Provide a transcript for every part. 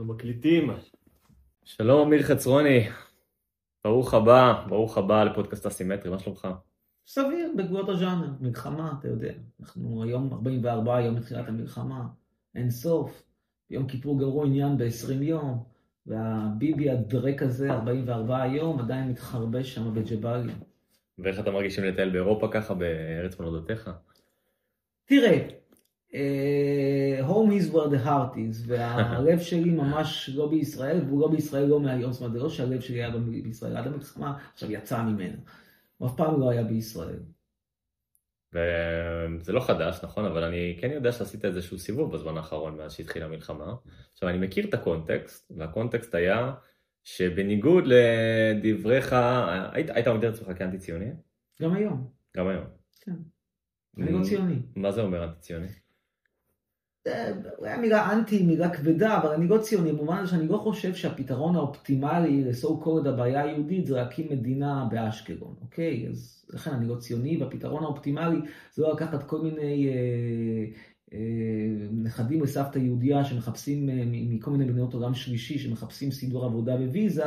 אנחנו מקליטים. שלום, אמיר חצרוני. ברוך הבא, ברוך הבא לפודקאסט אסימטרי, מה שלומך? סביר, בגבולות הז'אנר, מלחמה, אתה יודע. אנחנו היום 44 יום מתחילת המלחמה, אין סוף. ביום כיפור גמרו עניין ב-20 יום, והביבי הדרק הזה, 44 יום, עדיין מתחרבש שם בג'באליה. ואיך אתה מרגיש אם לטייל באירופה ככה, בארץ מולדותיך? תראה, אה, home is where the heart is, והלב שלי ממש לא בישראל, והוא לא בישראל לא מהיום, זאת אומרת, זה לא שהלב שלי היה בישראל עד המלחמה, עכשיו יצא ממנה. הוא אף פעם לא היה בישראל. וזה לא חדש, נכון? אבל אני כן יודע שעשית איזשהו סיבוב בזמן האחרון מאז שהתחילה המלחמה. עכשיו, אני מכיר את הקונטקסט, והקונטקסט היה שבניגוד לדבריך, היית, היית מגדיר את עצמך כאנטי ציוני? גם היום. גם היום. כן. אני לא ציוני. מה זה אומר אנטי ציוני? אולי המילה אנטי היא מילה כבדה, אבל אני לא ציוני, במובן שאני לא חושב שהפתרון האופטימלי לסו קולד הבעיה היהודית זה להקים מדינה באשקלון, אוקיי? אז לכן אני לא ציוני, והפתרון האופטימלי זה לא לקחת כל מיני אה, אה, נכדים לסבתא יהודייה שמחפשים אה, מכל מיני מדינות עולם שלישי, שמחפשים סידור עבודה וויזה,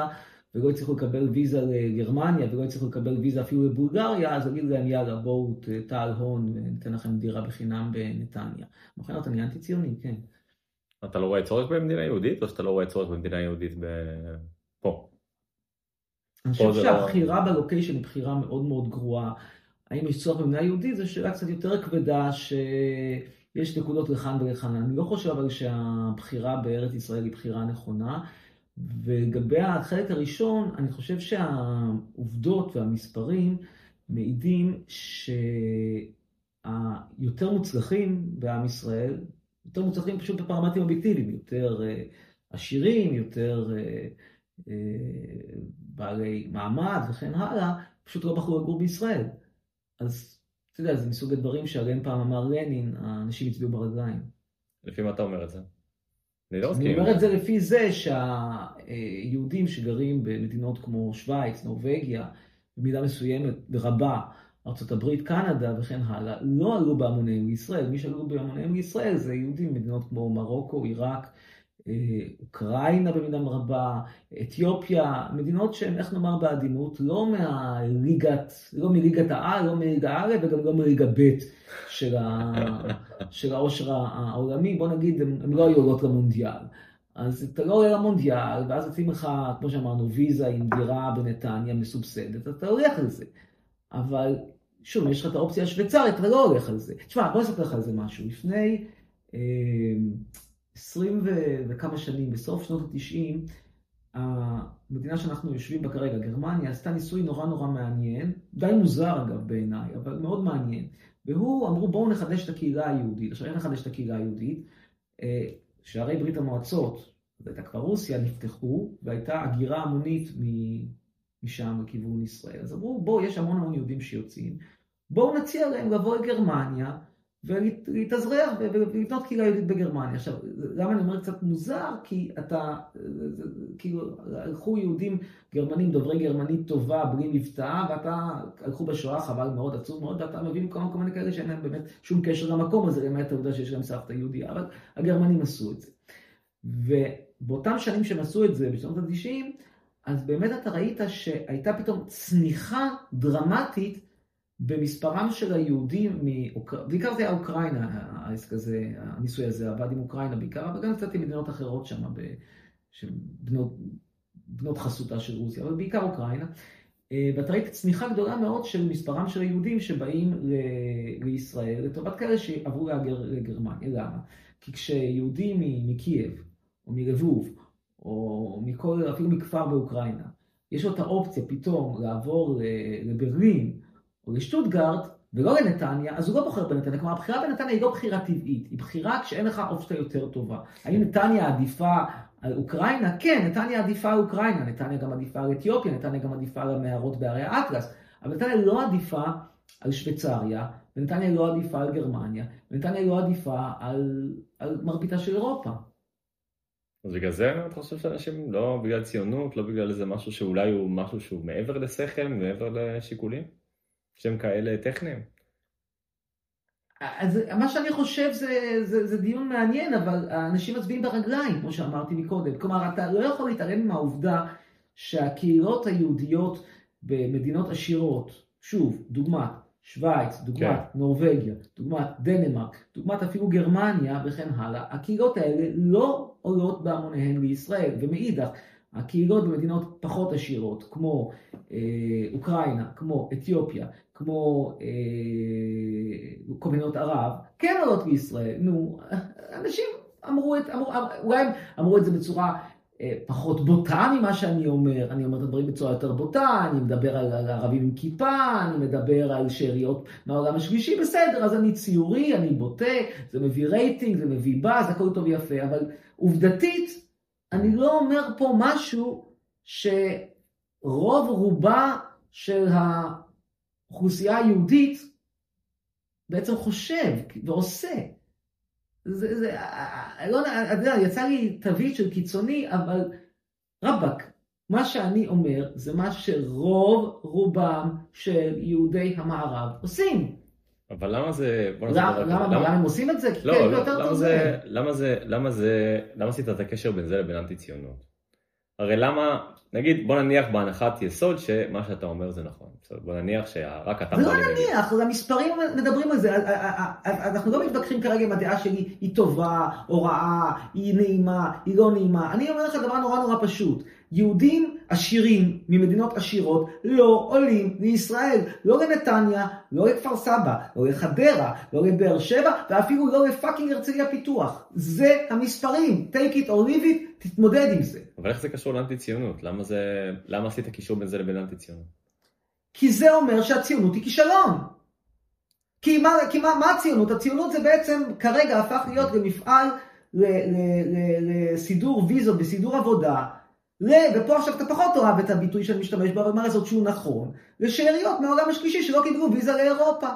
ולא הצליחו לקבל ויזה לגרמניה, ולא הצליחו לקבל ויזה אפילו לבולגריה, אז אגיד להם, יאללה, בואו תעל הון וניתן לכם דירה בחינם בנתניה. מבחינת אני אנטי ציוני, כן. אתה לא רואה צורך במדינה יהודית, או שאתה לא רואה צורך במדינה יהודית פה? אני חושב שהבחירה לא... בלוקיישן היא בחירה מאוד מאוד גרועה. האם יש צורך במדינה יהודית זו שאלה קצת יותר כבדה, שיש נקודות לכאן ולכאן. אני לא חושב אבל שהבחירה בארץ ישראל היא בחירה נכונה. ולגבי החלק הראשון, אני חושב שהעובדות והמספרים מעידים שהיותר מוצלחים בעם ישראל, יותר מוצלחים פשוט בפרמטים אובייקטיביים, יותר אה, עשירים, יותר אה, אה, בעלי מעמד וכן הלאה, פשוט לא בחרו לגור בישראל. אז אתה יודע, זה מסוג הדברים שעליהם פעם אמר לנין, האנשים הצביעו ברגליים. לפי מה אתה אומר את זה? אני לא מסכים. אני אומר את זה לפי זה שהיהודים שגרים במדינות כמו שווייץ, נורבגיה, במידה מסוימת, רבה, ארה"ב, קנדה וכן הלאה, לא עלו בהמוניהם לישראל. מי שעלו בהמוניהם לישראל זה יהודים במדינות כמו מרוקו, עיראק, אה, אוקראינה במידה רבה, אתיופיה, מדינות שהן, איך נאמר בעדינות, לא מהליגת, לא מליגת העל, לא מליגה א' וגם לא מליגה ב' של, ה, של העושר העולמי, בוא נגיד, הן לא היו עולות למונדיאל. אז אתה לא עולה למונדיאל, ואז יוצאים לך, כמו שאמרנו, ויזה עם דירה בנתניה מסובסדת, אתה הולך על זה. אבל שוב, יש לך את האופציה השוויצרית, אתה לא הולך על זה. תשמע, בוא נספר לך על זה משהו. לפני... אה, עשרים וכמה שנים, בסוף שנות התשעים, המדינה שאנחנו יושבים בה כרגע, גרמניה, עשתה ניסוי נורא נורא מעניין, די מוזר אגב בעיניי, אבל מאוד מעניין. והוא, אמרו בואו נחדש את הקהילה היהודית. עכשיו איך נחדש את הקהילה היהודית? אה, שערי ברית המועצות, זו הייתה כבר רוסיה, נפתחו, והייתה הגירה המונית משם לכיוון ישראל. אז אמרו בואו, יש המון המון יהודים שיוצאים, בואו נציע להם לבוא לגרמניה, ולהתאזרח ולבנות קהילה יהודית בגרמניה. עכשיו, למה אני אומר קצת מוזר? כי אתה, כאילו, הלכו יהודים גרמנים, דוברי גרמנית טובה, בלי מבטא, ואתה, הלכו בשואה, חבל מאוד, עצוב מאוד, ואתה מביא כל מיני כאלה שאין להם באמת שום קשר למקום הזה, למעט העובדה שיש להם סבתא יהודיה, אבל הגרמנים עשו את זה. ובאותם שנים שהם עשו את זה, בשנות ה-90, אז באמת אתה ראית שהייתה פתאום צניחה דרמטית במספרם של היהודים, מאוקר... בעיקר זה היה אוקראינה, העסק הזה, הניסוי הזה עבד עם אוקראינה בעיקר, אבל גם קצת עם מדינות אחרות שם, בנות, בנות חסותה של רוסיה, אבל בעיקר אוקראינה. אה, ואתה ראית צניחה גדולה מאוד של מספרם של היהודים שבאים ל... לישראל, לטובת כאלה שעברו להגר לגרמניה. למה? כי כשיהודי מקייב, או מלבוב, או מכל, אפילו מכפר באוקראינה, יש לו את האופציה פתאום לעבור לברלין, או לשטוטגרד, ולא לנתניה, אז הוא לא בוחר בנתניה. כלומר, הבחירה בנתניה היא לא בחירה טבעית, היא בחירה כשאין לך אופציה יותר טובה. האם נתניה עדיפה על אוקראינה? כן, נתניה עדיפה על אוקראינה, נתניה גם עדיפה על אתיופיה, נתניה גם עדיפה על המערות בהרי האטלס, אבל נתניה לא עדיפה על שוויצריה, ונתניה לא עדיפה על גרמניה, ונתניה לא עדיפה על, על מרביתה של אירופה. אז בגלל זה אתה חושב שאנשים, לא בגלל ציונות, לא בגלל איזה משהו שאולי הוא משהו שהוא מעבר לשכל, מעבר לשיקולים? שהם כאלה טכניים? אז מה שאני חושב זה, זה, זה דיון מעניין, אבל האנשים מצביעים ברגליים, כמו שאמרתי מקודם. כלומר, אתה לא יכול להתעלם מהעובדה שהקהילות היהודיות במדינות עשירות, שוב, דוגמת שווייץ, דוגמת כן. נורבגיה, דוגמת דנמרק, דוגמת אפילו גרמניה וכן הלאה, הקהילות האלה לא עולות בהמוניהן לישראל, ומאידך, הקהילות במדינות פחות עשירות, כמו אה, אוקראינה, כמו אתיופיה, כמו אה, כל מדינות ערב, כן עולות לישראל. נו, אנשים אמרו את, אמרו, אולי הם אמרו את זה בצורה אה, פחות בוטה ממה שאני אומר, אני אומר את הדברים בצורה יותר בוטה, אני מדבר על, על ערבים עם כיפה, אני מדבר על שאריות מהעולם השלישי, בסדר, אז אני ציורי, אני בוטה, זה מביא רייטינג, זה מביא באז, הכל טוב ויפה, אבל עובדתית, אני לא אומר פה משהו שרוב רובה של האוכלוסייה היהודית בעצם חושב ועושה. זה, זה, לא, אתה יודע, יצא לי תווית של קיצוני, אבל רבאק, מה שאני אומר זה מה שרוב רובם של יהודי המערב עושים. אבל למה זה... למה, הם עושים את זה? לא, כן, לא, למה זה, למה זה, למה זה, למה עשית את הקשר בין זה לבין אנטי ציונות? הרי למה, נגיד, בוא נניח בהנחת יסוד שמה שאתה אומר זה נכון. בוא נניח שרק אתה... לא נניח, המספרים מדברים על זה. אנחנו לא מתווכחים כרגע אם הדעה שלי היא טובה או רעה, היא נעימה, היא לא נעימה. אני אומר לך דבר נורא נורא פשוט. יהודים עשירים ממדינות עשירות לא עולים לישראל, לא לנתניה, לא לכפר סבא, לא לחדרה, לא לבאר שבע ואפילו לא לפאקינג הרצליה פיתוח. זה המספרים, take it or leave it, תתמודד עם זה. אבל איך זה קשור לאנטי ציונות? למה, זה... למה עשית קישור בין זה לבין אנטי ציונות? כי זה אומר שהציונות היא כישלון. כי מה, כי מה, מה הציונות? הציונות זה בעצם כרגע הפך להיות למפעל לסידור ויזות וסידור עבודה. ופה עכשיו אתה פחות אוהב את הביטוי שאני משתמש בו, אבל מה לעשות שהוא נכון, לשאריות מהעולם השלישי שלא קיבלו ויזה לאירופה.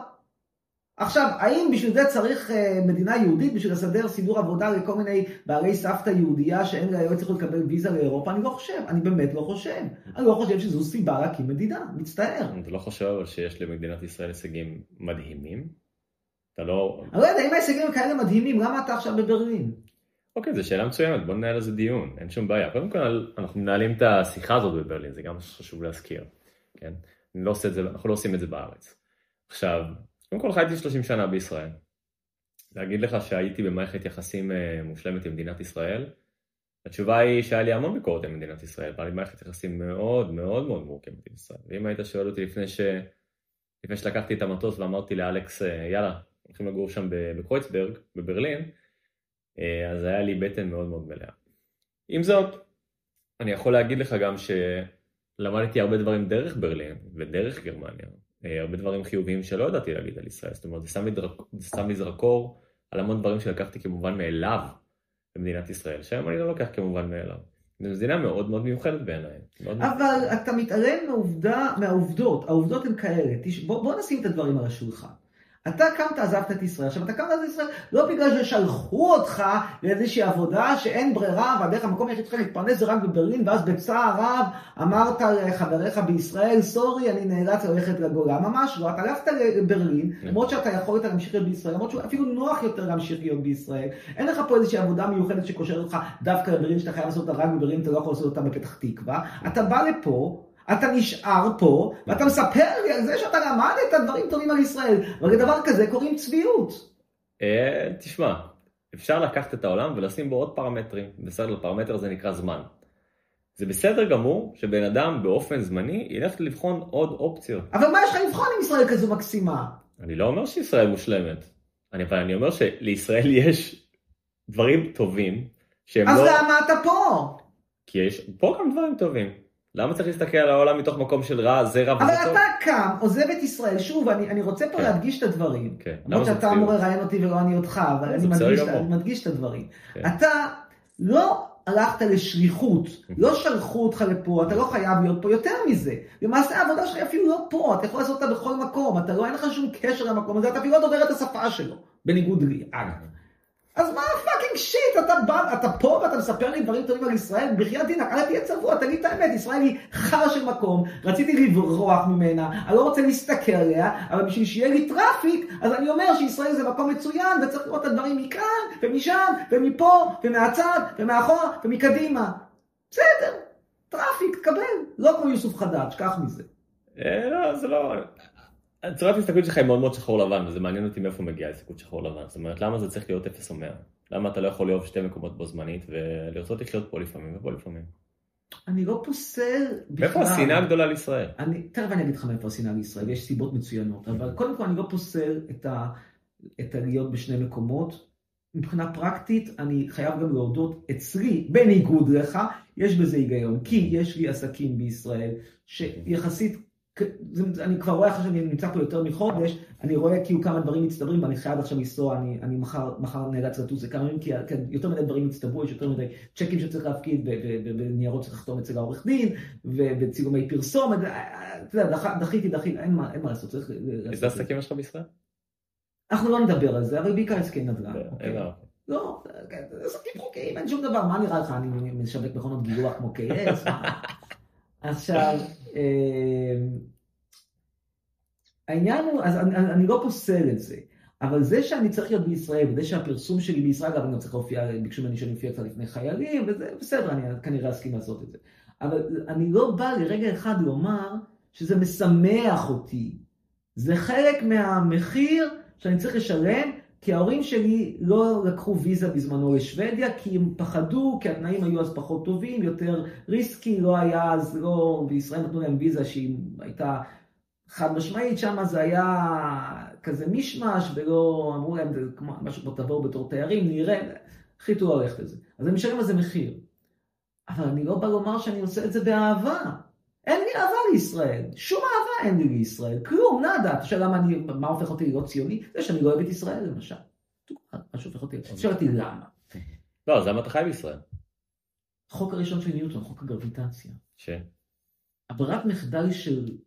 עכשיו, האם בשביל זה צריך uh, מדינה יהודית בשביל לסדר סידור עבודה לכל מיני בעלי סבתא יהודייה שאין לה, לא יצטרכו לקבל ויזה לאירופה? אני לא חושב, אני באמת לא חושב. אני לא חושב שזו סיבה להקים מדינה, מצטער. אתה לא חושב אבל שיש למדינת ישראל הישגים מדהימים? אתה לא... אני לא יודע, אם ההישגים כאלה מדהימים, למה אתה עכשיו בברלין? אוקיי, זו שאלה מצוינת, בוא ננהל על זה דיון, אין שום בעיה. קודם כל, אנחנו מנהלים את השיחה הזאת בברלין, זה גם חשוב להזכיר, כן? לא זה, אנחנו לא עושים את זה בארץ. עכשיו, קודם כל חייתי 30 שנה בישראל. להגיד לך שהייתי במערכת יחסים אה, מושלמת עם מדינת ישראל, התשובה היא שהיה לי המון ביקורת על מדינת ישראל, והיה לי מערכת יחסים מאוד מאוד מאוד מורכבת עם ישראל. ואם היית שואל אותי לפני, ש... לפני שלקחתי את המטוס ואמרתי לאלכס, אה, יאללה, הולכים לגור שם בקרויצברג, בברלין, אז היה לי בטן מאוד מאוד מלאה. עם זאת, אני יכול להגיד לך גם שלמדתי הרבה דברים דרך ברלין ודרך גרמניה, אה, הרבה דברים חיוביים שלא ידעתי להגיד על ישראל, זאת אומרת זה שם לי, דרק, שם לי זרקור על המון דברים שלקחתי כמובן מאליו במדינת ישראל, שהיום אני לא לוקח כמובן מאליו. זו מדינה מאוד מאוד מיוחדת בעיניי. אבל אתה מתעלם מהעובדה, מהעובדות, העובדות הן כאלה, בוא, בוא נשים את הדברים על השולחן. אתה קמת, עזבת את ישראל. עכשיו, אתה קמת את ישראל לא בגלל ששלחו אותך לאיזושהי עבודה שאין ברירה, והדרך המקום היחיד שלך להתפרנס זה רק בברלין, ואז בצער רב אמרת לחבריך בישראל, סורי, אני נאלץ ללכת לגולה. ממש לא, אתה הלכת לברלין, כן. למרות שאתה יכול להמשיך להיות בישראל, למרות שאפילו נוח יותר להמשיך להיות בישראל. אין לך פה איזושהי עבודה מיוחדת שקושרת אותך דווקא לברלין, שאתה חייב לעשות אותה רק בברלין, אתה לא יכול לעשות אותה בפתח תקווה. אתה בא לפה, אתה נשאר פה, ואתה מספר לי על זה שאתה למדת דברים טובים על ישראל, ולדבר כזה קוראים צביעות. אה, תשמע, אפשר לקחת את העולם ולשים בו עוד פרמטרים, בסדר, פרמטר הזה נקרא זמן. זה בסדר גמור שבן אדם באופן זמני ילך לבחון עוד אופציות. אבל מה יש לך לבחון עם ישראל כזו מקסימה? אני לא אומר שישראל מושלמת, אני, אבל אני אומר שלישראל יש דברים טובים שהם אז לא... אז למה אתה פה? כי יש פה גם דברים טובים. למה צריך להסתכל על העולם מתוך מקום של רע, זה רע וזה טוב? אבל אתה קם, עוזב את ישראל, שוב, אני, אני רוצה פה כן. להדגיש את הדברים. כן. למרות שאתה אמור לראיין אותי ולא אני אותך, אבל אני מדגיש, אני מדגיש את הדברים. כן. אתה לא הלכת לשליחות, לא שלחו אותך לפה, אתה לא חייב להיות פה יותר מזה. למעשה העבודה שלך אפילו לא פה, אתה יכול לעשות אותה בכל מקום, אתה לא, אין לך שום קשר למקום הזה, אתה אפילו לא דובר את השפה שלו, בניגוד לי, אגב. אז מה fucking shit, אתה בא, אתה פה ואתה מספר לי דברים טובים על ישראל, בחיאת דינק, אל תהיה צבוע, תגיד את האמת, ישראל היא חרא של מקום, רציתי לברוח ממנה, אני לא רוצה להסתכל עליה, אבל בשביל שיהיה לי traffic, אז אני אומר שישראל זה מקום מצוין, וצריך לראות את הדברים מכאן, ומשם, ומפה, ומהצד, ומאחורה, ומקדימה. בסדר, traffic, תקבל, לא כמו יוסוף חדד, שכח מזה. אה, לא, זה לא... צורת ההסתכלות שלך היא מאוד מאוד שחור לבן, וזה מעניין אותי מאיפה מגיעה הסתכלות שחור לבן. זאת אומרת, למה זה צריך להיות 0 או 100? למה אתה לא יכול לאהוב שתי מקומות בו זמנית, ולרצות לחיות פה לפעמים ופה לפעמים? אני לא פוסל בכלל. מאיפה השנאה הגדולה לישראל? אני, תכף אני אגיד לך מאיפה השנאה לישראל, יש סיבות מצוינות, אבל קודם כל אני לא פוסל את, ה, את הלהיות בשני מקומות. מבחינה פרקטית, אני חייב גם להודות, אצלי, בניגוד לך, יש בזה היגיון, כי יש לי עסקים בישראל שיחסית אני כבר רואה אחרי שאני נמצא פה יותר מחודש, אני רואה כאילו כמה דברים מצטברים ואני חייב עכשיו לנסוע, אני, אני מחר, מחר נאלץ לטוס לכמה ימים, כי כן, יותר מדי דברים הצטברו, יש יותר מדי צ'קים שצריך להפקיד וניירות שצריך לחתום אצל העורך דין, וצילומי פרסום, אתה יודע, דחיתי, דחיתי, אין מה, אין מה לעשות, צריך... איזה עסקים יש לך בישראל? אנחנו לא נדבר על זה, אבל בעיקר עסקי נדל"ן. אוקיי? לא, כן, עסקים חוקיים, אין שום דבר, מה נראה לך, אני משווק מכונות גילוח כמו KS? עכשיו, אמ, העניין הוא, אז אני, אני לא פוסל את זה, אבל זה שאני צריך להיות בישראל, וזה שהפרסום שלי בישראל, אגב, אני גם צריך להופיע, ביקשו ממני שאני אופיע קצת לפני חיילים, וזה בסדר, אני כנראה אסכים לעשות את זה. אבל אני לא בא לרגע אחד לומר שזה משמח אותי. זה חלק מהמחיר שאני צריך לשלם כי ההורים שלי לא לקחו ויזה בזמנו לשוודיה, כי הם פחדו, כי התנאים היו אז פחות טובים, יותר ריסקי, לא היה אז, לא, בישראל נתנו להם ויזה שהיא הייתה חד משמעית, שם זה היה כזה מישמש, ולא אמרו להם, זה כמו משהו כמו תבואו בתור תיירים, נראה, החליטו ללכת לזה. אז אני משלם על זה מחיר. אבל אני לא בא לומר שאני עושה את זה באהבה. אין לי אהבה לישראל, שום אהבה אין לי לישראל, כלום, נאדה. אתה שואל למה אני, מה הופך אותי להיות ציוני? זה שאני לא אוהב את ישראל למשל. מה שהופך אותי, שואל אותי למה. לא, אז למה אתה חי בישראל? החוק הראשון של ניוטון, חוק הגרביטציה. ש? הברירת מחדל של,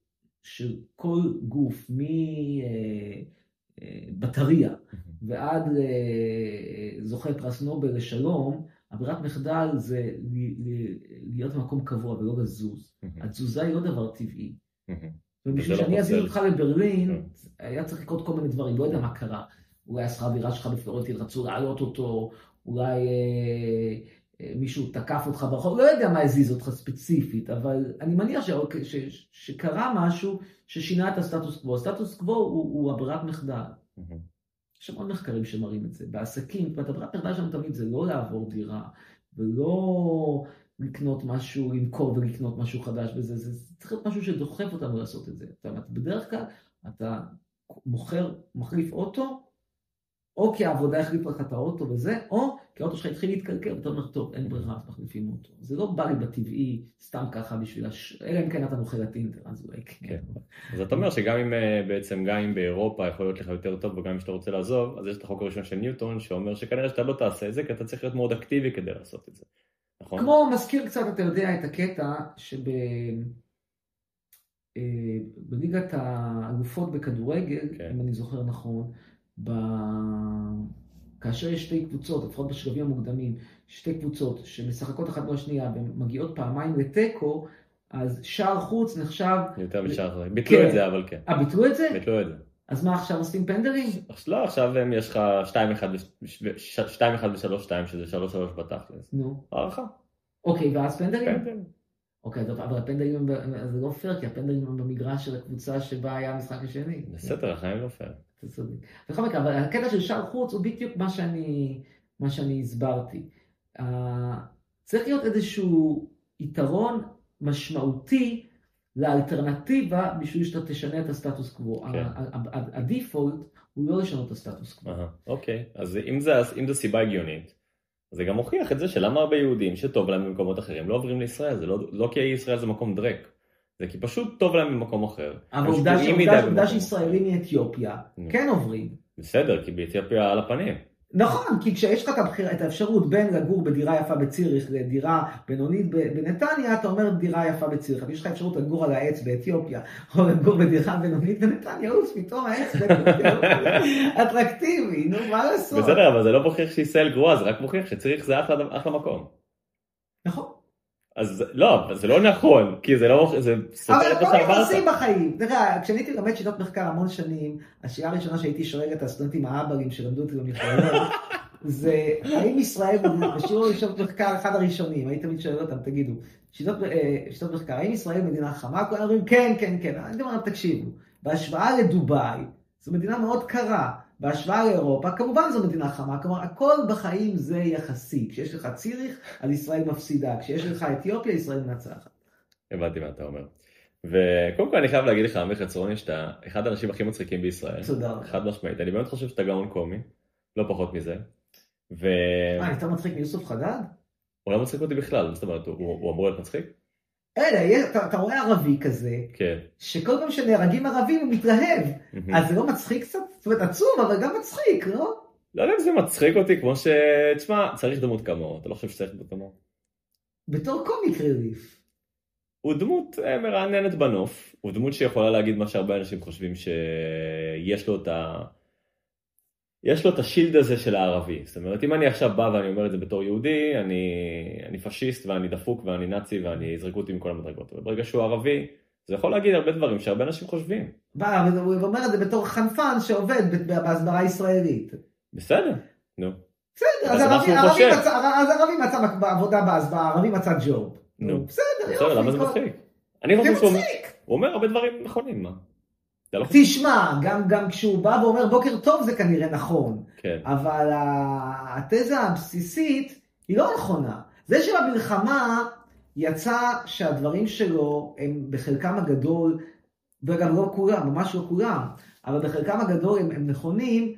של כל גוף, מבטריה אה, ועד לזוכה פרס נובל לשלום, הברירת מחדל זה להיות במקום קבוע ולא לזוז. התזוזה היא לא דבר טבעי. ובשביל לא שאני אזיז אותך לברלין, כן. היה צריך לקרות כל מיני דברים, לא יודע מה קרה. אולי השכר דירה שלך בפלורנטין רצו להעלות אותו, אולי אה, אה, מישהו תקף אותך ברחוב, לא יודע מה הזיז אותך ספציפית, אבל אני מניח ש, ש, ש, שקרה משהו ששינה את הסטטוס קוו. הסטטוס קוו הוא, הוא הברירת מחדל. יש המון מחקרים שמראים את זה. בעסקים, זאת אומרת, הברירת מחדל שלנו תמיד זה לא לעבור דירה, ולא לקנות משהו, למכור ולקנות משהו חדש וזה, זה צריך להיות משהו שדוחף אותנו לעשות את זה. זאת אומרת, בדרך כלל אתה מוכר, מחליף אוטו, או כי העבודה החליפה לך את האוטו וזה, או כי האוטו שלך התחיל להתקלקל, ואתה אומר, טוב, אין ברירה, אז מחליפים אותו. זה לא בא לי בטבעי, סתם ככה בשביל הש... אלא אם כן אתה מוכר את אינטר, אז אולי כן. כן. אז אתה אומר שגם אם אה, בעצם, גם אם באירופה יכול להיות לך יותר טוב, וגם אם שאתה רוצה לעזוב, אז יש את החוק הראשון של ניוטון, שאומר שכנראה שאתה לא תעשה את זה, כי אתה צריך להיות מאוד אקטיבי כדי לעשות את זה. נכון? כמו מזכיר קצת, אתה יודע, את הקטע שב... אה, בליגת האלופות בכדורגל, כן. אם אני זוכר נכון, ב... כאשר יש שתי קבוצות, לפחות בשלבים המוקדמים, שתי קבוצות שמשחקות אחת בשנייה ומגיעות פעמיים לתיקו, אז שער חוץ נחשב... יותר משער חוץ. ביטלו כן. את זה אבל כן. אה, ביטלו את זה? ביטלו את זה. אז מה עכשיו עושים פנדלים? לא, עכשיו יש לך 2-1 ו-3-2 שזה 3-3 בתכלס. נו. הערכה. אוקיי, ואז פנדלים? פנדלים. אוקיי, אבל הפנדלים זה לא פייר, כי הפנדלים הם במגרש של הקבוצה שבה היה המשחק השני. בסדר, החיים לא פייר. אתה צודק. בכל מקרה, אבל הקטע של שער חוץ הוא בדיוק מה שאני, מה שאני הסברתי. Uh, צריך להיות איזשהו יתרון משמעותי לאלטרנטיבה בשביל שאתה תשנה את הסטטוס קוו. כן. הדיפולט הוא לא לשנות את הסטטוס קוו. אוקיי, אז אם זה, אם זה סיבה הגיונית, זה גם מוכיח את זה שלמה הרבה יהודים שטוב להם במקומות אחרים לא עוברים לישראל, זה לא, לא כי ישראל זה מקום דרק. זה כי פשוט טוב להם במקום אחר. אבל עובדה שישראלים מאתיופיה כן עוברים. בסדר, כי באתיופיה על הפנים. נכון, כי כשיש לך את האפשרות בין לגור בדירה יפה בציריך לדירה בינונית בנתניה, אתה אומר דירה יפה בציריך. אבל יש לך אפשרות לגור על העץ באתיופיה, או לגור בדירה בינונית בנתניה, אוף, פתאום העץ באתיופיה אטרקטיבי, נו, מה לעשות? בסדר, אבל זה לא מוכיח שישראל גרועה, זה רק מוכיח שציריך זה אחלה מקום. נכון. אז לא, זה לא נכון, כי זה לא, זה סותר את מה שאמרת. אבל הכל יחסים בחיים. תראה, כשאני הייתי לומד שיטות מחקר המון שנים, השאלה הראשונה שהייתי שואל את הסטודנטים האבלים שלמדו אותי במכללות, זה האם ישראל, בשיעור שיטות מחקר אחד הראשונים, הייתי תמיד שואל אותם, תגידו, שיטות, אה, שיטות מחקר, האם ישראל מדינה חמה? כולם אומרים כן, כן, כן. אני אומר, תקשיבו, בהשוואה לדובאי, זו מדינה מאוד קרה. בהשוואה לאירופה, כמובן זו מדינה חמה, כלומר הכל בחיים זה יחסי. כשיש לך ציריך, אז ישראל מפסידה, כשיש לך אתיופיה, ישראל מנצחת. הבנתי מה אתה אומר. וקודם כל אני חייב להגיד לך, עמיר חצרוני, שאתה אחד האנשים הכי מצחיקים בישראל. תודה רבה. חד משמעית, אני באמת חושב שאתה גאון קומי, לא פחות מזה. ו... מה, אני יותר מצחיק מיוסוף חדד? הוא לא מצחיק אותי בכלל, זאת אומרת, הוא אמור להיות מצחיק? אלא, אתה, אתה רואה ערבי כזה, כן. שכל פעם שנהרגים ערבים הוא מתלהב. Mm-hmm. אז זה לא מצחיק קצת? זאת אומרת, עצוב, אבל גם מצחיק, לא? לא יודע אם זה מצחיק אותי, כמו ש... תשמע, צריך דמות כמוהו, אתה לא חושב שצריך דמות כמוהו? בתור קומיק רליף. הוא דמות אה, מרעננת בנוף, הוא דמות שיכולה להגיד מה שהרבה אנשים חושבים שיש לו את ה... יש לו את השילד הזה של הערבי. זאת אומרת, אם אני עכשיו בא ואני אומר את זה בתור יהודי, אני, אני פשיסט ואני דפוק ואני נאצי ואני יזרקו אותי מכל המדרגות. וברגע שהוא ערבי, זה יכול להגיד הרבה דברים שהרבה אנשים חושבים. בא, הוא אומר את זה בתור חנפן שעובד בהסברה הישראלית. בסדר, נו. בסדר, אז ערבי, מצא, אז ערבי מצא עבודה בהסברה, ערבי מצא ג'וב. נו. בסדר, בסדר, למה זה מצחיק? אני חושב שהוא אומר הרבה דברים נכונים, מה? לא תשמע, גם, גם כשהוא בא ואומר בוקר טוב זה כנראה נכון, כן. אבל התזה הבסיסית היא לא נכונה. זה שבמלחמה יצא שהדברים שלו הם בחלקם הגדול, וגם לא כולם, ממש לא כולם, אבל בחלקם הגדול הם, הם נכונים,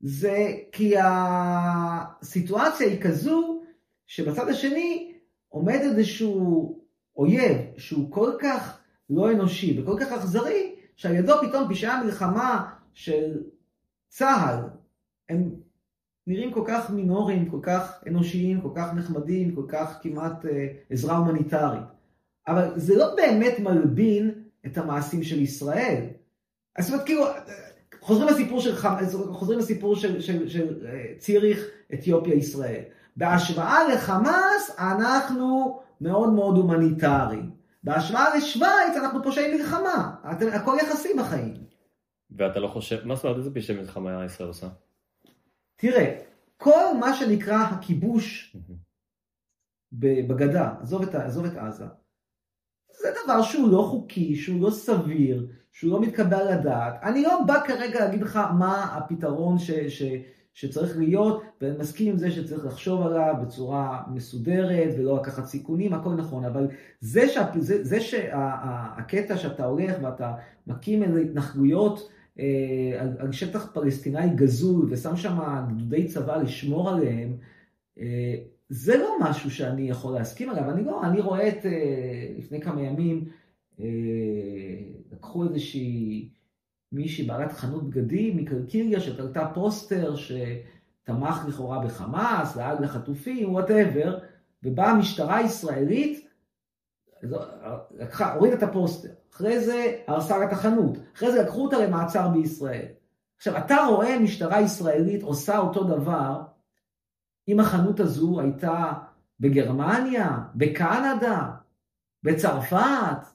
זה כי הסיטואציה היא כזו שבצד השני עומד איזשהו אויב שהוא כל כך לא אנושי וכל כך אכזרי, שעל ידו פתאום פשעי המלחמה של צה"ל הם נראים כל כך מינוריים, כל כך אנושיים, כל כך נחמדים, כל כך כמעט אה, עזרה הומניטרית. אבל זה לא באמת מלבין את המעשים של ישראל. אז זאת אומרת, כאילו, חוזרים לסיפור של, חוזרים לסיפור של, של, של אה, ציריך, אתיופיה, ישראל. בהשוואה לחמאס, אנחנו מאוד מאוד הומניטריים. בהשוואה לשוויץ אנחנו פושעי מלחמה, הכל יחסי בחיים. ואתה לא חושב, מה זאת אומרת, איזה פשעי מלחמה ישראל עושה? תראה, כל מה שנקרא הכיבוש בגדה, עזוב את, עזוב את עזה, זה דבר שהוא לא חוקי, שהוא לא סביר, שהוא לא מתקבל על הדעת. אני לא בא כרגע להגיד לך מה הפתרון ש, ש, שצריך להיות, ואני מסכים עם זה שצריך לחשוב עליו בצורה מסודרת ולא לקחת סיכונים, הכל נכון, אבל זה, שה, זה, זה שהקטע שאתה הולך ואתה מקים איזה התנחלויות אה, על, על שטח פלסטיני גזול ושם שם גדודי צבא לשמור עליהם, אה, זה לא משהו שאני יכול להסכים עליו, אני לא, אני רואה את, אה, לפני כמה ימים, אה, לקחו איזושהי... מישהי בעלת חנות בגדים מקלקיליה שתלתה פוסטר שתמך לכאורה בחמאס, דאג לחטופים, whatever, ובאה המשטרה הישראלית, לקחה, הורידה את הפוסטר, אחרי זה הרסה לה את החנות, אחרי זה לקחו אותה למעצר בישראל. עכשיו, אתה רואה משטרה ישראלית עושה אותו דבר, אם החנות הזו הייתה בגרמניה, בקנדה, בצרפת,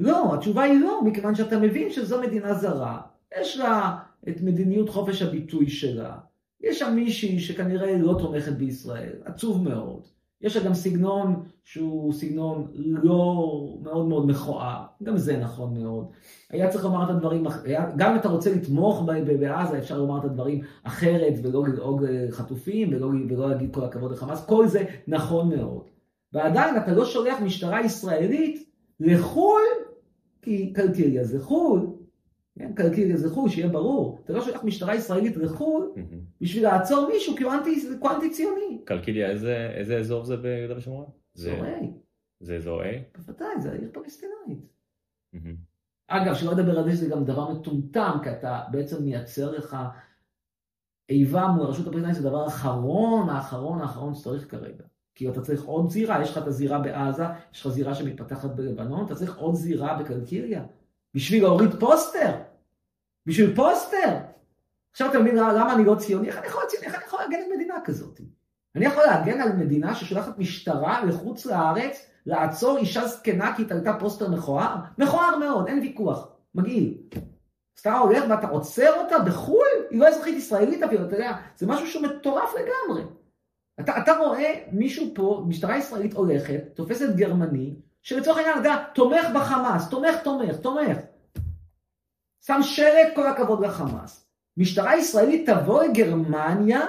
לא, התשובה היא לא, מכיוון שאתה מבין שזו מדינה זרה, יש לה את מדיניות חופש הביטוי שלה, יש שם מישהי שכנראה לא תומכת בישראל, עצוב מאוד. יש לה גם סגנון שהוא סגנון לא מאוד מאוד מכוער, גם זה נכון מאוד. היה צריך לומר את הדברים, גם אם אתה רוצה לתמוך בעזה, אפשר לומר את הדברים אחרת ולא לדאוג חטופים ולא, ולא להגיד כל הכבוד לחמאס, כל זה נכון מאוד. ועדיין אתה לא שולח משטרה ישראלית לחו"ל כי קלקיליה זה חו"ל, כן? קלקיליה זה חו"ל, שיהיה ברור. אתה לא שולח משטרה ישראלית לחו"ל בשביל לעצור מישהו כי הוא אנטי, אנטי ציוני. קלקיליה, איזה, איזה אזור זה ביהודה ושומרון? אזור A. זה אזור A? בוודאי, זה עיר פלסטינאית. אגב, שלא לדבר על זה שזה גם דבר מטומטם, כי אתה בעצם מייצר לך איבה מול הרשות הפלסטינית זה הדבר האחרון, האחרון, האחרון שצריך כרגע. כי אתה צריך עוד זירה, יש לך את הזירה בעזה, יש לך זירה שמתפתחת בלבנון, אתה צריך עוד זירה בקלקיליה. בשביל להוריד פוסטר. בשביל פוסטר. עכשיו אתה מבין למה אני לא ציוני? איך אני יכול ציוני? איך אני יכול להגן על מדינה כזאת? אני יכול להגן על מדינה ששולחת משטרה לחוץ לארץ לעצור אישה זקנה כי תלתה פוסטר מכוער? מכוער מאוד, אין ויכוח. מגעיל. אז אתה הולך ואתה עוצר אותה בחו"ל? היא לא אזרחית ישראלית אפילו, אתה יודע, זה משהו שהוא מטורף לגמרי. אתה, אתה רואה מישהו פה, משטרה ישראלית הולכת, תופסת גרמני, שלצורך העניין, אתה יודע, תומך בחמאס, תומך, תומך, תומך. שם שלט, כל הכבוד לחמאס. משטרה ישראלית תבוא לגרמניה,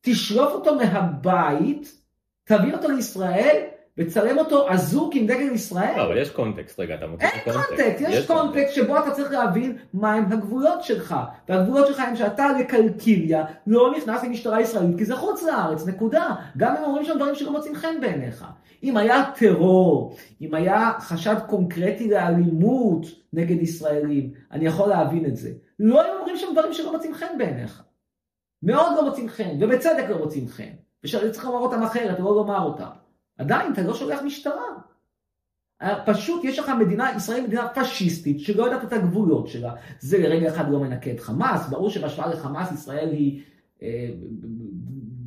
תשלוף אותו מהבית, תביא אותו לישראל, וצלם אותו אזוק עם דגל ישראל. לא, אבל יש קונטקסט, רגע, אתה מוצא קונטקסט. אין קונטקסט, יש, קונטקסט שבו אתה צריך להבין מהם הגבולות שלך. והגבולות שלך הם שאתה לקלקיליה לא נכנס למשטרה ישראלית, כי זה חוץ לארץ, נקודה. גם אם אומרים שם דברים שלא מוצאים חן בעיניך. אם היה טרור, אם היה חשד קונקרטי לאלימות נגד ישראלים, אני יכול להבין את זה. לא אם אומרים שם דברים שלא מוצאים חן בעיניך. מאוד לא מוצאים חן, ובצדק לא מוצאים חן. ושאני צריך לומר אותם אחרת, לא לומר אותם. עדיין אתה לא שולח משטרה. פשוט יש לך מדינה, ישראל מדינה פשיסטית שלא יודעת את הגבולות שלה. זה לרגע אחד לא מנקה את חמאס, ברור שבהשוואה לחמאס ישראל היא אה,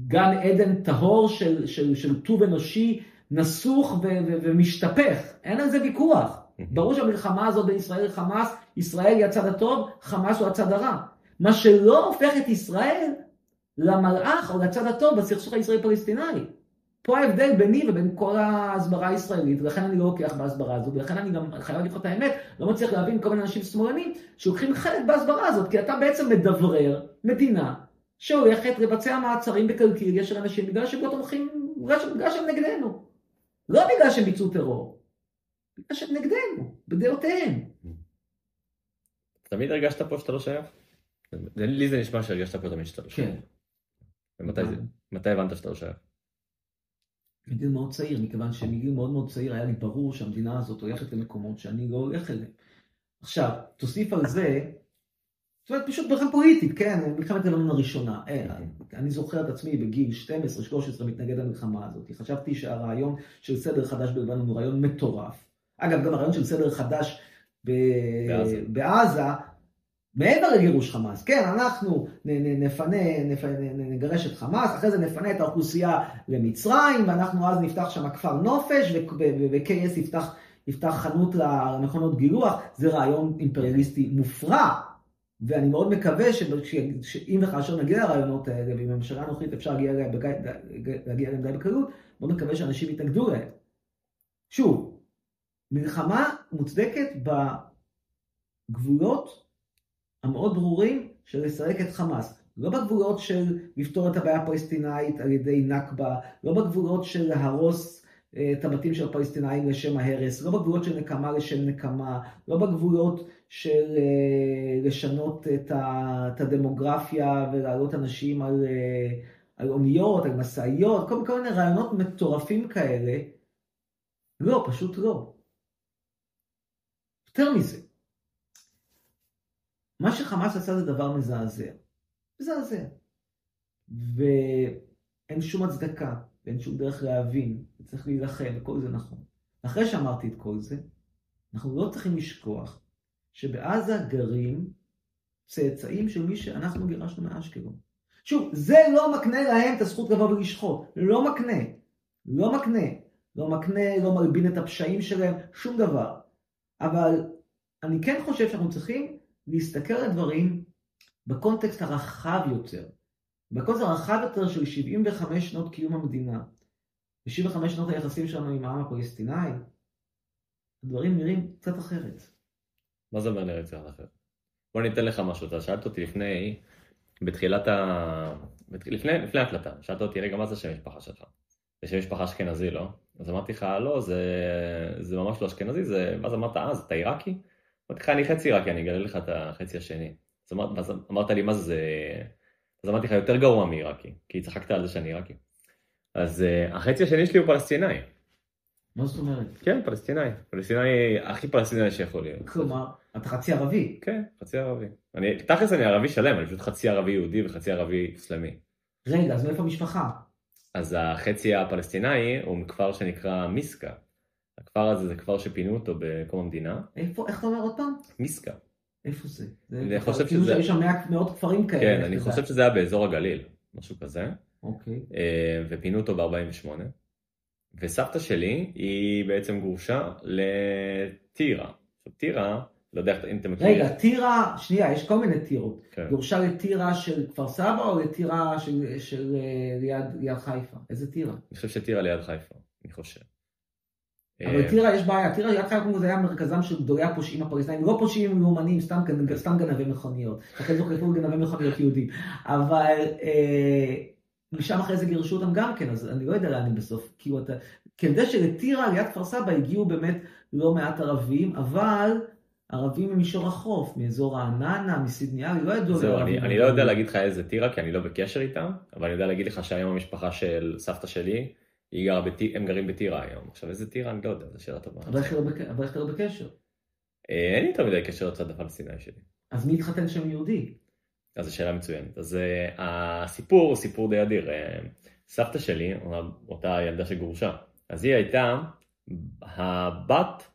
גן עדן טהור של, של, של טוב אנושי נסוך ו, ו, ומשתפך, אין על זה ויכוח. ברור שהמלחמה הזאת בין ישראל לחמאס, ישראל היא הצד הטוב, חמאס הוא הצד הרע. מה שלא הופך את ישראל למלאך או לצד הטוב בסכסוך הישראלי-פלסטיני. פה ההבדל ביני ובין כל ההסברה הישראלית, ולכן אני לא לוקח בהסברה הזאת, ולכן אני גם חייב להגיד לך את האמת, לא מצליח להבין כל מיני אנשים שמאלנים שלוקחים חלק בהסברה הזאת, כי אתה בעצם מדברר מדינה שהולכת לבצע מעצרים בקלקיליה של אנשים בגלל שהם לא תומכים, בגלל שהם נגדנו. לא בגלל שהם ביצעו טרור, בגלל שהם נגדנו, בדעותיהם. תמיד הרגשת פה שאתה לא שייך? לי זה נשמע שהרגשת פה תמיד שאתה לא שייך. כן. ומתי הבנת שאתה לא שייך? מגיל מאוד צעיר, מכיוון שמגיל מאוד מאוד צעיר היה לי ברור שהמדינה הזאת הולכת למקומות שאני לא הולך אליהם. עכשיו, תוסיף על זה, זאת אומרת, פשוט בכלל פוליטית, כן, מלחמת לבנון הראשונה. אה, אני זוכר את עצמי בגיל 12-13 מתנגד למלחמה הזאת. חשבתי שהרעיון של סדר חדש בלבנון הוא רעיון מטורף. אגב, גם הרעיון של סדר חדש בעזה מעבר לגירוש חמאס, כן, אנחנו נפנה, נפנה, נגרש את חמאס, אחרי זה נפנה את האוכלוסייה למצרים, ואנחנו אז נפתח שם כפר נופש, ו-KS יפתח, יפתח חנות למכונות גילוח, זה רעיון אימפריאליסטי מופרע. ואני מאוד מקווה שאם וכאשר נגיע לרעיונות האלה, ועם הממשלה הנוכחית אפשר להגיע אליהם די בקלות, מאוד מקווה שאנשים יתנגדו להם. שוב, מלחמה מוצדקת בגבולות המאוד ברורים של לסרק את חמאס. לא בגבולות של לפתור את הבעיה הפלסטינאית על ידי נכבה, לא בגבולות של להרוס אה, את הבתים של הפלסטינאים לשם ההרס, לא בגבולות של נקמה לשם נקמה, לא בגבולות של אה, לשנות את הדמוגרפיה ולהעלות אנשים על, אה, על אוניות, על משאיות, כל, כל מיני רעיונות מטורפים כאלה. לא, פשוט לא. יותר מזה, מה שחמאס עשה זה דבר מזעזע. מזעזע. ואין שום הצדקה, ואין שום דרך להבין, וצריך להילחם, וכל זה נכון. אחרי שאמרתי את כל זה, אנחנו לא צריכים לשכוח שבעזה גרים צאצאים של מי שאנחנו גירשנו מאשקלון. שוב, זה לא מקנה להם את הזכות לבוא ולשחוט. לא מקנה. לא מקנה. לא מקנה, לא מלבין את הפשעים שלהם, שום דבר. אבל אני כן חושב שאנחנו צריכים להסתכל על הדברים בקונטקסט הרחב יותר, בקונטקסט הרחב יותר של 75 שנות קיום המדינה, ו-75 שנות היחסים שלנו עם העם הפלסטיני, הדברים נראים קצת אחרת. מה זה אומר נראה קצת אחרת? בוא ניתן לך משהו, אתה שאלת אותי לפני, בתחילת ה... לפני, לפני ההקלטה, שאלת אותי רגע מה זה שם משפחה שלך? זה שם משפחה אשכנזי, לא? אז אמרתי לך, לא, זה, זה ממש לא אשכנזי, זה, ואז אמרת, אה, אז אתה עיראקי? אמרתי לך, אני חצי עיראקי, אני אגלה לך את החצי השני. אז אמרת, אז אמרת לי, מה זה? אז אמרתי לך, יותר גרוע מעיראקי, כי צחקת על זה שאני עיראקי. אז uh, החצי השני שלי הוא פלסטיני. מה זאת אומרת? כן, פלסטינאי. פלסטינאי הכי פלסטינאי שיכול להיות. כלומר, אתה חצי ערבי. כן, חצי ערבי. אני, תכלס אני ערבי שלם, אני פשוט חצי ערבי יהודי וחצי ערבי אסלאמי. רגע, אז מאיפה המשפחה? אז החצי הפלסטינאי הוא מכפר שנקרא מיסקה. הכפר הזה זה כפר שפינו אותו בקום המדינה. איפה, איך אתה אומר עוד פעם? מיסקה. איפה זה? אני חושב כאילו שזה... שיש שם מאות כפרים כאלה. כן, אני חושב שזה היה באזור הגליל, משהו כזה. אוקיי. אה, ופינו אותו ב-48. וסבתא שלי היא בעצם גורשה לטירה. טירה, לא יודע אם אתם מכירים. רגע, טירה, שנייה, יש כל מיני טירות. כן. גורשה לטירה של כפר סבא או לטירה של, של אה, ליד, ליד חיפה? איזה טירה? אני חושב שטירה ליד חיפה, אני חושב. אבל אה, טירה יש בעיה, טירה ליד חיפה זה היה מרכזם של גדולי הפושעים הפלסטינאים, לא פושעים לאומנים, סתם, סתם גנבי מכוניות. לכן זוכר אפילו גנבי מכוניות יהודים. אבל אה, משם אחרי זה גירשו אותם גם כן, אז אני לא יודע לאן הם בסוף. כאילו אתה, כי אני יודע שלטירה ליד כפר סבא הגיעו באמת לא מעט ערבים, אבל ערבים ממישור החוף, מאזור רעננה, מסידניאלי, לא ידעו. זהו, אני, אני לא יודע להגיד לך איזה טירה, כי אני לא בקשר איתם, אבל אני יודע להגיד לך שהיום המשפחה של סבתא שלי. הם גרים בטירה היום. עכשיו איזה טירה אני לא יודע, זו שאלה טובה. אבל איך אתה לא לא בקשר? אה, אין לי יותר מדי קשר לצד הפלסטיני שלי. אז מי התחתן שם יהודי? אז זו שאלה מצוינת. אז uh, הסיפור הוא סיפור די אדיר. Uh, סבתא שלי, אותה ילדה שגורשה, אז היא הייתה הבת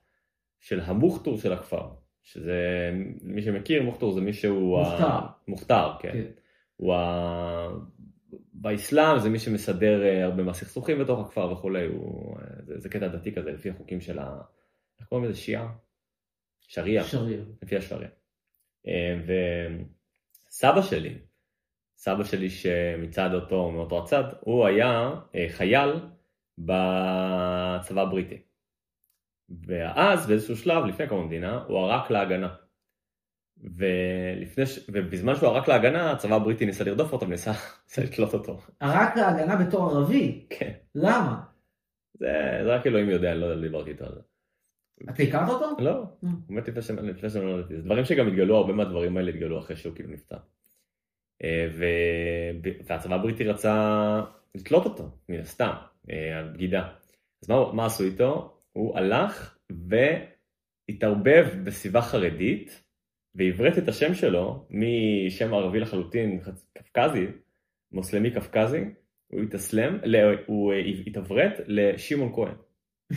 של המוכתור של הכפר. שזה, מי שמכיר, מוכתור זה מישהו... מוכתר. ה... מוכתר, כן. כן. הוא. באסלאם זה מי שמסדר אה, הרבה מהסכסוכים בתוך הכפר וכולי, הוא... אה, זה, זה קטע דתי כזה לפי החוקים של ה... איך קוראים לזה? שיעה? שריעה. שריר. לפי השפריה. אה, וסבא שלי, סבא שלי שמצד אותו, מאותו הצד, הוא היה חייל בצבא הבריטי. ואז באיזשהו שלב, לפני קום המדינה, הוא ערק להגנה. ולפני ש... ובזמן שהוא ערק להגנה, הצבא הבריטי ניסה לרדוף אותו וניסה ניסה לתלות אותו. רק להגנה בתור ערבי? כן. למה? זה, זה רק אלוהים יודע, אני לא דיברתי איתו על זה. אתה הכרת אותו? לא, Mm. הוא מת לפני שאני שאני לא. זה דברים שגם התגלו, הרבה מהדברים האלה התגלו אחרי שהוא כאילו נפטר. אה, ו- והצבא הבריטי רצה לתלות אותו, מן הסתם, אה, על בגידה. אז מה, מה עשו איתו? הוא הלך והתערבב בסביבה חרדית, ועברת את השם שלו משם ערבי לחלוטין, קפקזי, מוסלמי קפקזי, הוא התאסלם, לא, הוא אה, התעברת לשמעון כהן.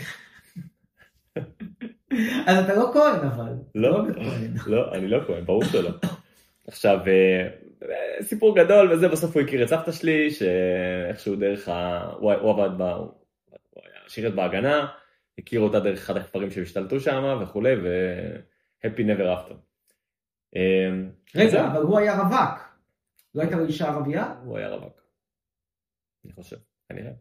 אז אתה לא כהן אבל. לא, כהן. לא, אני לא כהן, ברור שלא. עכשיו, אה, אה, סיפור גדול וזה, בסוף הוא הכיר את סבתא שלי, שאיכשהו דרך ה... הוא עבד ב... הוא היה שירת בהגנה, הכיר אותה דרך אחד הכפרים שהם השתלטו שם וכולי, ו-happy never after. אה, רגע. אבל הוא היה רווק. לא הייתה לו אישה ערבייה? הוא היה רווק. אני חושב, כנראה.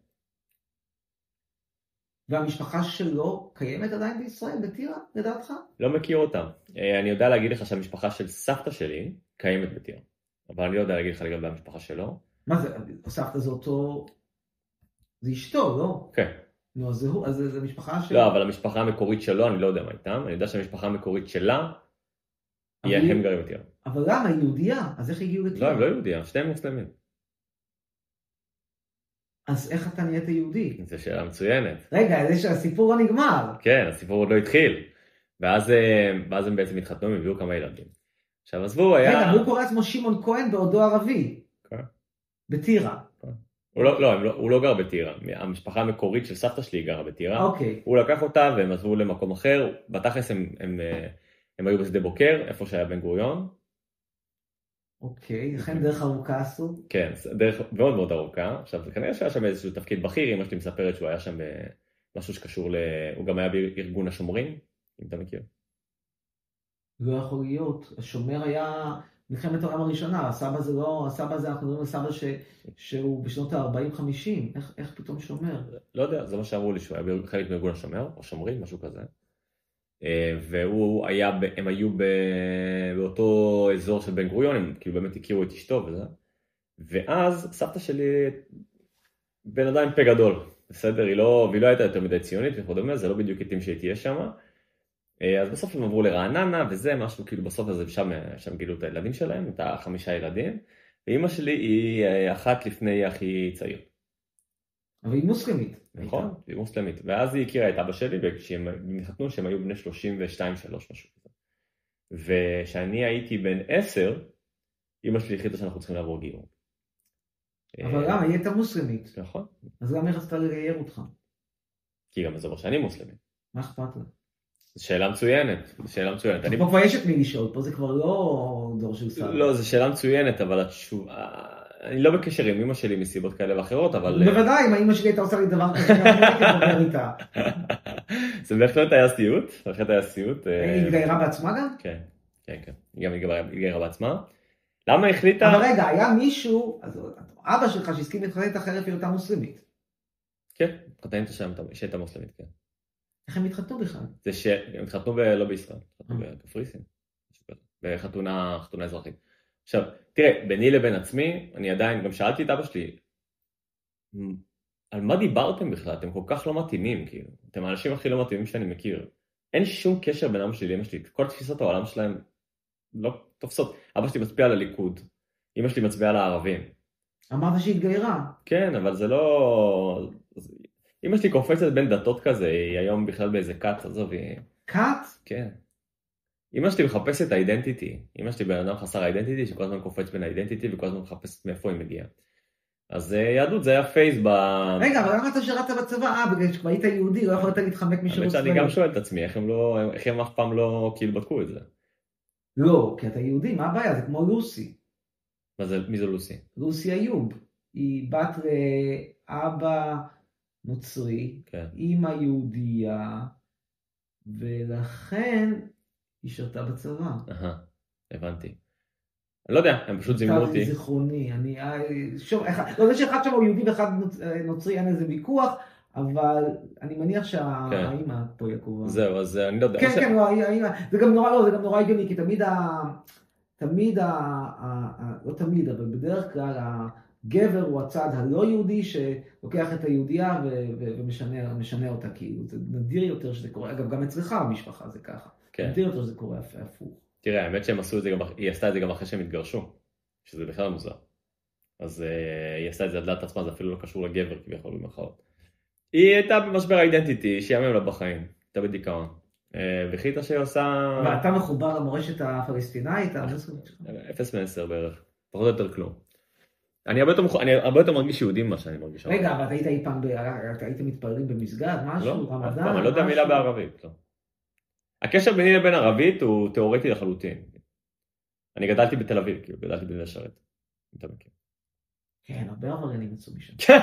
והמשפחה שלו קיימת עדיין בישראל, בטירה, לדעתך? לא מכיר אותה. אה, אני יודע להגיד לך שהמשפחה של סבתא שלי קיימת בטירה. אבל אני לא יודע להגיד לך לגבי המשפחה שלו. מה זה, סבתא זה אותו... זה אשתו, לא? כן. נו, אז זה הוא, אז זה משפחה של... לא, אבל המשפחה המקורית שלו, אני לא יודע מה איתם, אני יודע שהמשפחה המקורית שלה, היא- הם גרים בטירה. אבל למה, היא יהודייה, אז איך הגיעו לא, לטירה? הם לא יהודים, שניהם מוסלמים. אז איך אתה נהיית יהודי? זו שאלה מצוינת. רגע, זה שהסיפור לא נגמר. כן, הסיפור עוד לא התחיל. ואז, אה, ואז הם בעצם התחתנו, הם הביאו כמה ילדים. עכשיו עזבו, היה... רגע, והוא קורא לעצמו שמעון כהן בעודו ערבי. כן. בטירה. הוא לא, לא, הם לא, הוא לא גר בטירה. המשפחה המקורית של סבתא שלי גרה בטירה. אוקיי. הוא לקח אותה והם עזבו למקום אחר. בתכלס הם, הם, אה, הם היו בשדה בוקר, איפה שהיה בן גוריון. אוקיי, לכן דרך ארוכה עשו. כן, דרך מאוד מאוד ארוכה. עכשיו, כנראה שהיה שם איזשהו תפקיד בכיר, אמא שלי מספרת שהוא היה שם במשהו שקשור ל... הוא גם היה בארגון השומרים, אם אתה מכיר. לא יכול להיות. השומר היה מלחמת העולם הראשונה, הסבא זה לא, הסבא זה, אנחנו מדברים על סבא ש, שהוא בשנות ה-40-50, איך, איך פתאום שומר? לא יודע, זה מה שאמרו לי, שהוא היה חלק מארגון השומר, או שומרים, משהו כזה. אה, והוא היה, הם היו באותו אזור של בן גוריון, הם כאילו באמת הכירו את אשתו וזה. ואז סבתא שלי, בן אדם פה גדול, בסדר? היא לא, והיא לא הייתה יותר מדי ציונית וכדומה, זה לא בדיוק התאים שהיא תהיה שם. אז בסוף הם עברו לרעננה וזה, משהו כאילו בסוף הזה, שם, שם גילו את הילדים שלהם, את החמישה ילדים. ואימא שלי היא אה, אחת לפני אחי צעיר. אבל היא מוסלמית. נכון, היא מוסלמית. ואז היא הכירה את אבא שלי, וכשהם התחתנו שהם היו בני 32-3 משהו כזה. וכשאני הייתי בן 10, אמא שלי החליטה שאנחנו צריכים לעבור גיור. אבל למה? היא הייתה מוסלמית. נכון. אז למה היא רצתה לגייר אותך? כי גם זה אומר שאני מוסלמי. מה אכפת לה? שאלה מצוינת, שאלה מצוינת. פה כבר יש את מי לשאול, פה זה כבר לא דור של סבא. לא, זו שאלה מצוינת, אבל התשובה... אני לא בקשר עם אמא שלי מסיבות כאלה ואחרות, אבל... בוודאי, אם האמא שלי הייתה עושה לי דבר כזה, אני הייתי מדבר איתה. זה בהחלט היה סיוט, בהחלט היה סיוט. היא התגיירה בעצמה גם? כן, כן, כן. היא גם התגיירה בעצמה. למה החליטה... אבל רגע, היה מישהו, אבא שלך שהסכים להתחתן איתך חרף היותה מוסלמית. כן, התחתן איתה שהייתה מוסלמית, כן. איך הם התחתנו בכלל? זה שהם התחתנו לא בישראל, התחתנו אה. בקפריסין, בחתונה אזרחית. עכשיו, תראה, ביני לבין עצמי, אני עדיין, גם שאלתי את אבא שלי, על מה דיברתם בכלל? אתם כל כך לא מתאימים, כאילו. אתם האנשים הכי לא מתאימים שאני מכיר. אין שום קשר בין אבא שלי לאמא שלי. כל תפיסות העולם שלהם לא תופסות. אבא שלי מצביע על הליכוד, אמא שלי מצביעה על הערבים. אמרת שהתגיירה. כן, אבל זה לא... אמא שלי קופצת בין דתות כזה, היא היום בכלל באיזה כת, עזוב, היא... כת? כן. אמא שלי מחפשת האידנטיטי. אמא שלי בן אדם חסר האידנטיטי, שכל הזמן קופץ בין האידנטיטי וכל הזמן מחפשת מאיפה היא מגיעה. אז אה, יהדות זה היה פייס ב... רגע, אבל למה אתה שירת בצבא? אה, בגלל שכבר היית יהודי, לא יכולת להתחמק משירות צבאי. האמת שאני גם שואל את עצמי, איך הם לא, איך הם אף פעם לא כאילו בדקו את זה. לא, כי אתה יהודי, מה הבעיה? זה כמו לוסי. מה זה, מי זה לוסי? לוסי איוב. היא בת לאבא נוצרי, כן. אימא יהודייה, ולכן היא שירתה בצבא. אהה, הבנתי. אני לא יודע, הם פשוט זימנו אותי. זיכרוני, אני... אה, שוב, לא, זה שאחד שם הוא יהודי ואחד נוצרי, אין איזה ויכוח, אבל אני מניח שהאימא כן. פה יקובה. זהו, אז אני לא יודע. כן, כן, לא, האימא, זה גם נורא, לא, זה גם נורא הגיוני, כי תמיד ה... תמיד ה... לא תמיד, אבל בדרך כלל הגבר הוא הצד הלא יהודי שלוקח את היהודייה ומשנה אותה, כאילו, זה נדיר יותר שזה קורה, אגב, גם אצלך במשפחה זה ככה. כן. נדיר יותר שזה קורה הפוך. תראה, האמת שהם עשו את זה, גם, היא עשתה את זה גם אחרי שהם התגרשו, שזה בכלל מוזר. אז uh, היא עשתה את זה על דעת עצמה, זה אפילו לא קשור לגבר כביכול במרכאות. היא הייתה במשבר האידנטיטי, שיאמם לה בחיים, הייתה בדיכאון. Uh, והחליטה שהיא עושה... ואתה מחובר למורשת הפלסטינאית? אפס מעשר בערך, פחות או יותר כלום. אני הרבה, יותר, מוכ... אני הרבה יותר מרגיש יהודי ממה שאני מרגיש. רגע, אבל היית אי פעם, היית מתפללים במסגד, משהו, לא, רמדאן? אני לא יודע מילה בערבית, לא. הקשר ביני לבין ערבית הוא תיאורטי לחלוטין. אני גדלתי בתל אביב, כאילו, גדלתי בנווה שרת. אתה מכיר. כן, הרבה עבריינים יצאו משם.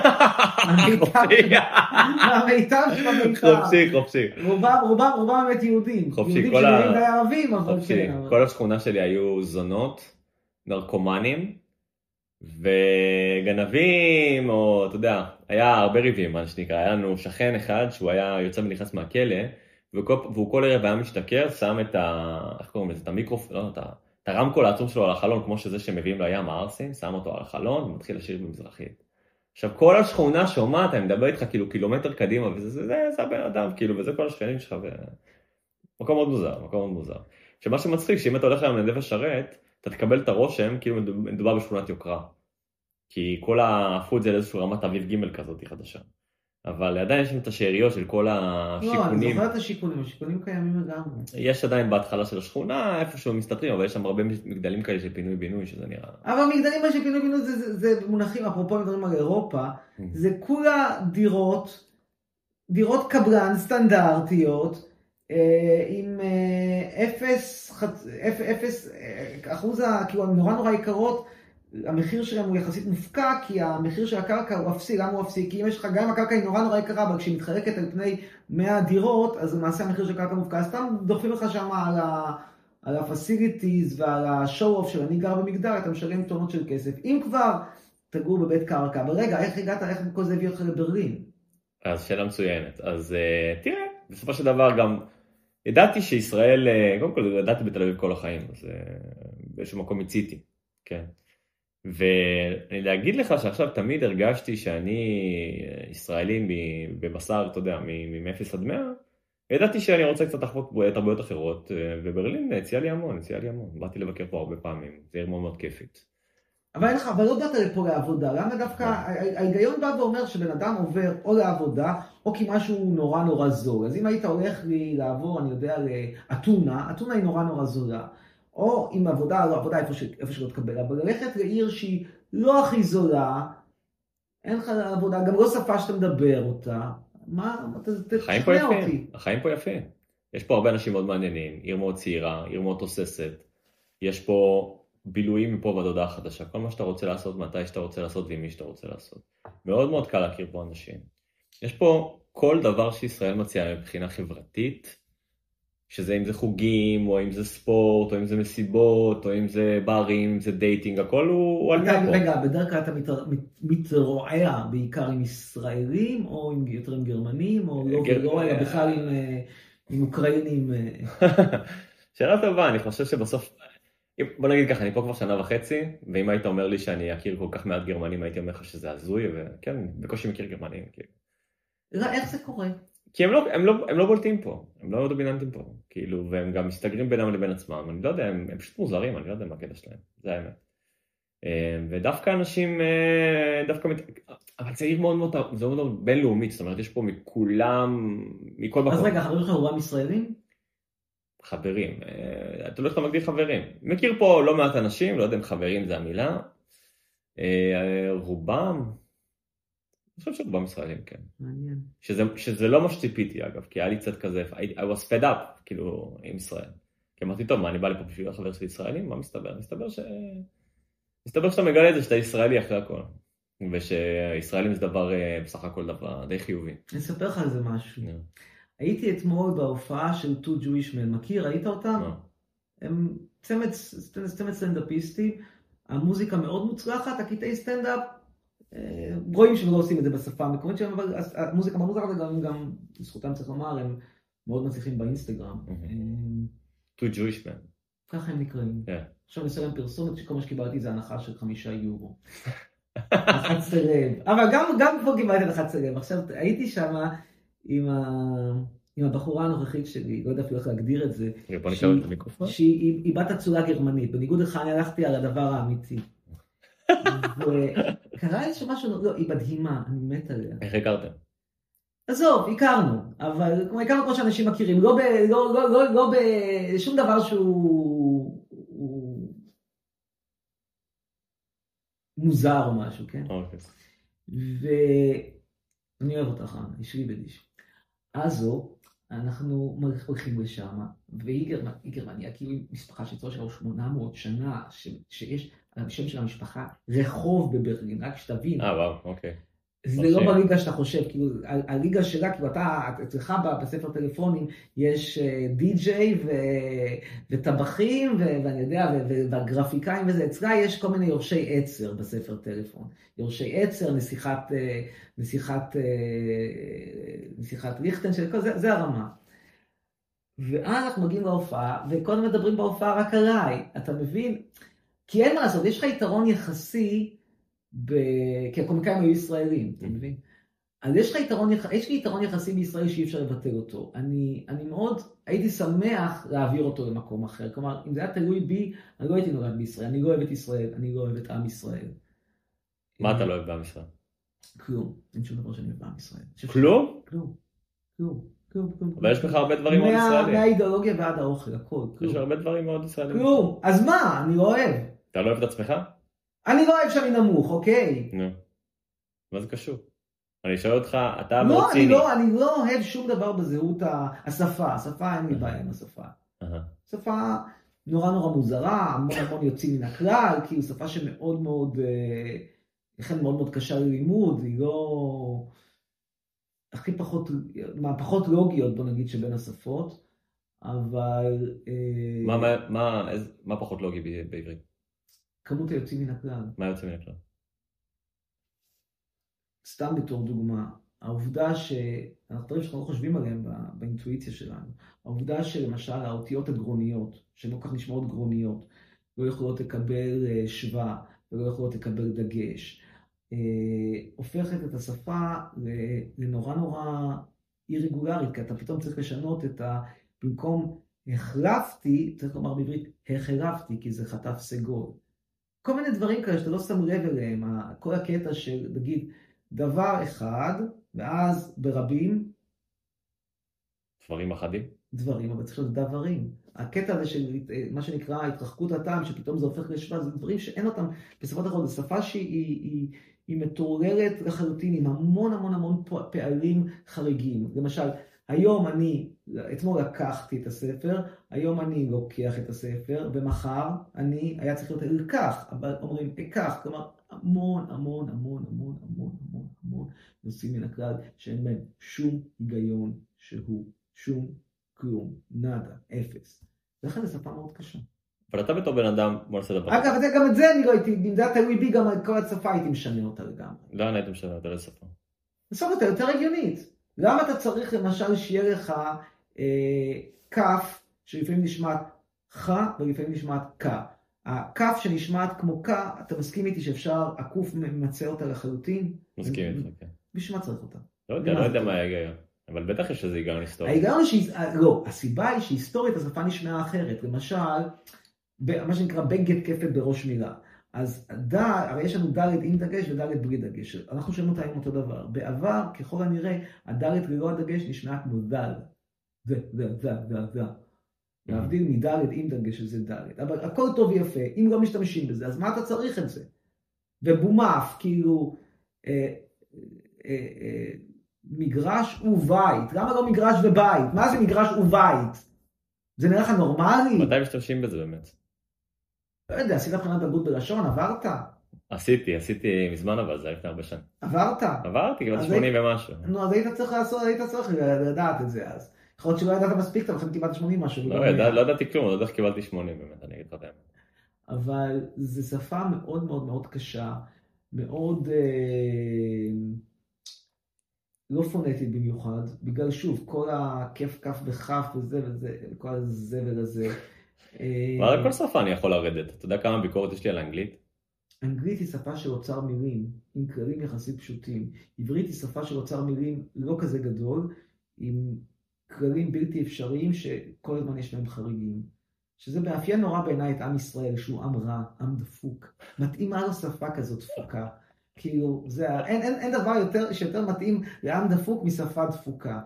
המיטב של המיטב. חופשי, חופשי. רובם, רובם, רובם באמת יהודים. חופשי, יהודים כל ה... די ערבים, אבל כן. כל השכונה שלי היו זונות, נרקומנים, וגנבים, או אתה יודע, היה הרבה ריבים, מה שנקרא. היה לנו שכן אחד שהוא היה יוצא ונכנס מהכלא. והוא כל ערב היה משתכר, שם את ה... איך קוראים לזה? את המיקרופון, לא, את הרמקול העצום שלו על החלון, כמו שזה שמביאים לים הערסים, שם אותו על החלון ומתחיל לשיר במזרחית. עכשיו כל השכונה שומעת, אני מדבר איתך כאילו קילומטר קדימה, וזה זה, זה, זה הבן אדם, כאילו, וזה כל השכנים שלך, ו... מקום מאוד מוזר, מקום מאוד מוזר. שמה שמצחיק, שאם אתה הולך היום לנווה שרת, אתה תקבל את הרושם כאילו מדובר בשכונת יוקרה. כי כל הפכו את זה לאיזושהי רמת אביב ג' כזאת חדשה. אבל עדיין יש שם את השאריות של כל השיכונים. לא, אני זוכר את השיכונים, השיכונים קיימים לגמרי. יש עדיין בהתחלה של השכונה, איפשהו מסתתרים, אבל יש שם הרבה מגדלים כאלה של פינוי-בינוי, שזה נראה... אבל מגדלים של פינוי-בינוי זה, זה, זה מונחים, אפרופו מדברים על אירופה, mm. זה כולה דירות, דירות קבלן סטנדרטיות, אה, עם אה, אפס, אפס, אה, אחוז, כאילו, נורא נורא יקרות. המחיר שלהם הוא יחסית מופקע, כי המחיר של הקרקע הוא אפסי, למה הוא אפסי? כי אם יש לך, גם אם הקרקע היא נורא נורא יקרה, אבל כשהיא מתחלקת על פני 100 דירות, אז למעשה המחיר של הקרקע מופקע. אז סתם דוחפים לך שם על ה... על הפסיליטיז ועל השואו-אוף של אני גר במגדל, אתה משלם טונות של כסף. אם כבר, תגור בבית קרקע. אבל רגע, איך הגעת, איך כל זה הביא אותך לברלין? אז שאלה מצוינת. אז uh, תראה, בסופו של דבר גם ידעתי שישראל, uh, קודם כל ידעתי בתל אביב כל החיים, אז uh, באיזשהו מקום מיציתי, כן. ואני להגיד לך שעכשיו תמיד הרגשתי שאני ישראלי בבשר, אתה יודע, מ-0 עד 100, ידעתי שאני רוצה קצת לחוות תרבויות אחרות, וברלין הציע לי המון, הציע לי המון. באתי לבקר פה הרבה פעמים, זו עיר מאוד מאוד כיפית. אבל אין לך, אבל לא באת לפה לעבודה, למה דווקא, ההיגיון בא ואומר שבן אדם עובר או לעבודה, או כי משהו נורא נורא זול. אז אם היית הולך לי לעבור, אני יודע, לאתונה, אתונה היא נורא נורא זולה. או עם עבודה, לא עבודה איפה, ש, איפה שלא תקבל, אבל ללכת לעיר שהיא לא הכי זולה, אין לך עבודה, גם לא שפה שאתה מדבר אותה, מה, תשכנע אותי. החיים פה יפים. יש פה הרבה אנשים מאוד מעניינים, עיר מאוד צעירה, עיר מאוד תוססת. יש פה בילויים מפה ועד הודעה חדשה, כל מה שאתה רוצה לעשות, מתי שאתה רוצה לעשות ועם מי שאתה רוצה לעשות. מאוד מאוד קל להכיר פה אנשים. יש פה כל דבר שישראל מציעה מבחינה חברתית, שזה אם זה חוגים, או אם זה ספורט, או אם זה מסיבות, או אם זה ברים, אם זה dating, הכל הוא על מאה פה. רגע, בדרך כלל אתה מתרועע בעיקר עם ישראלים, או עם, יותר עם גרמנים, או לא ולא, אלא בכלל עם, אה, עם אוקראינים. אה. שאלה טובה, אני חושב שבסוף, בוא נגיד ככה, אני פה כבר שנה וחצי, ואם היית אומר לי שאני אכיר כל כך מעט גרמנים, הייתי אומר לך שזה הזוי, וכן, בקושי מכיר גרמנים. כאילו. איך זה קורה? כי הם לא, הם, לא, הם לא בולטים פה, הם לא דומיננטים פה, כאילו, והם גם מסתגרים בינם לבין עצמם, אני לא יודע, הם, הם פשוט מוזרים, אני לא יודע מה הקטע שלהם, זה האמת. אה, ודווקא אנשים, אה, דווקא, מת... אבל זה עיר מאוד מאוד, זה מאוד בינלאומית, זאת אומרת, יש פה מכולם, מכל מקום. אז רגע, חברים שלך רובם ישראלים? חברים, אה, אתה לא אתה מגדיר חברים. מכיר פה לא מעט אנשים, לא יודע אם חברים זה המילה, רובם, אני חושב שרובם ישראלים, כן. מעניין. שזה, שזה לא מה שציפיתי אגב, כי היה לי קצת כזה, I, I was fed up, כאילו, עם ישראל. כי אמרתי, טוב, מה, אני בא לפה בשביל החבר שלי ישראלים? מה מסתבר? מסתבר ש... מסתבר שאתה מגלה את זה שאתה ישראלי אחרי הכל. ושישראלים זה דבר, אה, בסך הכל דבר די חיובי. אני אספר לך על זה משהו. Yeah. הייתי אתמול בהופעה של טו ג'ווישמן, מכיר? ראית אותם? Yeah. הם צמד, צמד סטנדאפיסטים, המוזיקה מאוד מוצלחת, הקטעי סטנדאפ רואים שהם לא עושים את זה בשפה המקומית שלהם, אבל המוזיקה מאוד מוזרה, וגם גם, לזכותם צריך לומר, הם מאוד מצליחים באינסטגרם. To Jewish man. ככה הם נקראים. עכשיו אני אסיים פרסומת שכל מה שקיבלתי זה הנחה של חמישה יורו. הנחת סלב. אבל גם פה קיבלתי הנחת סלב. עכשיו הייתי שם עם עם הבחורה הנוכחית שלי, לא יודע אפילו איך להגדיר את זה. בוא נקרא את המיקרופון. שהיא בת אצולה גרמנית, בניגוד לך אני הלכתי על הדבר האמיתי. וקרה לי שמשהו, לא, היא מדהימה, אני מת עליה. איך הכרתם? עזוב, הכרנו, אבל כמו הכרנו כמו שאנשים מכירים, לא, ב, לא, לא, לא, לא בשום דבר שהוא הוא... מוזר או משהו, כן? אוקיי. ואני אוהב אותך, יש לי בדיש. אז אנחנו הולכים לשם, והיא גרמניה, כאילו משפחה של צור 800 שנה, ש, שיש השם של המשפחה, רחוב בברלין, רק שתבין. אה, וואו, אוקיי. זה לא בליגה שאתה חושב, כאילו, הליגה שלה, כאילו, אתה, אצלך בספר טלפונים יש אה, די-ג'יי וטבחים, ואני יודע, והגרפיקאים וזה, אצלה יש כל מיני יורשי עצר בספר טלפון. יורשי עצר, נסיכת, אה, נסיכת, אה, נסיכת ליכטנשטיין, זה, זה הרמה. ואז אנחנו מגיעים להופעה, וקודם מדברים בהופעה רק עליי, אתה מבין? כי אין מה לעשות, יש לך יתרון יחסי, ב... כי הקומיקאים היו ישראלים, אתה מבין? אז יש לך יתרון, יש לי יתרון יחסי בישראל שאי אפשר לבטל אותו. אני, אני מאוד הייתי שמח להעביר אותו למקום אחר. כלומר, אם זה היה תלוי בי, אני לא הייתי נולד בישראל. אני לא אוהב את ישראל, אני לא אוהב את עם ישראל. מה אתה לא אוהב בעם ישראל? כלום. אין שום דבר שאני אוהב בעם ישראל. כלום? כלום. כלום. אבל יש לך הרבה דברים מאוד ישראלים. מהאידיאולוגיה ועד האוכל, הכל. יש הרבה דברים מאוד ישראלים. כלום. אז מה? אני לא אוהב. אתה לא אוהב את עצמך? אני לא אוהב שאני נמוך, אוקיי? נו. מה זה קשור? אני שואל אותך, אתה מאוד לא, ציני. לא, אני לא אוהב שום דבר בזהות השפה. השפה, אין לי בעיה עם השפה. שפה נורא נורא מוזרה, המון המון יוצאים מן הכלל, כאילו שפה שמאוד מאוד, אה, לכן מאוד מאוד קשה ללימוד, היא לא... הכי פחות, מהפחות לוגיות, בוא נגיד, שבין השפות, אבל... אה, מה, מה, מה, מה פחות לוגי בעברית? כמות היוצאים מן הכלל. מה יוצא מן הכלל? סתם בתור דוגמה, העובדה שאנחנו דברים שאנחנו לא חושבים עליהם באינטואיציה שלנו, העובדה שלמשל האותיות הגרוניות, שהן לא כך נשמעות גרוניות, לא יכולות לקבל אה, שווה ולא יכולות לקבל דגש, אה, הופכת את השפה לנורא נורא אי-רגולרית, כי אתה פתאום צריך לשנות את ה... במקום החלפתי, צריך לומר בעברית, החלפתי, כי זה חטף סגול. כל מיני דברים כאלה שאתה לא שם לב אליהם, כל הקטע של, נגיד, דבר אחד, ואז ברבים. דברים אחדים? דברים, אבל צריך להיות דברים. הקטע הזה של מה שנקרא התרחקות הטעם, שפתאום זה הופך לשבט, זה דברים שאין אותם בסופו של דבר, זו שפה שהיא היא, היא מתוארת לחלוטין עם המון המון המון פערים חריגים. למשל, היום אני, אתמול לקחתי את הספר, היום אני לוקח את הספר, ומחר אני, היה צריך להיות אלקח, אבל אומרים אקח, כלומר המון המון המון המון המון המון המון נושאים מן הכלל שאין בהם שום היגיון שהוא, שום כלום, נאדה, אפס. לכן זו שפה מאוד קשה. אבל אתה בתור בן אדם, בוא נעשה דבר. אגב, גם את זה אני לא הייתי, אם זה היה תלוי בי, גם כל השפה הייתי משנה אותה לגמרי. לאן היית משנה אותה? לאיזה שפה? בסוף אתה יותר הגיונית. למה אתה צריך למשל שיהיה לך כף שלפעמים נשמעת ח ולפעמים נשמעת כ. הכף שנשמעת כמו כ, אתה מסכים איתי שאפשר, הקוף ממצה אותה לחלוטין? מסכים איתך, כן. בשביל מה צריך אותה? לא יודע, לא יודע מה ההיגיון. אבל בטח יש איזה היגיון היסטורי. ההיגיון שהיא, לא, הסיבה היא שהיסטורית השפה נשמעה אחרת. למשל, מה שנקרא בגד כפת בראש מילה. אז ד', הרי יש לנו ד' עם דגש וד' בלי דגש. אנחנו שומעים אותה עם אותו דבר. בעבר, ככל הנראה, הד' ללא הדגש נשמע כמו ד'. זה, זה, זה, זה, זה. להבדיל מד' עם דגש שזה ד'. אבל הכל טוב ויפה, אם לא משתמשים בזה, אז מה אתה צריך את זה? ובומף, כאילו, אה, אה, אה, מגרש ובית. למה לא מגרש ובית? מה זה מגרש ובית? זה נראה לך נורמלי? מתי משתמשים בזה באמת? לא יודע, עשית בחינת בגרות בלשון, עברת? עשיתי, עשיתי מזמן אבל זה היה לפני הרבה שנים. עברת? עברתי, כבר 80 ומשהו. נו, אז היית צריך לעשות, היית צריך לדעת את זה אז. יכול להיות שלא ידעת מספיק טוב, לכן קיבלת 80 משהו. לא, לא ידעתי כלום, לא יודע איך קיבלתי 80 באמת, אני אגיד לך את האמת. אבל זו שפה מאוד מאוד מאוד קשה, מאוד אה, לא פונטית במיוחד, בגלל שוב, כל הכיף כף וכף וזה וזה, כל הזבל הזה. ועל כל שפה אני יכול לרדת. אתה יודע כמה ביקורת יש לי על האנגלית? אנגלית היא שפה של אוצר מילים, עם כללים יחסית פשוטים. עברית היא שפה של אוצר מילים לא כזה גדול, עם כללים בלתי אפשריים שכל הזמן יש בהם חריגים. שזה מאפיין נורא בעיניי את עם ישראל, שהוא עם רע, עם דפוק. מתאימה לו שפה כזאת דפוקה. כאילו, זה, אין, אין, אין דבר יותר, שיותר מתאים לעם דפוק משפה דפוקה.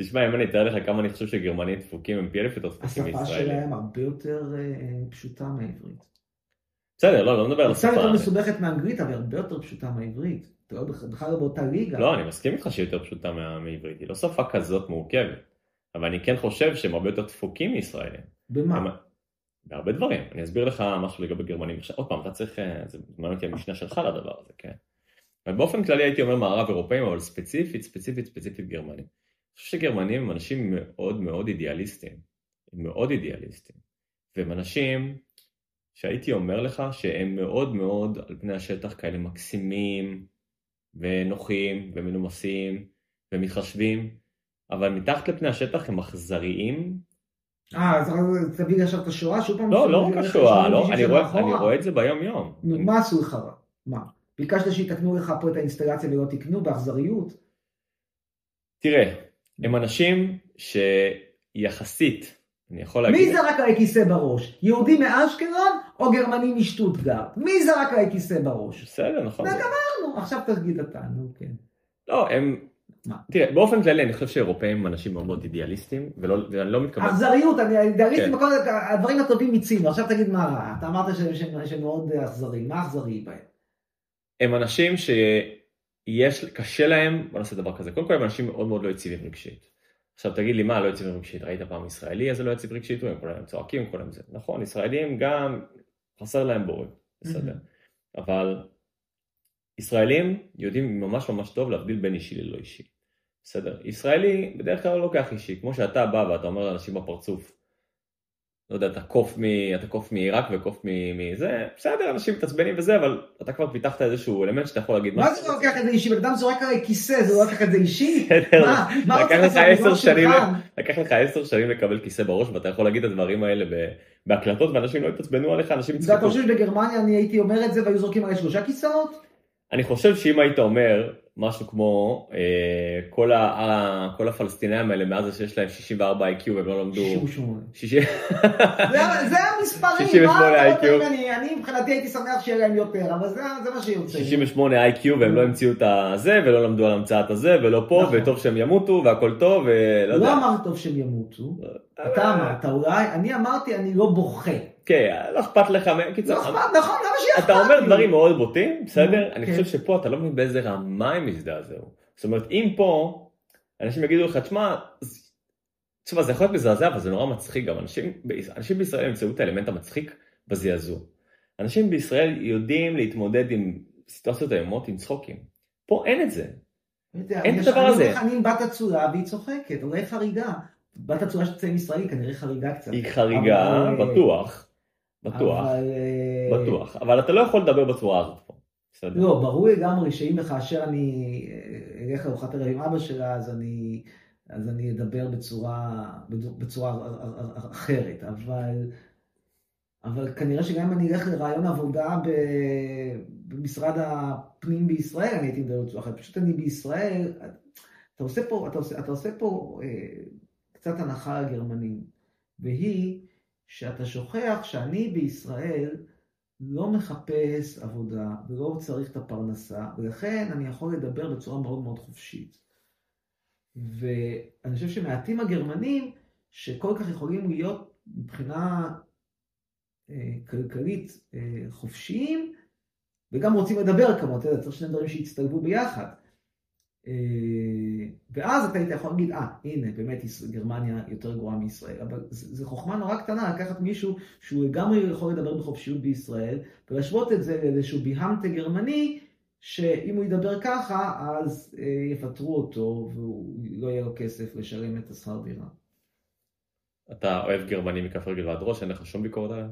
תשמע, אם אני אתאר לך כמה אני חושב שגרמנים דפוקים הם פי אלף יותר דפוקים מישראלים. השפה שלהם הרבה יותר uh, פשוטה מהעברית. בסדר, לא, לא מדבר על השפה. קצת יותר מסובכת מאנגלית, אבל הרבה יותר פשוטה מהעברית. אתה לא בכלל לא באותה ליגה. לא, אני מסכים איתך שהיא יותר פשוטה מעברית. היא לא שפה כזאת מורכבת. אבל אני כן חושב שהם הרבה יותר דפוקים מישראלים. במה? הם... בהרבה דברים. אני אסביר לך משהו לגבי גרמנים. עוד פעם, אתה צריך, אה, זה מעניין אותי המשנה שלך לדבר הזה, כן? אבל באופן כללי הייתי אומר מערב אירופאים, אבל ספציפית, ספציפית, ספציפית גרמנים. חושב שגרמנים הם אנשים מאוד מאוד אידיאליסטים, הם מאוד אידיאליסטים, והם אנשים שהייתי אומר לך שהם מאוד מאוד על פני השטח כאלה מקסימים ונוחים ומנומסים ומתחשבים, אבל מתחת לפני השטח הם אכזריים. אה, אז תביא עכשיו את השואה שוב פעם? לא, לא רק השואה, לא, אני רואה, אני רואה את זה ביום יום. נו, מה עשו לך רע? מה? ביקשת שיתקנו לך פה את האינסטלציה ולא תקנו באכזריות? תראה, הם אנשים שיחסית, אני יכול להגיד... מי זרק עלי כיסא בראש? יהודי מאשקלון או גרמני משטוטגרד? מי זרק עלי כיסא בראש? בסדר, נכון. וגמרנו, עכשיו תגיד אתה, נו כן. לא, הם... מה? תראה, באופן כללי אני חושב שאירופאים הם אנשים מאוד מאוד אידיאליסטים, ולא, ואני לא מתכוון... אכזריות, אני אידיאליסטים, כן. הדברים הטובים מיצינו, עכשיו תגיד מה רע, אתה אמרת שהם מאוד אכזריים, מה אכזרי בהם? הם אנשים ש... יש, קשה להם, בוא נעשה דבר כזה, קודם כל הם אנשים מאוד מאוד לא יציבים רגשית. עכשיו תגיד לי מה לא יציבים רגשית, ראית פעם ישראלי איזה לא יציב רגשית, הם כולם צועקים, כולם זה, נכון, ישראלים גם חסר להם בורג, בסדר, אבל ישראלים יודעים ממש ממש טוב להבדיל בין אישי ללא אישי, בסדר, ישראלי בדרך כלל לא לוקח אישי, כמו שאתה בא ואתה אומר לאנשים בפרצוף, לא יודע, אתה קוף, מ... אתה קוף מעיראק וקוף מזה, בסדר, אנשים מתעצבנים וזה, אבל אתה כבר פיתחת איזשהו אלמנט שאתה יכול להגיד... מה זה לא לוקח את זה אישי? בן אדם זורק עליי כיסא, זה לא לקח את זה אישי? מה? מה רוצה לעשות שנים, לקח לך עשר שנים לקבל כיסא בראש, ואתה יכול להגיד את הדברים האלה בהקלטות, ואנשים לא יתעצבנו עליך, אנשים יצחקו. ואתה חושב שבגרמניה אני הייתי אומר את זה והיו זורקים עליי שלושה כיסאות? אני חושב שאם היית אומר משהו כמו אה, כל, ה, כל הפלסטינאים האלה מאז שיש להם 64 IQ והם לא למדו... 68. 60... זה המספרים, 68 IQ. אני, אני מבחינתי הייתי שמח שיהיה להם יותר, אבל זה, זה מה שיוצא. 68 IQ והם לא המציאו את הזה ולא למדו על המצאת הזה ולא פה נכון. וטוב שהם ימותו והכל טוב ולא יודע. לא אמרת טוב שהם ימותו, אתה אמרת, אולי, אני אמרתי אני לא בוכה. כן, לא אכפת לך. קיצור, לא אכפת, נכון, למה שיהיה אכפת אתה אומר? דברים מאוד בוטים, בסדר? אני כן. חושב שפה אתה לא מבין באיזה רמה הם הזדעזעו. זאת אומרת, אם פה אנשים יגידו לך, תשמע, תשמע, זה יכול להיות מזעזע, אבל זה נורא מצחיק גם. אנשים, אנשים בישראל ימצאו את האלמנט המצחיק בזעזוע. אנשים בישראל יודעים להתמודד עם סיטואציות איומות עם צחוקים. פה אין את זה. אין את הדבר אני הזה. אומר לך, אני עם בת אצולה והיא צוחקת, אולי חריגה. בת אצולה שתצא עם ישראלי כנראה חריגה קצת. היא חריגה, אה, בטוח. בטוח, אבל, אה, בטוח. אבל אתה לא יכול לדבר בצורה הזאת פה. בסדר. לא, ברור לגמרי שאם וכאשר אני אה, אלך לארוחת ערב עם אבא שלה, אז אני, אז אני אדבר בצורה, בצורה אחרת, אבל, אבל כנראה שגם אם אני אלך לרעיון עבודה במשרד הפנים בישראל, אני הייתי מדבר בצורה אחרת. פשוט אני בישראל, אתה עושה פה, אתה עושה, אתה עושה פה אה, קצת הנחה לגרמנים, והיא שאתה שוכח שאני בישראל לא מחפש עבודה ולא צריך את הפרנסה, ולכן אני יכול לדבר בצורה מאוד מאוד חופשית. ואני חושב שמעטים הגרמנים שכל כך יכולים להיות מבחינה אה, כלכלית אה, חופשיים, וגם רוצים לדבר כמובן, אתה יודע, צריך שני דברים שיצטלבו ביחד. אה, ואז אתה היית יכול להגיד, אה, הנה, באמת גרמניה יותר גרועה מישראל. אבל זו חוכמה נורא קטנה לקחת מישהו שהוא לגמרי יכול לדבר בחופשיות בישראל, ולהשוות את זה לאיזשהו ביהמטה גרמני, שאם הוא ידבר ככה, אז אה, יפטרו אותו, ולא יהיה לו כסף לשלם את השכר דירה. אתה אוהב גרמנים מכף רגל ועד ראש, אין לך שום ביקורת עליהם?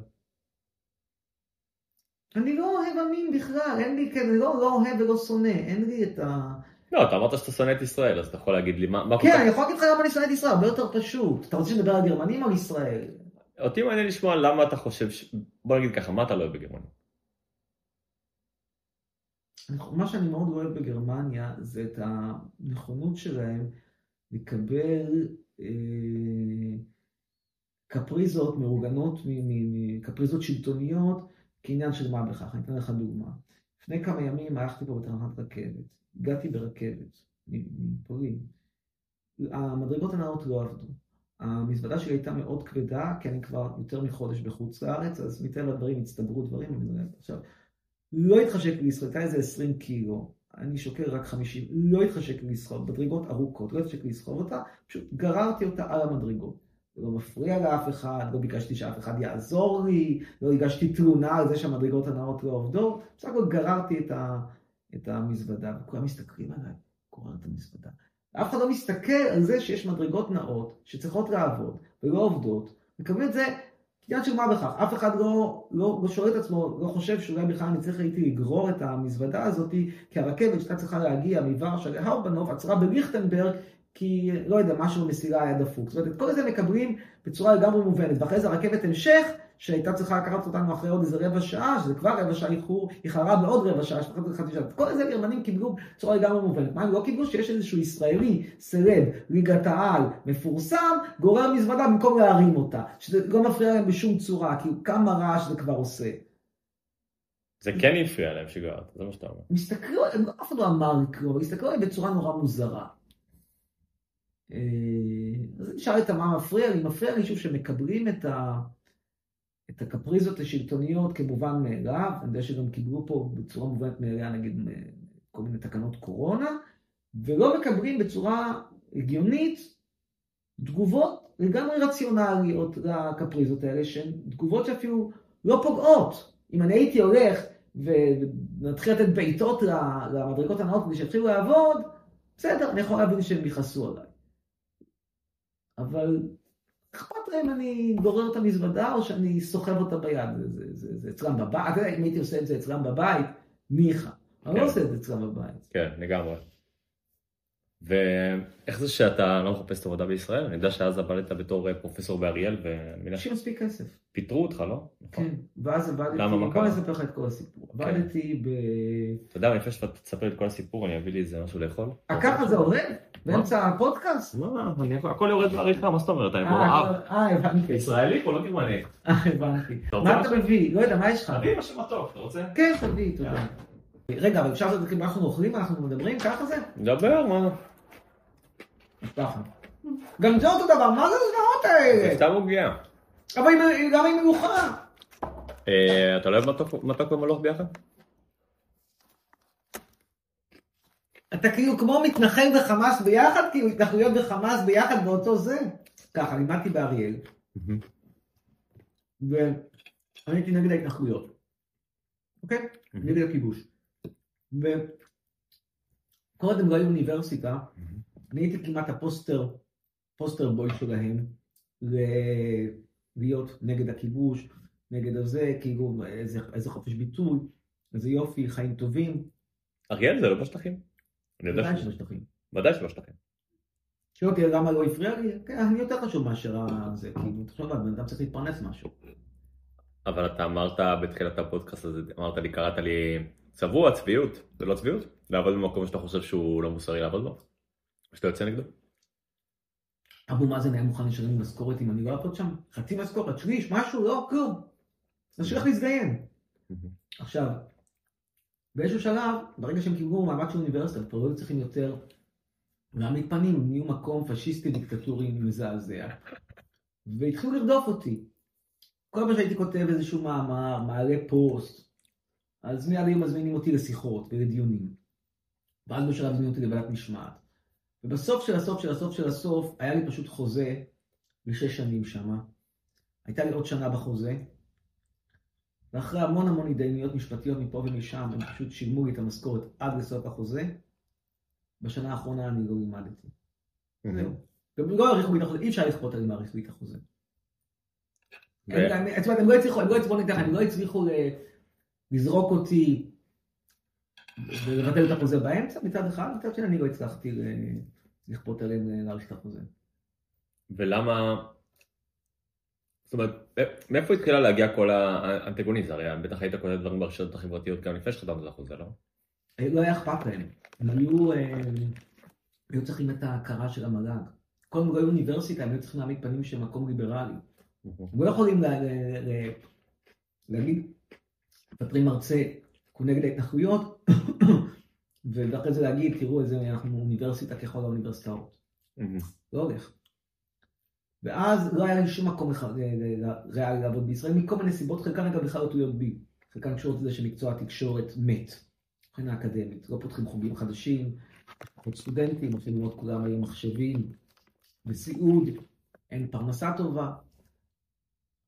אני לא אוהב עמים בכלל, אין לי כזה, לא, לא אוהב ולא שונא, אין לי את ה... לא, אתה אמרת שאתה שונא את ישראל, אז אתה יכול להגיד לי מה מה כן. אני יכול להגיד לך למה אני שונא את ישראל, הרבה יותר פשוט. אתה רוצה שנדבר על גרמנים או על ישראל? אותי מעניין לשמוע למה אתה חושב ש... בוא נגיד ככה, מה אתה לא אוהב בגרמניה? מה שאני מאוד אוהב בגרמניה זה את הנכונות שלהם לקבל אה, קפריזות מאורגנות, קפריזות שלטוניות כעניין של מה בכך. אני אתן לך דוגמה. לפני כמה ימים הלכתי פה בתחנת רכבת, הגעתי ברכבת מפולין. המדרגות הנעות לא עבדו. המזוודה שלי הייתה מאוד כבדה, כי אני כבר יותר מחודש בחוץ לארץ, אז מטבע הדברים הצטברו דברים. עכשיו, לא התחשק לי לסחוט, איזה 20 קילו, אני שוקל רק 50, לא התחשק לי לסחוט, מדרגות ארוכות, לא התחשק לי לסחוב אותה, פשוט גררתי אותה על המדרגות. לא מפריע לאף אחד, לא ביקשתי שאף אחד יעזור לי, לא הגשתי תלונה על זה שהמדרגות הנאות לא עובדות, בסך הכל גררתי את, ה, את המזוודה, וכולם מסתכלים עליי, גורר את המזוודה. אף אחד לא מסתכל על זה שיש מדרגות נאות שצריכות לעבוד ולא עובדות, מקבלים את זה עניין של מה בכך, אף אחד לא, לא, לא שואל את עצמו, לא חושב שאולי בכלל אני צריך הייתי לגרור את המזוודה הזאת, כי הרכבת שהייתה צריכה להגיע מוורשה להרבנוב עצרה בליכטנברג, כי לא יודע, משהו במסילה היה דפוק. זאת אומרת, את כל זה מקבלים בצורה לגמרי מובנת, ואחרי זה רכבת המשך, שהייתה צריכה לקחת אותנו אחרי עוד איזה רבע שעה, שזה כבר רבע שעה איחור, איחרה בעוד רבע שעה, שפחות חצי שעה. את כל זה הגרמנים קיבלו בצורה לגמרי מובנת. מה הם לא קיבלו? שיש איזשהו ישראלי, סלב, ליגת העל, מפורסם, גורר מזוודה במקום להרים אותה. שזה לא מפריע להם בשום צורה, כי כמה רעש זה כבר עושה. זה כן הפריע להם שגרת, זה מה שאתה אומר. מסתכלו, אף אחד לא אמר לי כלום, הסתכלו עליהם בצורה נורא מוזרה. אה, אז אני שאל אותם מה מפריע לי, מפריע לי שוב שמקבלים את, ה, את הקפריזות השלטוניות כמובן מאליו, אני יודע שגם קיבלו פה בצורה מובנת מאליה נגיד כל מיני תקנות קורונה, ולא מקבלים בצורה הגיונית תגובות לגמרי רציונליות לקפריזות האלה, שהן תגובות שאפילו לא פוגעות. אם אני הייתי הולך ונתחיל לתת בעיטות למדרגות הנאות כדי שיתחילו לעבוד, בסדר, אני יכול להבין שהם יכעסו עליי. אבל אכפת להם אני גורר את המזוודה או שאני סוחב אותה ביד, זה, זה, זה, זה אצלם בבית, אם הייתי עושה את זה אצלם בבית, ניחא. אני לא עושה את זה אצלם בבית. כן, לגמרי. ואיך זה שאתה לא מחפש עבודה בישראל? אני יודע שאז עבדת בתור פרופסור באריאל, ואני מניח... יש מספיק כסף. פיטרו אותך, לא? כן, ואז עבדתי... למה, מה בוא קרה? נספר לך את כל הסיפור. עבדתי ב... אתה יודע, לפני שאתה תספר את כל הסיפור, אני אביא לי איזה משהו לאכול. אה, ככה זה עובד? באמצע הפודקאסט? מה, אני- הכל יורד בעריכה, מה זאת אומרת? אני פה אה. אה, הבנתי. ישראלי פה, לא גרמני. אה, הבנתי. מה אתה? מביא? לא יודע, מה יש לך? תביא משהו מתוק, אתה רוצה? כן, תביא, תודה. רגע, אבל אפשר לדעת מה אנחנו אוכלים, אנחנו מדברים, ככה זה? דבר, מה? ככה. גם זה אותו דבר, מה זה הזוועות זה האלה? סתם עוגיה. אבל היא- גם היא מלוכה. אה, אתה לא אוהב מתוק ומלוך ביחד? אתה כאילו כמו מתנחל וחמאס ביחד, כאילו התנחלויות וחמאס ביחד באותו זה. ככה, לימדתי באריאל, ואני הייתי נגד ההתנחלויות. אוקיי? נגד הכיבוש. הם לא היו אוניברסיטה, אני הייתי כמעט הפוסטר, פוסטר בוי שלהם, ל- להיות נגד הכיבוש, נגד הזה, כאילו איזה, איזה חופש ביטוי, איזה יופי, חיים טובים. אריאל זה לא בשטחים? אני יודע שזה... שבשטחים. ודאי שבשטחים. שואל אותי למה לא הפריע לי, כן, אני יותר חשוב מאשר זה, כאילו, תחשוב, הבן אדם צריך להתפרנס משהו. אבל אתה אמרת בתחילת הפודקאסט הזה, אמרת לי, קראת לי צבוע, צביעות. זה לא צביעות? לעבוד במקום שאתה חושב שהוא לא מוסרי לעבוד בו? שאתה יוצא נגדו? אבו מאזן היה מוכן לשלם לי משכורת אם אני לא אעבוד שם? חצי משכורת, שליש, משהו, לא, כלום. אז שילך להזדיין. עכשיו, באיזשהו שלב, ברגע שהם קיבלו מעמד של אוניברסיטה, כבר לא היו צריכים יותר להעמיד פנים, נהיו מקום פשיסטי דיקטטורי מזעזע, והתחילו לרדוף אותי. כל פעם שהייתי כותב איזשהו מאמר, מעלה פוסט, אז מיד היו מזמינים אותי לשיחות ולדיונים. ואז בשלב הזמינו אותי לוועדת משמעת. ובסוף של הסוף של הסוף של הסוף, היה לי פשוט חוזה לשש שנים שמה. הייתה לי עוד שנה בחוזה, ואחרי המון המון התדיינויות משפטיות מפה ומשם, הם פשוט שילמו לי את המשכורת עד לסוף החוזה. בשנה האחרונה אני לא לימדתי. זהו. גם לא האריכו לי את החוזה, אי אפשר לכפות עליהם להאריך לי את החוזה. ו- אין להם- זאת אומרת, הם לא הצליחו, הם לא הצליחו, לזרוק אותי ולבטל את החוזה באמצע מצד אחד, מצד שני אני לא הצלחתי ל- לכפות עליהם להאריך את החוזה. ולמה... זאת אומרת, מאיפה התחילה להגיע כל האנטגוניזם? הרי בטח היית כותב דברים ברשתות החברתיות גם לפני שחתמת על החוזה, לא? לא היה אכפת להם. הם היו, אה, היו צריכים את ההכרה של המל"ג. קודם כל היו אוניברסיטה, הם היו צריכים להעמיד פנים של מקום ליברלי. הם לא יכולים להגיד, מפטרים מרצה, כי הוא נגד ההתנחלויות, ואחרי זה להגיד, תראו איזה, אנחנו אוניברסיטה ככל האוניברסיטאות. לא הולך. ואז לא היה לי שום מקום ל- ל- ריאלי לעבוד בישראל, מכל מיני סיבות, חלקן אגב בכלל לא תלויות בי. חלקן קשורות לזה שמקצוע התקשורת מת, מבחינה אקדמית. לא פותחים חוגים חדשים, פחות סטודנטים, הולכים ללמוד כולם היום מחשבים וסיעוד, אין פרנסה טובה.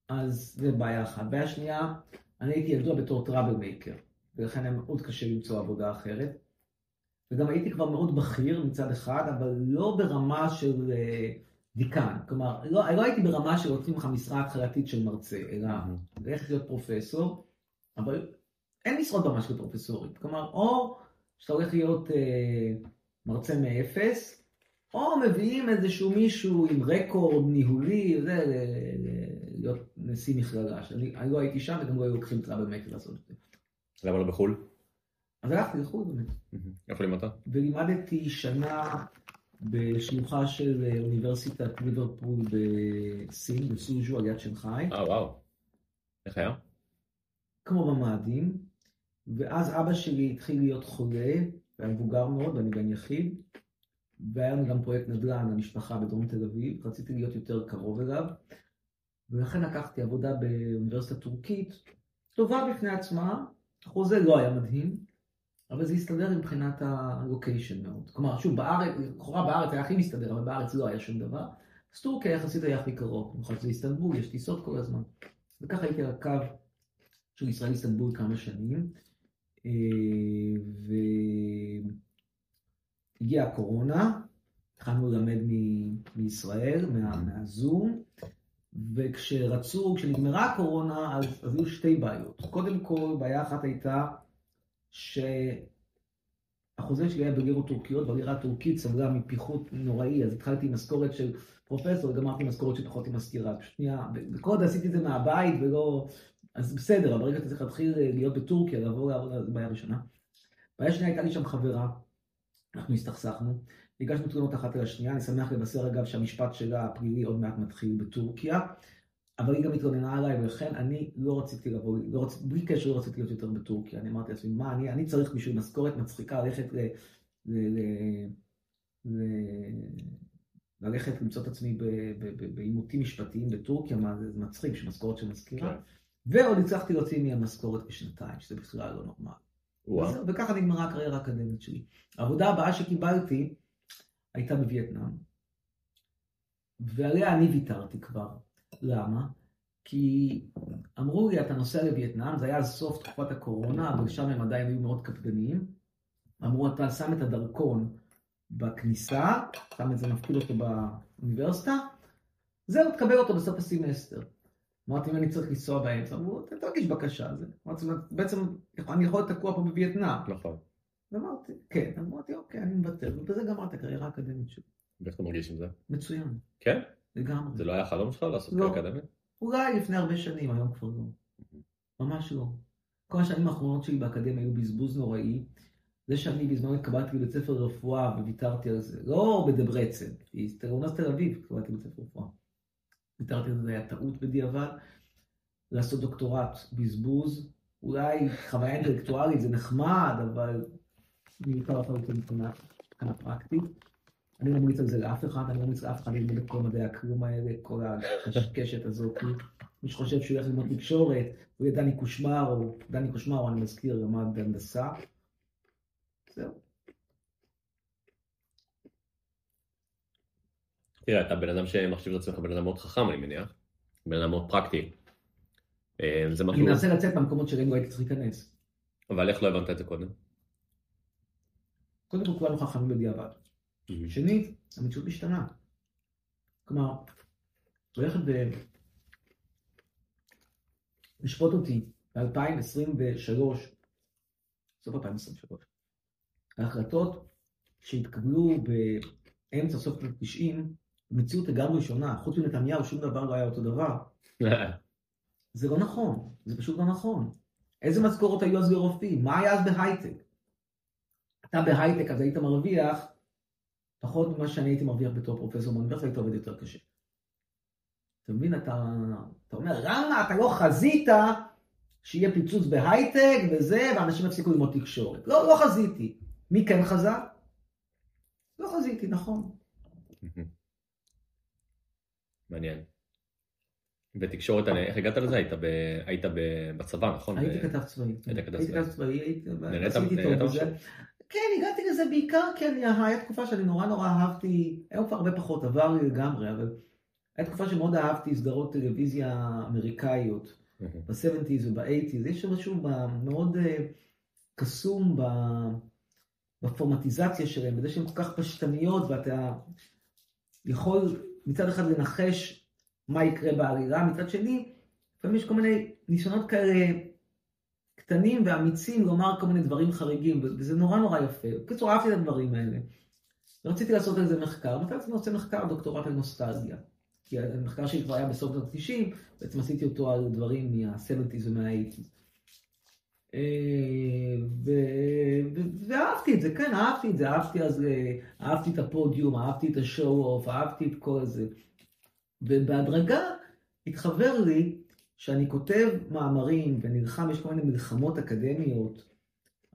אז זה בעיה אחת. בעיה שנייה, אני הייתי ידוע בתור טראבל מייקר, ולכן היה מאוד קשה למצוא עבודה אחרת. וגם הייתי כבר מאוד בכיר מצד אחד, אבל לא ברמה של אה, דיקן. כלומר, לא, לא הייתי ברמה שנותנים לך משרה התחלתית של מרצה, אלא איך להיות פרופסור, אבל אין משרות ממש כפרופסורית. כלומר, או שאתה הולך להיות אה, מרצה מאפס, או מביאים איזשהו מישהו עם רקורד ניהולי, זה, ל- להיות נשיא מכללה. שאני אני לא הייתי שם וגם לא היו לוקחים טראבל לעשות את זה. למה לא בחו"ל? אז הלכתי לחו"ל באמת. איפה לימדת? ולימדתי שנה בשלוחה של אוניברסיטת ליברפול בסין, בסוז'ו, על יד שנגחאי, אה, וואו. איך היה? כמו במאדים, ואז אבא שלי התחיל להיות חולה, והיה מבוגר מאוד, ואני בן יחיד, והיה לנו גם פרויקט נדל"ן למשפחה בדרום תל אביב, רציתי להיות יותר קרוב אליו, ולכן לקחתי עבודה באוניברסיטה טורקית, טובה בפני עצמה, החוזה לא היה מדהים, אבל זה הסתדר מבחינת הלוקיישן מאוד. כלומר, שוב, בארץ, לכאורה בארץ היה הכי מסתדר, אבל בארץ לא היה שום דבר. אז טורקיה יחסית היה הכי קרוב, במיוחד שזה איסטנבול, יש טיסות כל הזמן. וככה הייתי על הקו של ישראל איסטנבול כמה שנים. אה, והגיעה הקורונה, התחלנו ללמד מ- מישראל, מה- מהזום, וכשרצו, כשנגמרה הקורונה, אז, אז היו שתי בעיות. קודם כל, בעיה אחת הייתה שהמערכת החוזה שלי היה בלירות טורקיות, והלירה הטורקית סבלה מפיחות נוראי, אז התחלתי עם משכורת של פרופסור, וגמרתי משכורת של פחות עם מזכירה. שנייה, בקוד עשיתי את זה מהבית ולא... אז בסדר, אבל ברגע אתה צריך להתחיל להיות בטורקיה, לעבור לעבודה, זו בעיה ראשונה. בעיה שנייה הייתה לי שם חברה, אנחנו הסתכסכנו, הגשנו תלונות אחת על השנייה, אני שמח לבשר אגב שהמשפט שלה הפלילי עוד מעט מתחיל בטורקיה, אבל היא גם התלוננה עליי, ולכן אני לא רציתי לבוא, לא רצ... בלי קשר לא רציתי להיות יותר בטורקיה. אני אמרתי לעצמי, מה, אני, אני צריך בשביל משכורת מצחיקה ללכת ל... ל... ל... ל... ללכת למצוא את עצמי בעימותים משפטיים בטורקיה, מה זה מצחיק, שמשכורת של מזכירה. כן. ועוד הצלחתי להוציא מהמשכורת בשנתיים, שזה בכלל לא נורמלי. וככה נגמרה הקריירה האקדמית שלי. העבודה הבאה שקיבלתי הייתה בווייטנאם, ועליה אני ויתרתי כבר. למה? כי אמרו לי, אתה נוסע לווייטנאם, זה היה סוף תקופת הקורונה, אבל שם הם עדיין היו מאוד קפדניים. אמרו, אתה שם את הדרכון בכניסה, שם את זה, מפקיד אותו באוניברסיטה, זהו, תקבל אותו בסוף הסמסטר. אמרתי, אם אני צריך לנסוע באמצע, אמרו, תגיש בקשה. זה. אמרתי, בעצם אני יכול להיות תקוע פה בווייטנאם. נכון. אמרתי, כן, אמרתי, אוקיי, אני מוותר, ובזה גמרתי את הקריירה האקדמית שלי. ואיך אתה מרגיש עם זה? מצוין. כן? לגמרי. זה לא היה חלום שלך לעשות לא. אקדמית? אולי לפני הרבה שנים, היום כבר לא. ממש לא. כל השנים האחרונות שלי באקדמיה היו בזבוז נוראי. זה שאני בזמן התקבלתי בבית ספר לרפואה וויתרתי על זה, לא בדברצן, באוניברסיטת תל אביב התקבלתי בבית ספר לרפואה. ויתרתי על זה, זה היה טעות בדיעבד. לעשות דוקטורט, בזבוז, אולי חוויה אינטלקטואלית זה נחמד, אבל מיותר לחלוטין מבחינה פרקטית. אני לא ממליץ על זה לאף אחד, אני לא ממליץ לאף אחד ללמוד את כל מדעי הכלום האלה, כל הקשקשת הזאת. מי שחושב שהוא ילך ללמוד תקשורת, הוא יהיה דני קושמר, או דני קושמר, אני מזכיר, למד הנדסה. זהו. תראה, אתה בן אדם שמחשיב את עצמך בן אדם מאוד חכם, אני מניח. בן אדם מאוד פרקטי. אה, אני מנסה לצאת מהמקומות שלהם לא הייתי צריך להיכנס. אבל איך לא הבנת את זה קודם? קודם כל כולנו חכמים בדיעבד. שנית, המציאות משתנה. כלומר, הולכת ב... לשפוט אותי ב-2023, סוף 2023, ההחלטות שהתקבלו באמצע סוף 90, מציאות לגמרי שונה, חוץ מנתניהו שום דבר לא היה אותו דבר. זה לא נכון, זה פשוט לא נכון. איזה משכורות היו אז לרופאים? מה היה אז בהייטק? אתה בהייטק אז היית מרוויח פחות ממה שאני הייתי מרוויח בתור פרופסור באוניברסיטה, הייתי עובד יותר קשה. אתה מבין, אתה, אתה אומר, למה אתה לא חזית שיהיה פיצוץ בהייטק וזה, ואנשים יפסיקו ללמוד תקשורת? לא, לא חזיתי. מי כן חזה? לא חזיתי, נכון. מעניין. בתקשורת, איך הגעת לזה? היית, ב, היית ב, בצבא, נכון? הייתי כתב צבאי. היית כתב צבאי. הייתי כתב צבאי, הייתי... נהנית בזה. כן, הגעתי לזה בעיקר כי אני, הייתה תקופה שאני נורא נורא אהבתי, היום כבר הרבה פחות, עבר לי לגמרי, אבל הייתה תקופה שמאוד אהבתי סדרות טלוויזיה אמריקאיות, ב-70's וב-80's, יש שם משהו מאוד uh, קסום ב... בפורמטיזציה שלהם, בזה שהן כל כך פשטניות, ואתה יכול מצד אחד לנחש מה יקרה בעלילה, מצד שני, לפעמים יש כל מיני ניסיונות כאלה קטנים ואמיצים לומר כל מיני דברים חריגים, וזה נורא נורא יפה. בקיצור, אהבתי את הדברים האלה. רציתי לעשות על זה מחקר, מתי אני עושה מחקר דוקטורט על נוסטלגיה. כי המחקר שלי כבר היה בסוף שנות ה-90, בעצם עשיתי אותו על דברים מה-70's ומה-80's. ואהבתי את זה, כן, אהבתי את זה, אהבתי אז, אהבתי את הפודיום, אהבתי את השואו-אוף, אהבתי את כל זה. ובהדרגה התחבר לי שאני כותב מאמרים ונלחם, יש כל מיני מלחמות אקדמיות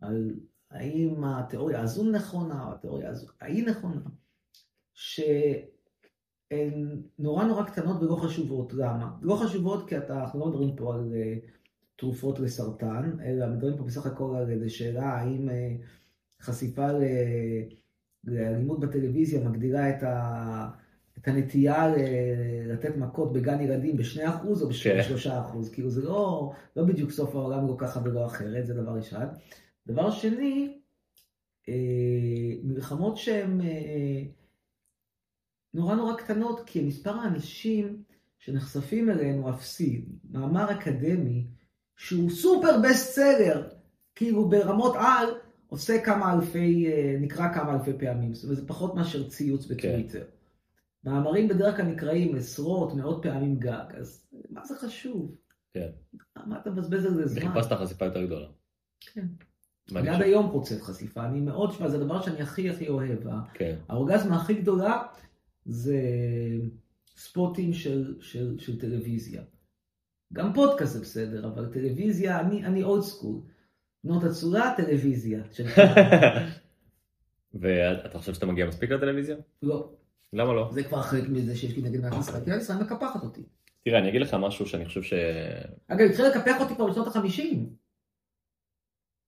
על האם התיאוריה הזו נכונה, או התיאוריה הזו ההיא נכונה, שהן נורא נורא קטנות ולא חשובות. למה? לא חשובות כי אתה, אנחנו לא מדברים פה על uh, תרופות לסרטן, אלא מדברים פה בסך הכל על איזו שאלה האם uh, חשיפה לאלימות בטלוויזיה מגדירה את ה... את הנטייה לתת מכות בגן ילדים ב-2% או ב-3%, כן. כאילו זה לא, לא בדיוק סוף העולם לא ככה ולא אחרת, זה דבר ראשון. דבר שני, אה, מלחמות שהן אה, נורא נורא קטנות, כי מספר האנשים שנחשפים אליהן הוא אפסי. מאמר אקדמי שהוא סופר בסט סלר, כאילו ברמות על, עושה כמה אלפי, אה, נקרא כמה אלפי פעמים, זאת אומרת, זה פחות מאשר ציוץ כן. בטוויטר. כן. מאמרים בדרך כלל נקראים עשרות, מאות פעמים גג, אז מה זה חשוב? כן. מה אתה מבזבז על זה זמן? חיפשת חשיפה יותר גדולה. כן. אני עד היום רוצה חשיפה, אני מאוד, שמע, זה הדבר שאני הכי הכי אוהב. כן. האורגזמה הכי גדולה זה ספוטים של, של, של טלוויזיה. גם פודקאסט זה בסדר, אבל טלוויזיה, אני אולד סקול. בנות הצורה, טלוויזיה. ואתה חושב שאתה מגיע מספיק לטלוויזיה? לא. למה לא? זה כבר חלק מזה שיש לי נגד מדינת ישראל, כי ישראל מקפחת אותי. תראה, אני אגיד לך משהו שאני חושב ש... אגב, התחיל לקפח אותי כבר בשנות החמישים.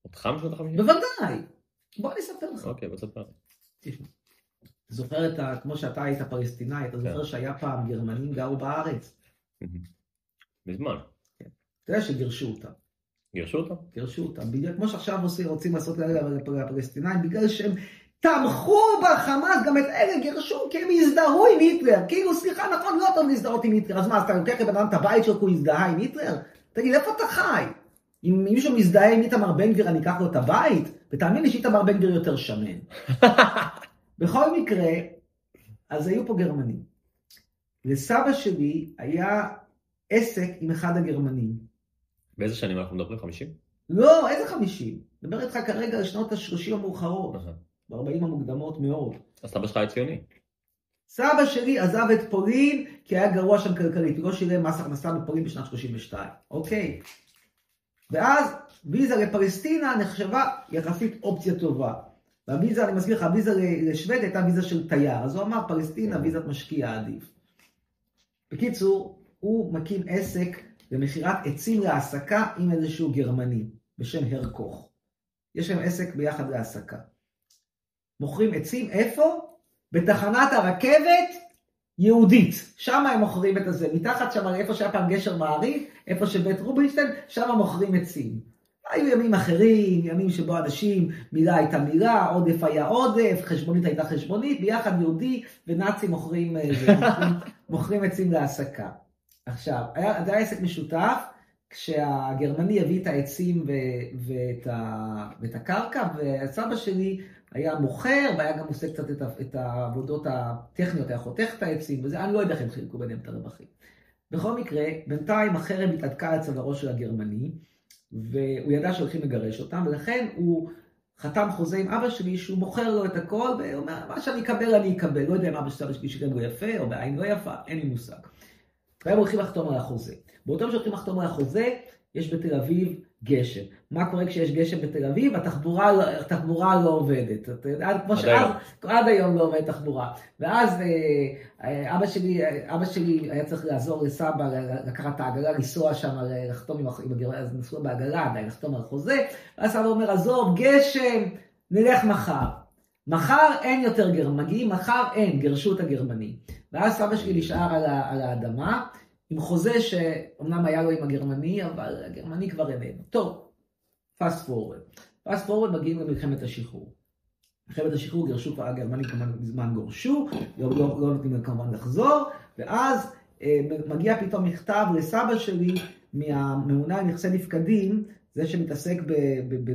אותך בשנות החמישים? בוודאי. בוא אני אספר לך. אוקיי, בוא תספר. תשמע. זוכר את ה... כמו שאתה היית פלסטינאי, אתה זוכר כן. שהיה פעם גרמנים גרו בארץ? מזמן. כן. אתה יודע שגירשו אותם. גירשו אותם? גירשו אותם. בגלל, כמו שעכשיו רוצים לעשות לפלסטינאים, בגלל שהם תמכו בחמאס, גם את אלה גירשו, כי הם הזדהו עם היטלר. כאילו, סליחה, נכון, לא טוב להזדהות עם היטלר. אז מה, אז אתה לוקח לבן אדם את הבית שלו כי הוא הזדהה עם היטלר? תגיד, איפה אתה חי? אם מישהו מזדהה עם איתמר בן גביר, אני אקח לו את הבית? ותאמין לי שאיתמר בן גביר יותר שמן. בכל מקרה, אז היו פה גרמנים. לסבא שלי היה עסק עם אחד הגרמנים. באיזה שנים אנחנו מדברים? 50? לא, איזה 50? מדבר איתך כרגע על שנות ה-30 המאוחרות. ב-40 המוקדמות מאוד. אז סבא שלך היה ציוני. סבא שלי עזב את פולין כי היה גרוע שם כלכלית, הוא לא שילם מס הכנסה בפולין בשנת 32, אוקיי? ואז ויזה לפלסטינה נחשבה יחסית אופציה טובה. והוויזה, אני מזכיר לך, הוויזה לשוודיה הייתה ויזה של תייר, אז הוא אמר פלסטינה ויזת משקיע עדיף. בקיצור, הוא מקים עסק למכירת עצים להעסקה עם איזשהו גרמני בשם הרקוך. יש להם עסק ביחד להעסקה. מוכרים עצים איפה? בתחנת הרכבת יהודית. שם הם מוכרים את הזה. מתחת שם, איפה שהיה פעם גשר מעריב, איפה שבית רובינשטיין, שם מוכרים עצים. היו ימים אחרים, ימים שבו אנשים, מילה הייתה מילה, עודף היה עודף, חשבונית הייתה חשבונית, ביחד יהודי ונאצים מוכרים, אה, מוכרים, מוכרים עצים להעסקה. עכשיו, היה, זה היה עסק משותף, כשהגרמני הביא את העצים ואת, ה, ואת הקרקע, וסבא שלי היה מוכר, והיה גם עושה קצת את, את העבודות הטכניות, היה חותך את העצים, וזה, אני לא יודע איך הם חילקו ביניהם את הרווחים. בכל מקרה, בינתיים החרב התהדקה על צווארו של הגרמני, והוא ידע שהולכים לגרש אותם, ולכן הוא חתם חוזה עם אבא שלי שהוא מוכר לו את הכל, והוא אומר, מה שאני אקבל אני אקבל. לא יודע אם אבא שלי שילם לו יפה או בעין לא יפה, אין לי מושג. והם הולכים לחתום על החוזה. באותו יום שהולכים לחתום על החוזה, יש בתל אביב גשם. מה קורה כשיש גשם בתל אביב? התחבורה, לא, התחבורה לא עובדת. יודע, כמו שאז, עד היום לא עובדת תחבורה. ואז אה, אה, אבא שלי, אבא שלי היה צריך לעזור לסבא, לקחת את העגלה, לנסוע שם, לחתום עם הגרמניה, אז נסעו בעגלה עדיין, לחתום על חוזה. ואז סבא אומר, עזוב, גשם, נלך מחר. מחר אין יותר גרמנים, מגיעים מחר אין, גירשו את הגרמנים. ואז סבא שלי נשאר על, על האדמה, עם חוזה שאומנם היה לו עם הגרמני, אבל הגרמני כבר איננו. טוב, fast forward. fast forward מגיעים למלחמת השחרור. מלחמת השחרור גירשו כבר הגרמנים כמובן מזמן גורשו, לא, לא, לא נותנים להם כמובן לחזור, ואז אה, מגיע פתאום מכתב לסבא שלי מהממונה על נכסי נפקדים, זה שמתעסק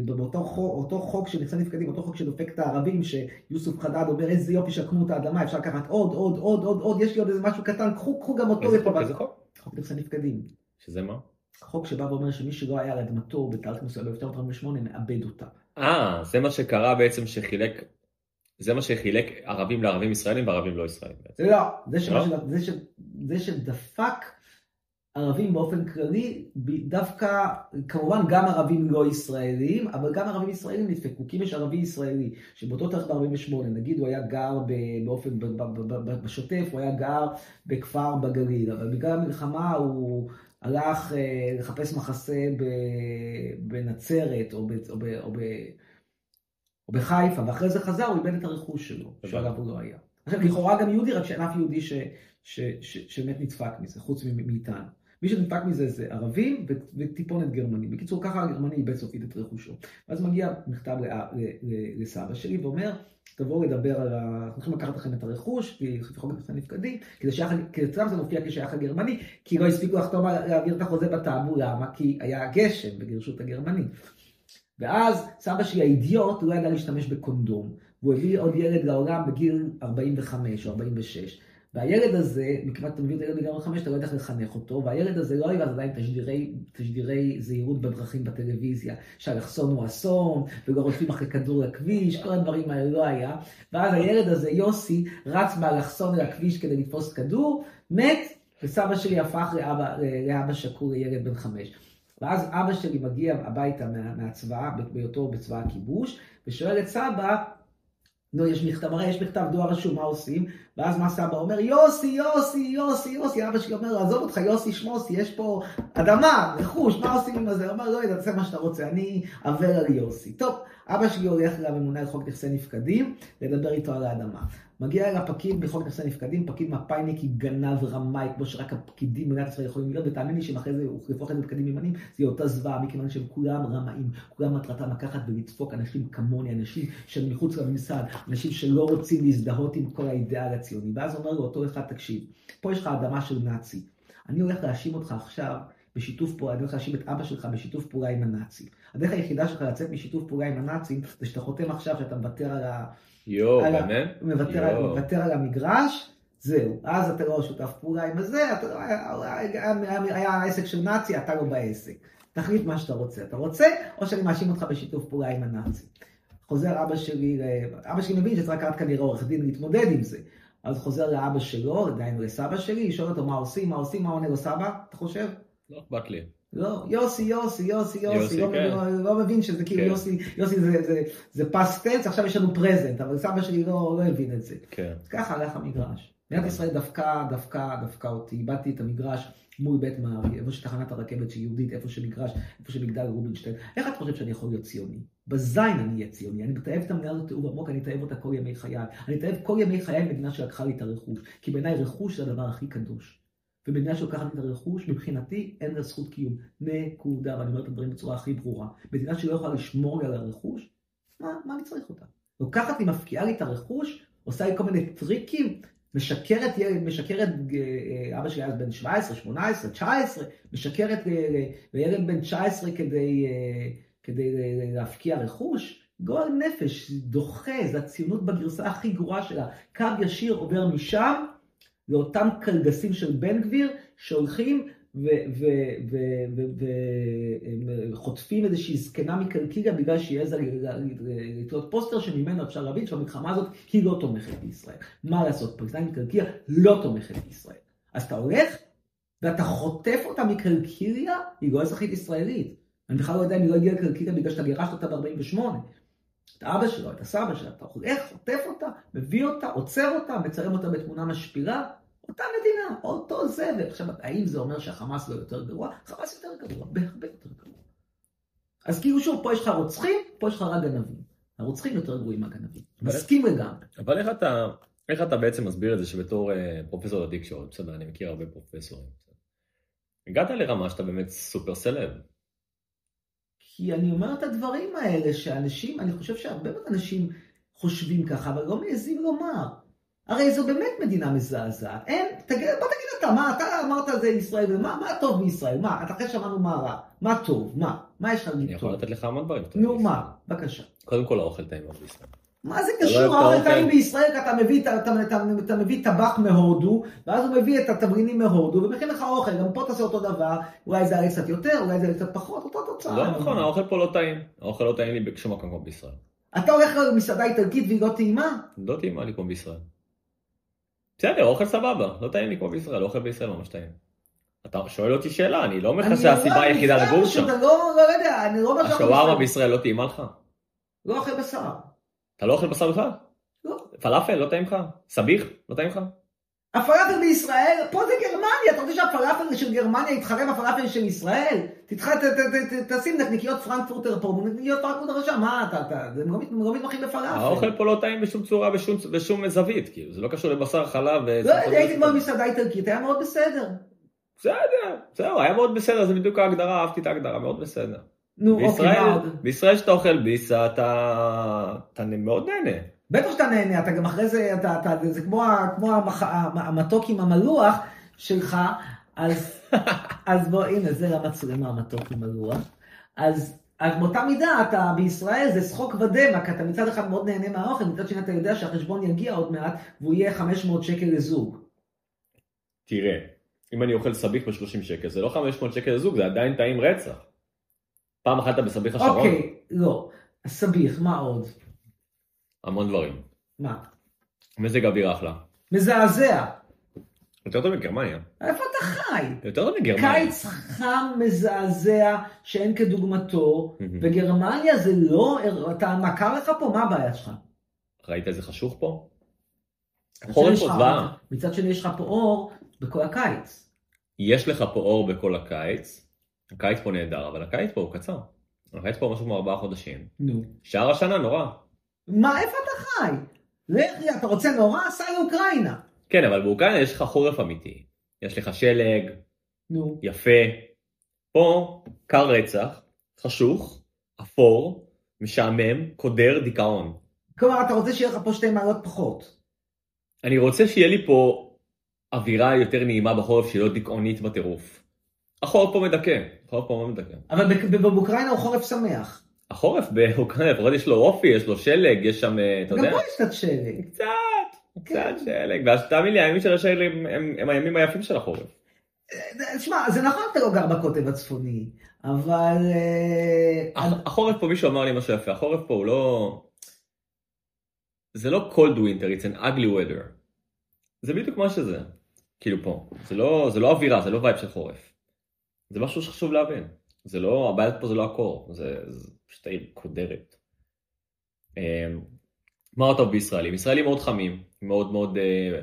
באותו חוק, חוק של נכסי נפקדים, אותו חוק שדופק את הערבים, שיוסוף חדד אומר איזה יופי שלקחו את האדמה, אפשר לקחת עוד, עוד, עוד, עוד, עוד, יש לי עוד איזה משהו קטן, קחו, קחו גם אותו איזה חוק? איזה חוק? חוק נכסי נפקדים. שזה מה? חוק שבא ואומר שמי שלא היה על אדמתו בתאריך מסוים ב-1948 מאבד אותה. אה, זה מה שקרה בעצם שחילק, זה מה שחילק ערבים לערבים ישראלים וערבים לא ישראלים. לא, זה, לא? זה שדפק ערבים באופן כללי, דווקא, כמובן גם ערבים לא ישראלים, אבל גם ערבים ישראלים נדפקו, כי אם יש ערבי ישראלי שבאותו תאריך ב-48, נגיד הוא היה גר באופן, בשוטף, הוא היה גר בכפר בגליל, אבל בגלל המלחמה הוא הלך אה, לחפש מחסה בנצרת או, ב, או, ב, או, ב, או בחיפה, ואחרי זה חזר, הוא איבד את הרכוש שלו, שעליו הוא לא היה. עכשיו, לכאורה גם יהודי, רק שאין אף יהודי ש, ש, ש, שבאמת נדפק מזה, חוץ מאיתנו. מי שנדפק מזה זה ערבים וטיפונת גרמנים. בקיצור, ככה הגרמני איבד סופית את רכושו. ואז מגיע מכתב לסבא שלי ואומר, תבואו לדבר על ה... אנחנו הולכים לקחת לכם את הרכוש, כי חוק נכסי נפקדים, כדי שאצלם זה מופיע כשייך הגרמני, כי לא הספיקו לחתום להעביר את החוזה בטאבו, למה? כי היה גשם וגירשו את הגרמנים. ואז סבא שלי האידיוט לא ידע להשתמש בקונדום, והוא הביא עוד ילד לעולם בגיל 45 או 46. והילד הזה, מכיוון שאתה מביא את הילד בגיל 45, אתה לא יודע איך לחנך אותו, והילד הזה לא היה עדיין תשדירי, תשדירי זהירות בדרכים בטלוויזיה, שהאלכסון הוא אסון, ולא רודפים אחרי כדור לכביש, כל הדברים האלה לא היה. ואז הילד הזה, יוסי, רץ באלכסון לכביש כדי לתפוס כדור, מת, וסבא שלי הפך לאבא, לאבא שקור לילד בן חמש. ואז אבא שלי מגיע הביתה מה, מהצבא, בהיותו בצבא הכיבוש, ושואל את סבא, נו, יש מכתב, הרי יש מכתב דואר רשום, מה עושים? ואז מה סבא אומר? יוסי, יוסי, יוסי, יוסי. אבא שלי אומר עזוב אותך, יוסי שמוסי, יש פה אדמה, רכוש, מה עושים עם זה? הוא אומר, לא יודע, תעשה מה שאתה רוצה, אני אעבר על יוסי. טוב, אבא שלי הולך לממונה על חוק נכסי נפקדים, לדבר איתו על האדמה. מגיע אל הפקיד בחוק נכסי נפקדים, פקיד מפא"יניקי גנב רמאי, כמו שרק הפקידים במדינת ישראל יכולים להיות, ותאמין לי שאם אחרי זה יהפוך את זה לפקידים ימנים, זה יהיה אותה זוועה, מכיוון שהם כולם רמאים, כולם מטרתם לקחת ולדפוק אנשים כמוני, אנשים שהם מחוץ לממסד, אנשים שלא רוצים להזדהות עם כל האידאל הציוני. ואז אומר לו אותו אחד, תקשיב, פה יש לך אדמה של נאצי, אני הולך להאשים אותך עכשיו בשיתוף פעולה, אני הולך להאשים את אבא שלך בשיתוף פעולה עם הנאצים. הדרך היחידה שלך לצאת משיתוף פעולה עם הנאצים, זה שאתה חותם עכשיו שאתה מוותר על ה... יואו, באמת? מוותר, על, מוותר על המגרש, זהו. אז אתה לא שותף פעולה עם הזה, אתה, לא- היה, היה, היה עסק של נאצי, אתה לא בעסק. תחליט מה שאתה רוצה. אתה רוצה, או שאני מאשים אותך בשיתוף פעולה עם הנאצי. חוזר אבא שלי, אבא שלי מבין שצריך לקחת כנראה עורך דין להתמודד עם זה. אז חוזר לאבא שלו, עדיין לסבא שלי, שואל אותו מה עושים, מה עושים, מה עונה לו סבא, אתה חושב? לא אכפת לי. לא, יוסי, יוסי, יוסי, יוסי, יוסי, לא, כן. לא, לא מבין שזה כאילו כן. יוסי, יוסי זה, זה, זה פס טנס, עכשיו יש לנו פרזנט, אבל סבא שלי לא, לא הבין את זה. כן. ככה הלך המגרש. מדינת ישראל דפקה, דפקה, דפקה אותי, איבדתי את המגרש מול בית מערי, איפה שתחנת הרכבת שהיא יהודית, איפה שמגרש, איפה שמגדל רובינשטיין. איך את חושבת שאני יכול להיות ציוני? בזין אני אהיה ציוני, אני מתעב את המדינה הזאת תיעוב עמוק, אני אתעב אותה כל ימי חיי. אני אתעב כל ימי חיי מדינה שלקחה לי את הרכוש, כי בעיניי רכוש זה הדבר הכי קדוש. ומדינה שלוקחת את הרכוש, מבחינתי אין לה זכות קיום. נקודה, ואני אומר את הדברים בצורה הכי ברורה. מדינה שלא יכולה לשמור לי על הרכוש, מה, מה אני צריך אותה? לוקחת לי, מפקיעה לי את הרכוש, עושה לי כל מיני טריקים, משקרת משקרת, אה, אבא שלי היה בן 17, 18, 19, משקרת אה, לילד בן 19 כדי, אה, כדי להפקיע רכוש. גועל נפש, דוחה, זה הציונות בגרסה הכי גרועה שלה. קו ישיר עובר משם לאותם קלגסים של בן גביר שהולכים וחוטפים איזושהי זקנה מקלקיליה בגלל שהיא העזה לתלות פוסטר שממנו אפשר להבין שהמלחמה הזאת היא לא תומכת בישראל. מה לעשות, פלסטין מקלקיליה לא תומכת בישראל. אז אתה הולך ואתה חוטף אותה מקלקיליה, היא לא אזרחית ישראלית. אני בכלל לא יודע אם היא לא הגיעה לקלקיליה בגלל שאתה גירשת אותה ב-48. את האבא שלו, את הסבא שלה, אתה הולך, חוטף אותה, מביא אותה, עוצר אותה, מצלם אותה בתמונה משפילה, אותה מדינה, אותו זה, ועכשיו, האם זה אומר שהחמאס לא יותר גרוע? חמאס יותר גרוע, בהרבה יותר גרוע. אז כאילו שוב, פה יש לך רוצחים, פה יש לך רק גנבים. הרוצחים יותר גרועים מהגנבים. מסכים לגמרי. אבל איך אתה, איך אתה בעצם מסביר את זה שבתור אה, פרופסור לתקשורת, בסדר, אני מכיר הרבה פרופסורים. הגעת לרמה שאתה באמת סופר סלב. כי אני אומר את הדברים האלה, שאנשים, אני חושב שהרבה מאוד אנשים חושבים ככה, אבל לא מעזים לומר. הרי זו באמת מדינה מזעזעת. אין, תגיד, בוא תגיד אתה, מה, אתה אמרת על זה ישראל, ומה מה טוב בישראל? מה, אתה אחרי שמענו מה רע, מה טוב, מה? מה יש לך להגיד אני יכול? לתת לך המון דברים. נו, מה? בבקשה. קודם כל האוכל טעים מאוד בישראל. מה זה לא קשור? האוכל. טעים בישראל, אתה מביא, אתה, אתה, אתה, אתה מביא טבח מהודו, ואז הוא מביא את התבלינים מהודו, ומכין לך אוכל, גם פה תעשה אותו דבר, אולי זה קצת יותר, אולי זה קצת פחות, אותה תוצאה. לא נכון, האוכל פה לא טעים. האוכל לא טעים לי בשום מקום כמו בישראל. אתה הולך למסעדה איטלקית והיא לא טעימה? לא טעימה לי כמו בישראל. בסדר, אוכל סבבה, לא טעים לי כמו בישראל, אוכל בישראל ממש טעים. אתה שואל אותי שאלה, אני לא אומר לך שהסיבה היחידה לגור שם. אני לא, לא יודע, אני לא אומר שאוכל השווארמה בישראל. בישראל לא טעימה לך? לא אוכל בשר. אתה לא אוכל בשר בכלל? לא. פלאפל לא טעים לך? סביח לא טעים לך? הפלאפל בישראל, פה זה גרמניה, אתה רוצה שהפלאפל של גרמניה יתחרה בפלאפל של ישראל? תשים נקניקיות פרנקפורטר פה, נקניקיות פרנקפורטר שם, מה אתה, אתה, הם לא מת- לא מתמחים בפלאפל. האוכל פה לא טעים בשום צורה, בשום- זווית, כאילו, זה לא קשור לבשר, חלב ו... לא הייתי כבר במסעדה איטלקית, היה מאוד בסדר. בסדר, זהו, היה מאוד בסדר, זה בדיוק ההגדרה, אהבתי את ההגדרה, מאוד בסדר. נו, אוקיי, בישראל, עוד? בישראל שאתה אוכל ביסה, אתה, אתה מאוד נהנה. בטח שאתה נהנה, אתה גם אחרי זה, אתה, אתה, זה כמו, כמו המח, המ- המתוק עם המלוח שלך, אז, אז בוא, הנה, זה המצלמה, המתוק עם הלוח. אז, אז באותה מידה, אתה בישראל זה שחוק ודמק, אתה מצד אחד מאוד נהנה מהאוכל, מצד שני אתה יודע שהחשבון יגיע עוד מעט, והוא יהיה 500 שקל לזוג. תראה, אם אני אוכל סביח ב-30 שקל, זה לא 500 שקל לזוג, זה עדיין טעים רצח. פעם אחת אתה בסביח השרון? אוקיי, לא. סביח, מה עוד? המון דברים. מה? מזג אוויר אחלה. מזעזע. יותר טוב מגרמניה. איפה אתה חי? יותר טוב מגרמניה. קיץ חם מזעזע שאין כדוגמתו, וגרמניה זה לא, אתה, מה קר לך פה? מה הבעיה שלך? ראית איזה חשוך פה? חורף פה זוועה. מצד שני יש לך פה אור בכל הקיץ. יש לך פה אור בכל הקיץ, הקיץ פה נהדר, אבל הקיץ פה הוא קצר. הקיץ פה משהו כמו ארבעה חודשים. נו. שער השנה נורא. מה, איפה אתה חי? לך, אתה רוצה נורא? סע לאוקראינה. כן, אבל באוקראינה יש לך חורף אמיתי. יש לך שלג, נו. יפה. פה קר רצח, חשוך, אפור, משעמם, קודר, דיכאון. כלומר, אתה רוצה שיהיה לך פה שתי מעלות פחות. אני רוצה שיהיה לי פה אווירה יותר נעימה בחורף שהיא לא דיכאונית בטירוף. החורף פה מדכא, החורף פה מאוד מדכא. אבל באוקראינה הוא חורף שמח. החורף באוקראינה לפחות יש לו אופי, יש לו שלג, יש שם, אתה יודע. גם פה יש קצת שלג. קצת, קצת כן. שלג, ואז תאמין לי, הימים של השלג הם הימים היפים של החורף. תשמע, זה נכון אתה לא גר בקוטב הצפוני, אבל... אה, החורף פה, מישהו אמר לי משהו יפה, החורף פה הוא לא... זה לא cold winter, it's an ugly weather. זה בדיוק מה שזה, כאילו פה. זה לא, זה לא אווירה, זה לא וייב של חורף. זה משהו שחשוב להבין. זה לא, הבעיה פה זה לא הקור, זה, זה פשוט העיר קודרת. אמ, מה עוד טוב בישראלים? ישראלים מאוד חמים, מאוד מאוד... אה,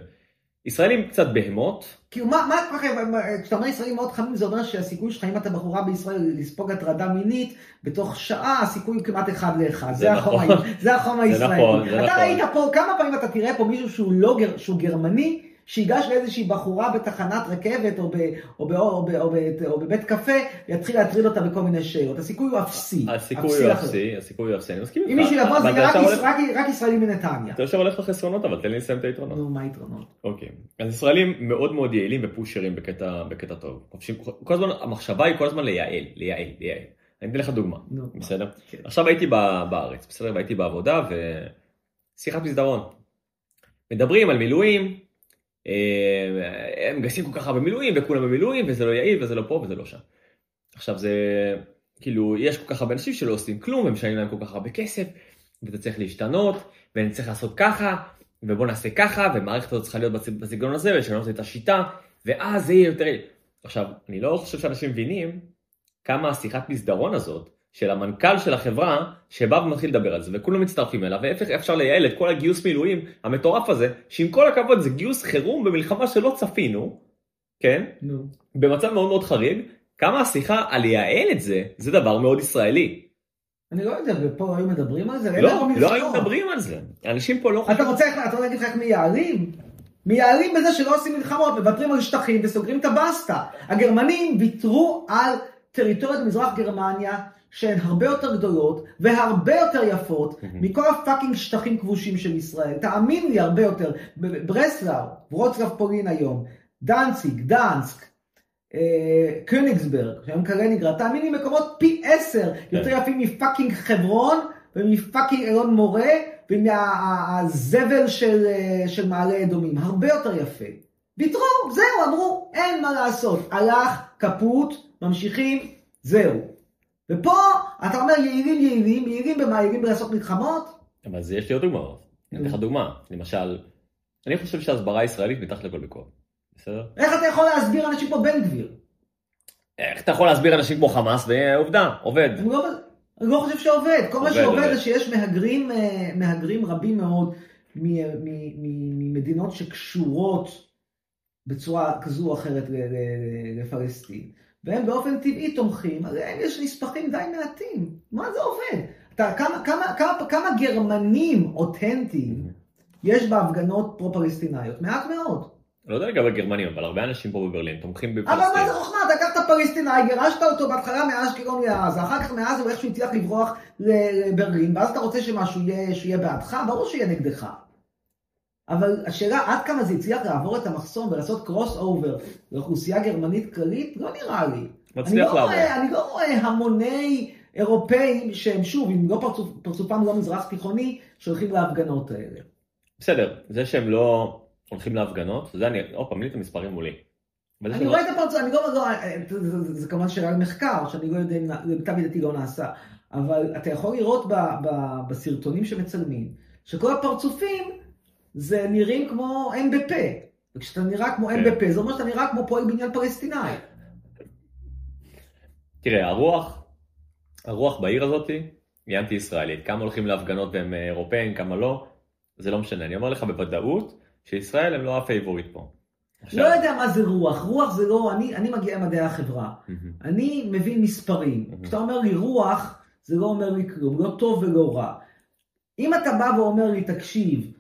ישראלים קצת בהמות. כאילו מה, מה, כשאתה אומר ישראלים מאוד חמים זה אומר שהסיכוי שלך אם אתה בחורה בישראל לספוג הטרדה מינית בתוך שעה הסיכוי כמעט אחד לאחד. זה, נכון. זה החום הישראלי. זה נכון, זה אתה נכון. ראית פה כמה פעמים אתה תראה פה מישהו שהוא לא שהוא גרמני שיגש לאיזושהי בחורה בתחנת רכבת או, ב, או, ב, או, ב, או, ב, או בבית קפה, ויתחיל להטריד אותה בכל מיני שאלות. הסיכוי הוא אפסי. הסיכוי הוא אפסי, הסיכוי הוא אפסי, אני מסכים איתך. אם מישהו יבוא זה רק, הולך... רק, רק ישראלים מנתניה. אתה יושב הולך לחסרונות, אבל תן לי לסיים את היתרונות. נו, מה היתרונות? אוקיי. אז ישראלים מאוד מאוד יעילים ופושרים בקטע, בקטע טוב. כל הזמן, המחשבה היא כל הזמן לייעל, לייעל, לייעל. אני אתן לך דוגמה, בסדר? כן. עכשיו הייתי בארץ, בסדר? והייתי בעבודה ושיחת מסדרון. מדברים על מילואים, הם מגייסים כל כך הרבה מילואים וכולם במילואים וזה לא יעיל וזה לא פה וזה לא שם. עכשיו זה כאילו יש כל כך הרבה אנשים שלא עושים כלום ומשלמים להם כל כך הרבה כסף וזה צריך להשתנות ואני צריך לעשות ככה ובוא נעשה ככה ומערכת הזאת צריכה להיות בסגנון הזה ולשנות את השיטה ואז זה יהיה יותר... עכשיו אני לא חושב שאנשים מבינים כמה השיחת מסדרון הזאת של המנכ"ל של החברה, שבא ומתחיל לדבר על זה, וכולם מצטרפים אליו, ואיך אפשר לייעל את כל הגיוס מילואים המטורף הזה, שעם כל הכבוד זה גיוס חירום במלחמה שלא צפינו, כן? נו. במצב מאוד מאוד חריג, כמה השיחה על לייעל את זה, זה דבר מאוד ישראלי. אני לא יודע, ופה היו מדברים על זה? לא, לא היו מדברים על זה. אנשים פה לא חושבים. אתה רוצה, אתה רוצה להגיד לך איך מייעלים? מייעלים בזה שלא עושים מלחמות, מוותרים על שטחים וסוגרים את הבסטה. הגרמנים ויתרו על טריטוריית מזרח גרמניה שהן הרבה יותר גדולות והרבה יותר יפות מכל ה fucking שטחים כבושים של ישראל. תאמין לי, הרבה יותר. ברסלאו, ורוצלב פולין היום, דנציג, גדנסק, אה, קוניגסברג, שהיום קלינינגרד, תאמין לי, מקומות פי עשר יותר כן. יפים מ fucking חברון ומפאקינג אלון מורה ומהזבל של, אה, של מעלה אדומים. הרבה יותר יפה. ויתרו, זהו, אמרו, אין מה לעשות. הלך, כפות, ממשיכים, זהו. ופה אתה אומר יעילים יעילים, יעילים במה? יעילים בלעשות מלחמות? אבל זה יש לי עוד דוגמאות. אני אתן לך דוגמה. למשל, אני חושב שהסברה ישראלית מתחת לכל ביקורת. בסדר? איך אתה יכול להסביר אנשים כמו בן גביר? איך אתה יכול להסביר אנשים כמו חמאס? ועובדה, עובד. אני לא, אני לא חושב שעובד. כל מה שעובד זה שיש מהגרים, אה, מהגרים רבים מאוד ממדינות שקשורות בצורה כזו או אחרת לפלסטין. והם באופן טבעי תומכים, אז להם יש נספחים די מעטים. מה זה עובד? אתה, כמה, כמה, כמה, כמה גרמנים אותנטיים יש בהפגנות פרו-פלסטינאיות? מעט מאוד. לא יודע לגבי גרמנים, אבל הרבה אנשים פה בברלין תומכים בפלסטין. אבל מה זה חוכמה? אתה לקחת פלסטינאי, גירשת אותו בהתחלה מאשקלון לעזה, אחר כך מעזה הוא איכשהו הצליח לברוח לברלין, ואז אתה רוצה שמשהו יהיה, שיהיה בעדך? ברור שיהיה נגדך. אבל השאלה עד כמה זה הצליח לעבור את המחסום ולעשות cross over לאוכלוסייה גרמנית כללית, לא נראה לי. מצליח לעבור. לא אני לא רואה המוני אירופאים שהם שוב, אם לא פרצופ, פרצופם לא מזרח תיכוני, שהולכים להפגנות האלה. בסדר, זה שהם לא הולכים להפגנות, זה אני, עוד פעם, לי את המספרים מולי. אני רואה את הפרצוף, אני לא, לא, זה כמובן שאלה למחקר, שאני לא יודע אם למיטב ידעתי לא נעשה, אבל אתה יכול לראות בסרטונים שמצלמים, שכל הפרצופים זה נראים כמו אם בפה. וכשאתה נראה כמו אם כן. בפה, זה אומר שאתה נראה כמו פועל בניין פלסטיני. תראה, הרוח, הרוח בעיר הזאתי היא אנטי ישראלית. כמה הולכים להפגנות והם אה, אירופאים, כמה לא, זה לא משנה. אני אומר לך בוודאות שישראל הם לא ה favorite פה. עכשיו... לא יודע מה זה רוח, רוח זה לא, אני, אני מגיע ממדעי החברה, mm-hmm. אני מבין מספרים. Mm-hmm. כשאתה אומר לי רוח, זה לא אומר לי כלום, לא טוב ולא רע. אם אתה בא ואומר לי, תקשיב,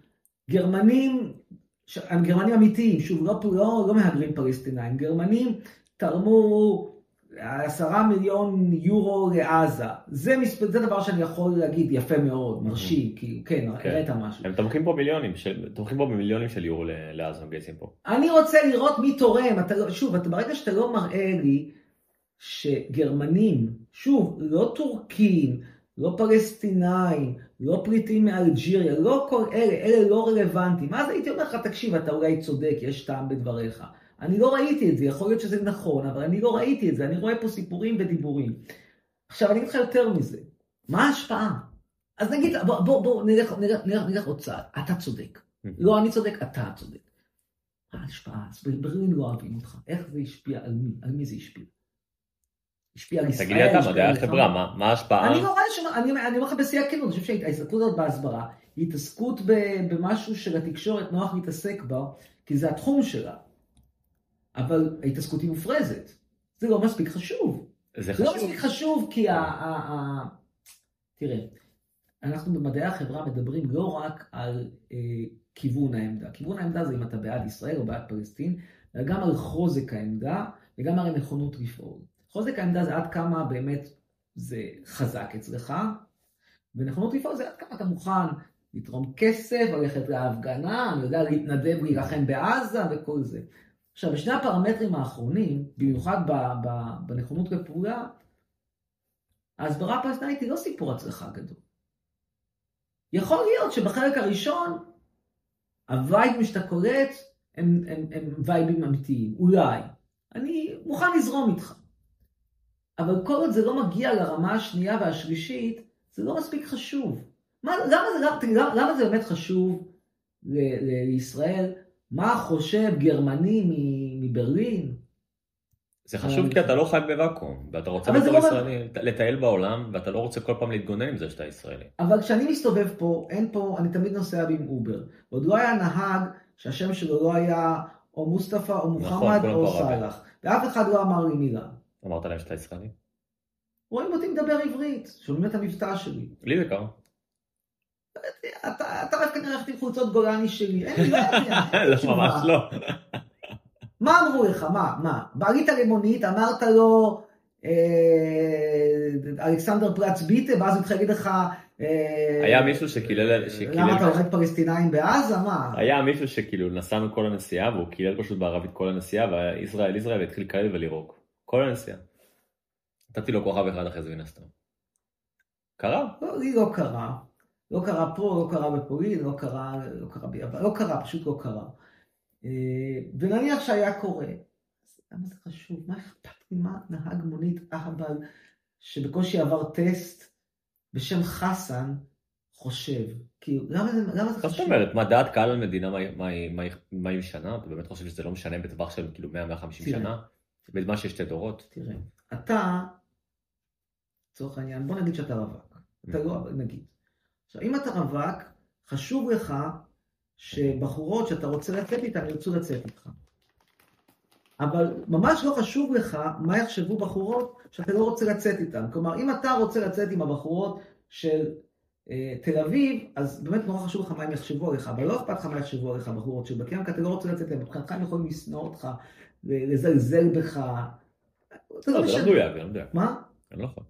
גרמנים, גרמנים אמיתיים, שוב, לא, לא, לא מהגרים פלסטינאים, גרמנים תרמו עשרה מיליון יורו לעזה. זה, מספ... זה דבר שאני יכול להגיד יפה מאוד, מרשים, כאילו, כן, כן, הראית משהו. הם תומכים פה מיליונים, של... תומכים פה במיליונים של יורו לעזה, מגייסים פה. אני רוצה לראות מי תורם, אתה, לא- שוב, אתה, ברגע שאתה לא מראה לי שגרמנים, שוב, לא טורקים, לא פלסטינאים, לא פליטים מאלג'יריה, לא כל אלה, אלה לא רלוונטיים. אז הייתי אומר לך, תקשיב, אתה אולי צודק, יש טעם בדבריך. אני לא ראיתי את זה, יכול להיות שזה נכון, אבל אני לא ראיתי את זה, אני רואה פה סיפורים ודיבורים. עכשיו, אני אגיד לך יותר מזה, מה ההשפעה? אז נגיד, בוא, בוא, בוא נלך, נלך, נלך, נלך עוד צעד, אתה צודק. לא, אני צודק, אתה צודק. מה ההשפעה? אז ברלין לא אוהבים אותך, איך זה השפיע על מי? על מי זה השפיע? השפיע על ישראל. תגיד לי אתה, מדעי החברה, מה ההשפעה? אני לא רואה ש... אני אומר לך בשיא הכנות, אני חושב שההסתכלות הזאת בהסברה, היא התעסקות במשהו שלתקשורת נוח להתעסק בה, כי זה התחום שלה. אבל ההתעסקות היא מופרזת. זה לא מספיק חשוב. זה חשוב. לא מספיק חשוב כי ה תראה, אנחנו במדעי החברה מדברים לא רק על אה, כיוון העמדה. כיוון העמדה זה אם אתה בעד ישראל או בעד פלסטין, אלא גם על חוזק העמדה וגם על הנכונות לפעול. חוזק העמדה זה עד כמה באמת זה חזק אצלך, ונכונות לפעול זה עד כמה אתה מוכן לתרום כסף, ללכת להפגנה, אני יודע, להתנדב להילחם בעזה וכל זה. עכשיו, בשני הפרמטרים האחרונים, במיוחד בנכונות לפעולה, ההסברה הפלסטינית היא לא סיפור הצלחה גדול. יכול להיות שבחלק הראשון, הווייבים שאתה קולט הם, הם, הם וייבים אמיתיים, אולי. אני מוכן לזרום איתך. אבל כל עוד זה לא מגיע לרמה השנייה והשלישית, זה לא מספיק חשוב. מה, למה, זה, למה, למה זה באמת חשוב ל, ל, לישראל? מה חושב גרמני מברלין? זה חשוב כי אתה לא חי בוואקום, ואתה רוצה בתור לא ישראלי לטייל בעולם, ואתה לא רוצה כל פעם להתגונן עם זה שאתה ישראלי. אבל כשאני מסתובב פה, אין פה, אני תמיד נוסע עם אובר. עוד לא היה נהג שהשם שלו לא היה או מוסטפא או נכון, מוחמד או סאלח. ואף אחד לא אמר לי מילה. אמרת להם שאתה ישראלי? רואים אותי מדבר עברית, שומעים את המבטא שלי. לי זה קרה. אתה אוהב כנראה ללכת עם חולצות גולני שלי, אין לי, לא יודע. לא, ממש לא. מה אמרו לך? מה? מה? בעלית למונית, אמרת לו, אה, אלכסנדר פלץ ביטה, ואז הוא התחיל להגיד לך... אה, היה מישהו שקילל... למה אתה הולך פלסטינאים בעזה? מה? היה מישהו שכאילו נסענו כל הנסיעה, והוא קילל פשוט בערבית כל הנסיעה, וישראל ישראל התחיל לקלל ולירוק. כל הנסיעה. נתתי לו כוכב אחד אחרי זה מן הסתם. קרה? לא, לי לא קרה. לא קרה פה, לא קרה בפולין, לא קרה, לא קרה ביוון, לא קרה, פשוט לא קרה. אה, ונניח שהיה קורה, למה זה חשוב? מה אכפת לי מה נהג מונית אהבל שבקושי עבר טסט בשם חסן חושב? כאילו, למה זה, למה זה חשוב? זאת אומרת, מה דעת קהל על מדינה, מה היא משנה? אתה באמת חושב שזה לא משנה בטווח של כאילו 100-150 שנה? בזמן שיש שתי דורות? תראה, אתה, לצורך העניין, בוא נגיד שאתה רווק. אתה לא, נגיד. עכשיו, אם אתה רווק, חשוב לך שבחורות שאתה רוצה לצאת איתן ירצו לצאת איתך. אבל ממש לא חשוב לך מה יחשבו בחורות שאתה לא רוצה לצאת איתן. כלומר, אם אתה רוצה לצאת עם הבחורות של אה, תל אביב, אז באמת נורא חשוב לך מה הם יחשבו עליך, אבל לא אכפת לך מה יחשבו עליך הבחורות של כי אתה לא רוצה לצאת איתן. מבחינתך הם יכולים לשנוא אותך, לזלזל בך. לא, זה לא מדויק, זה לא מדויק. מה? אני לא יכול.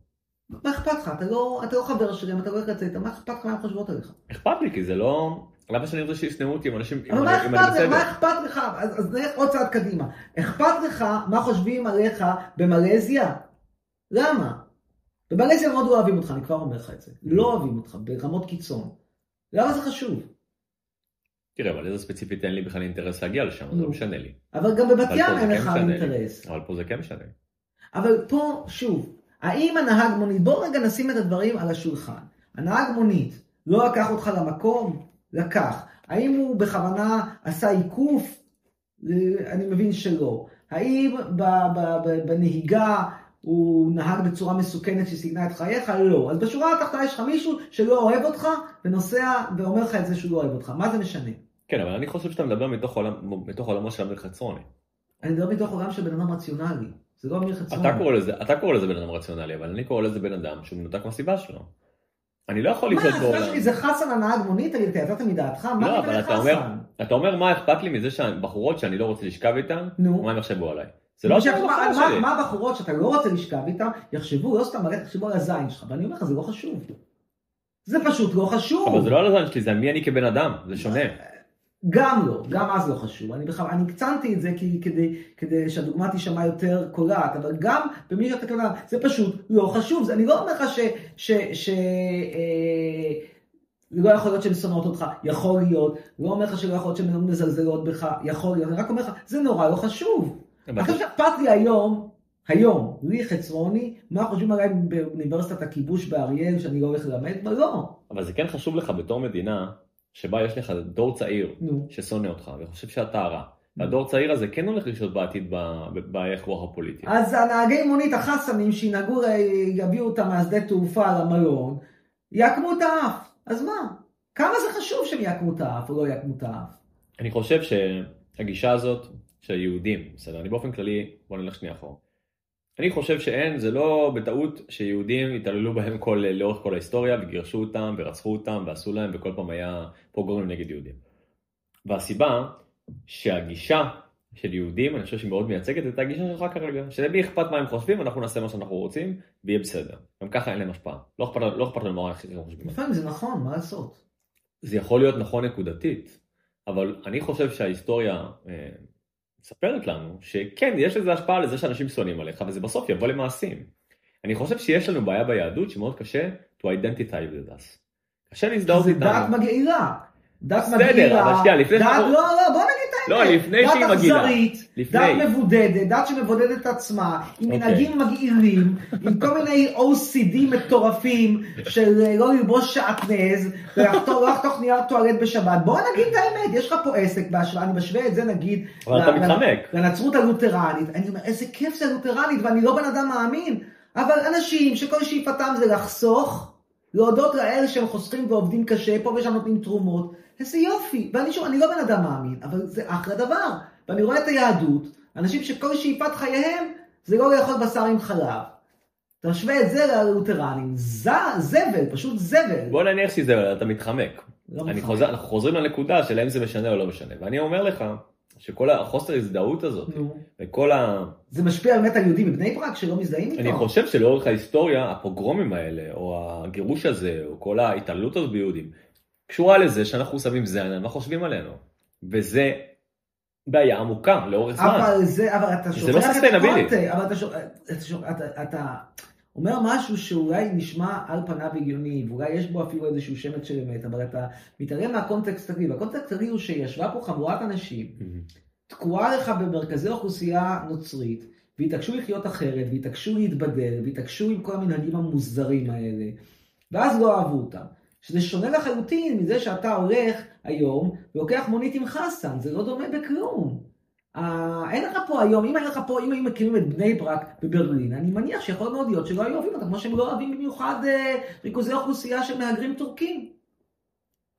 מה אכפת לך? אתה לא, אתה לא חבר שלי, אם אתה לא הולך לצאת, מה אכפת לך מה הן חושבות עליך? אכפת לי, כי זה לא... למה שאני רוצה שישנאו אותי עם אנשים... אבל מה אכפת לך? מה אכפת לך? אז נלך עוד צעד קדימה. אכפת לך מה חושבים עליך במלזיה? למה? במלזיה מאוד לא אוהבים אותך, אני כבר אומר לך את זה. לא אוהבים אותך, ברמות קיצון. למה זה חשוב? תראה, אבל איזה ספציפית אין לי בכלל אינטרס להגיע לשם, זה לא משנה לי. אבל גם בבת ים אין כן לך אינטרס. אבל פה זה כן משנה. אבל פה, שוב, האם הנהג מונית, בואו רגע נשים את הדברים על השולחן. הנהג מונית לא לקח אותך למקום? לקח. האם הוא בכוונה עשה עיקוף? אני מבין שלא. האם בנהיגה הוא נהג בצורה מסוכנת שסיגנה את חייך? לא. אז בשורה התחתונה יש לך מישהו שלא אוהב אותך ונוסע ואומר לך את זה שהוא לא אוהב אותך. מה זה משנה? כן, אבל אני חושב שאתה מדבר מתוך, עולם, מתוך עולמו של אמיר חצרוני. אני מדבר מתוך עולם של בן אדם רציונלי. זה לא אמיר חצרוני. אתה קורא לזה, אתה קורא לזה בן אדם רציונלי, אבל אני קורא לזה בן אדם שהוא מנותק מהסיבה שלו. אני לא יכול לחיות בעולם. מה, שלי זה חסן הנהג מונית? תגיד, אתה יצאת מדעתך? מה לא, אבל אתה אומר, אתה אומר מה אכפת לי מזה שהבחורות שאני לא רוצה לשכב איתן, מה הם יחשבו עליי. זה לא השאלה שלי. מה הבחורות שאתה לא רוצה לשכב איתן, יחשבו, לא סתם, יחשבו על הזין שלך, ואני אומר לך, זה לא חשוב. זה פשוט לא חשוב. אבל זה לא על הזין שלי, זה מי אני כבן אדם, זה שונה. גם לא, גם אז לא חשוב. אני בכלל, אני הקצנתי את זה כי, כדי, כדי שהדוגמה תישמע יותר קולעת, אבל גם במי שאתה קורא, זה פשוט לא חשוב. זה, אני לא אומר לך ש... ש, ש אה, לא יכול להיות שהן שונאות אותך, יכול להיות. לא אומר לך שלא יכול להיות שהן מזלזלות בך, יכול להיות. אני רק אומר לך, זה נורא לא חשוב. אני חושב שאכפת לי היום, היום, לי חצרוני, מה חושבים עליי באוניברסיטת הכיבוש באריאל, שאני לא הולך ללמד? לא. אבל זה כן חשוב לך בתור מדינה. שבה יש לך דור צעיר נו. ששונא אותך וחושב שאתה רע. והדור צעיר הזה כן הולך לשהות בעתיד באיך רוח הפוליטי. אז הנהגי מונית החסמים שינהגו, יביאו אותם מהשדה תעופה למלון, יעקמו את האף. אז מה? כמה זה חשוב שהם יעקמו את האף או לא יעקמו את האף? אני חושב שהגישה הזאת של היהודים, בסדר, אני באופן כללי, בוא נלך שנייה אחורה. אני חושב שאין, זה לא בטעות שיהודים התעללו בהם כל, לאורך כל ההיסטוריה וגירשו אותם ורצחו אותם ועשו להם וכל פעם היה פוגרומים נגד יהודים. והסיבה שהגישה של יהודים, אני חושב שהיא מאוד מייצגת את הגישה שלך כרגע, שלמי אכפת מה הם חושבים, אנחנו נעשה מה שאנחנו רוצים ויהיה בסדר. גם ככה אין להם השפעה. לא אכפת לא לנו מה אנחנו חושבים. לפעמים זה נכון, מה לעשות? זה יכול להיות נכון נקודתית, אבל אני חושב שההיסטוריה אה, מספרת לנו שכן, יש לזה השפעה לזה שאנשים שונאים עליך, וזה בסוף יבוא למעשים. אני חושב שיש לנו בעיה ביהדות שמאוד קשה to identify with us. קשה להזדהות איתנו. זה דת מגעילה. דת מגעילה. בסדר, אבל שנייה, לפני... דת, לא, לא, בוא נגיד את לא, האמת. לא, לפני שהיא מגעילה. דת אכזרית, דת מבודדת, דת שמבודדת את עצמה, עם אוקיי. מנהגים מגעילים, עם כל מיני OCD מטורפים של אה, לא ללבוש שעטנז, ולא לחתוך נייר טואלט בשבת. בוא נגיד את האמת, יש לך פה עסק בהשוואה, אני משווה את זה נגיד... אבל אתה מתחמק. לנצרות הלותרנית. אני אומר, איזה כיף זה לותרנית, ואני לא בן אדם מאמין, אבל אנשים שכל שאיפתם זה לחסוך, להודות לאלה שהם חוסכים ועובדים קשה, פה ושם נותנים תרומות, איזה יופי. ואני שוב, אני לא בן אדם מאמין, אבל זה אחלה דבר. ואני רואה את היהדות, אנשים שכל שאיפת חייהם זה לא לאכול בשר עם חלב. אתה משווה את זה ללותרנים, זבל, פשוט זבל. בוא נניח שזה, אתה מתחמק. לא חוזר, אנחנו חוזרים לנקודה של האם זה משנה או לא משנה. ואני אומר לך, שכל החוסר הזדהות הזאת, נו. וכל ה... זה משפיע באמת על יהודים בבני ברק שלא מזדהים איתו? אני חושב שלאורך ההיסטוריה, הפוגרומים האלה, או הגירוש הזה, או כל ההתעללות הזאת ביהודים, קשורה לזה שאנחנו שמים זין מה חושבים עלינו. וזה בעיה עמוקה לאורך זמן. אבל זה, אבל אתה שוכח לא את הקונטקסט, אבל אתה, שוכח, אתה, אתה אומר משהו שאולי נשמע על פניו הגיוני, ואולי יש בו אפילו איזשהו שמץ של אמת, אבל אתה מתעלם מהקונטקסט הכללי, והקונטקסט הכללי הוא שישבה פה חבורת אנשים, תקועה לך במרכזי אוכלוסייה נוצרית, והתעקשו לחיות אחרת, והתעקשו להתבדל, והתעקשו עם כל המנהגים המוזרים האלה, ואז לא אהבו אותם. שזה שונה לחלוטין מזה שאתה הולך היום ולוקח מונית עם חסן, זה לא דומה בכלום. אה, אין לך פה היום, אם אין לך פה, אם היו מקימים את בני ברק בברלין, אני מניח שיכול מאוד להיות שלא היו אוהבים אותם, כמו שהם לא אוהבים במיוחד אה, ריכוזי אוכלוסייה של מהגרים טורקים.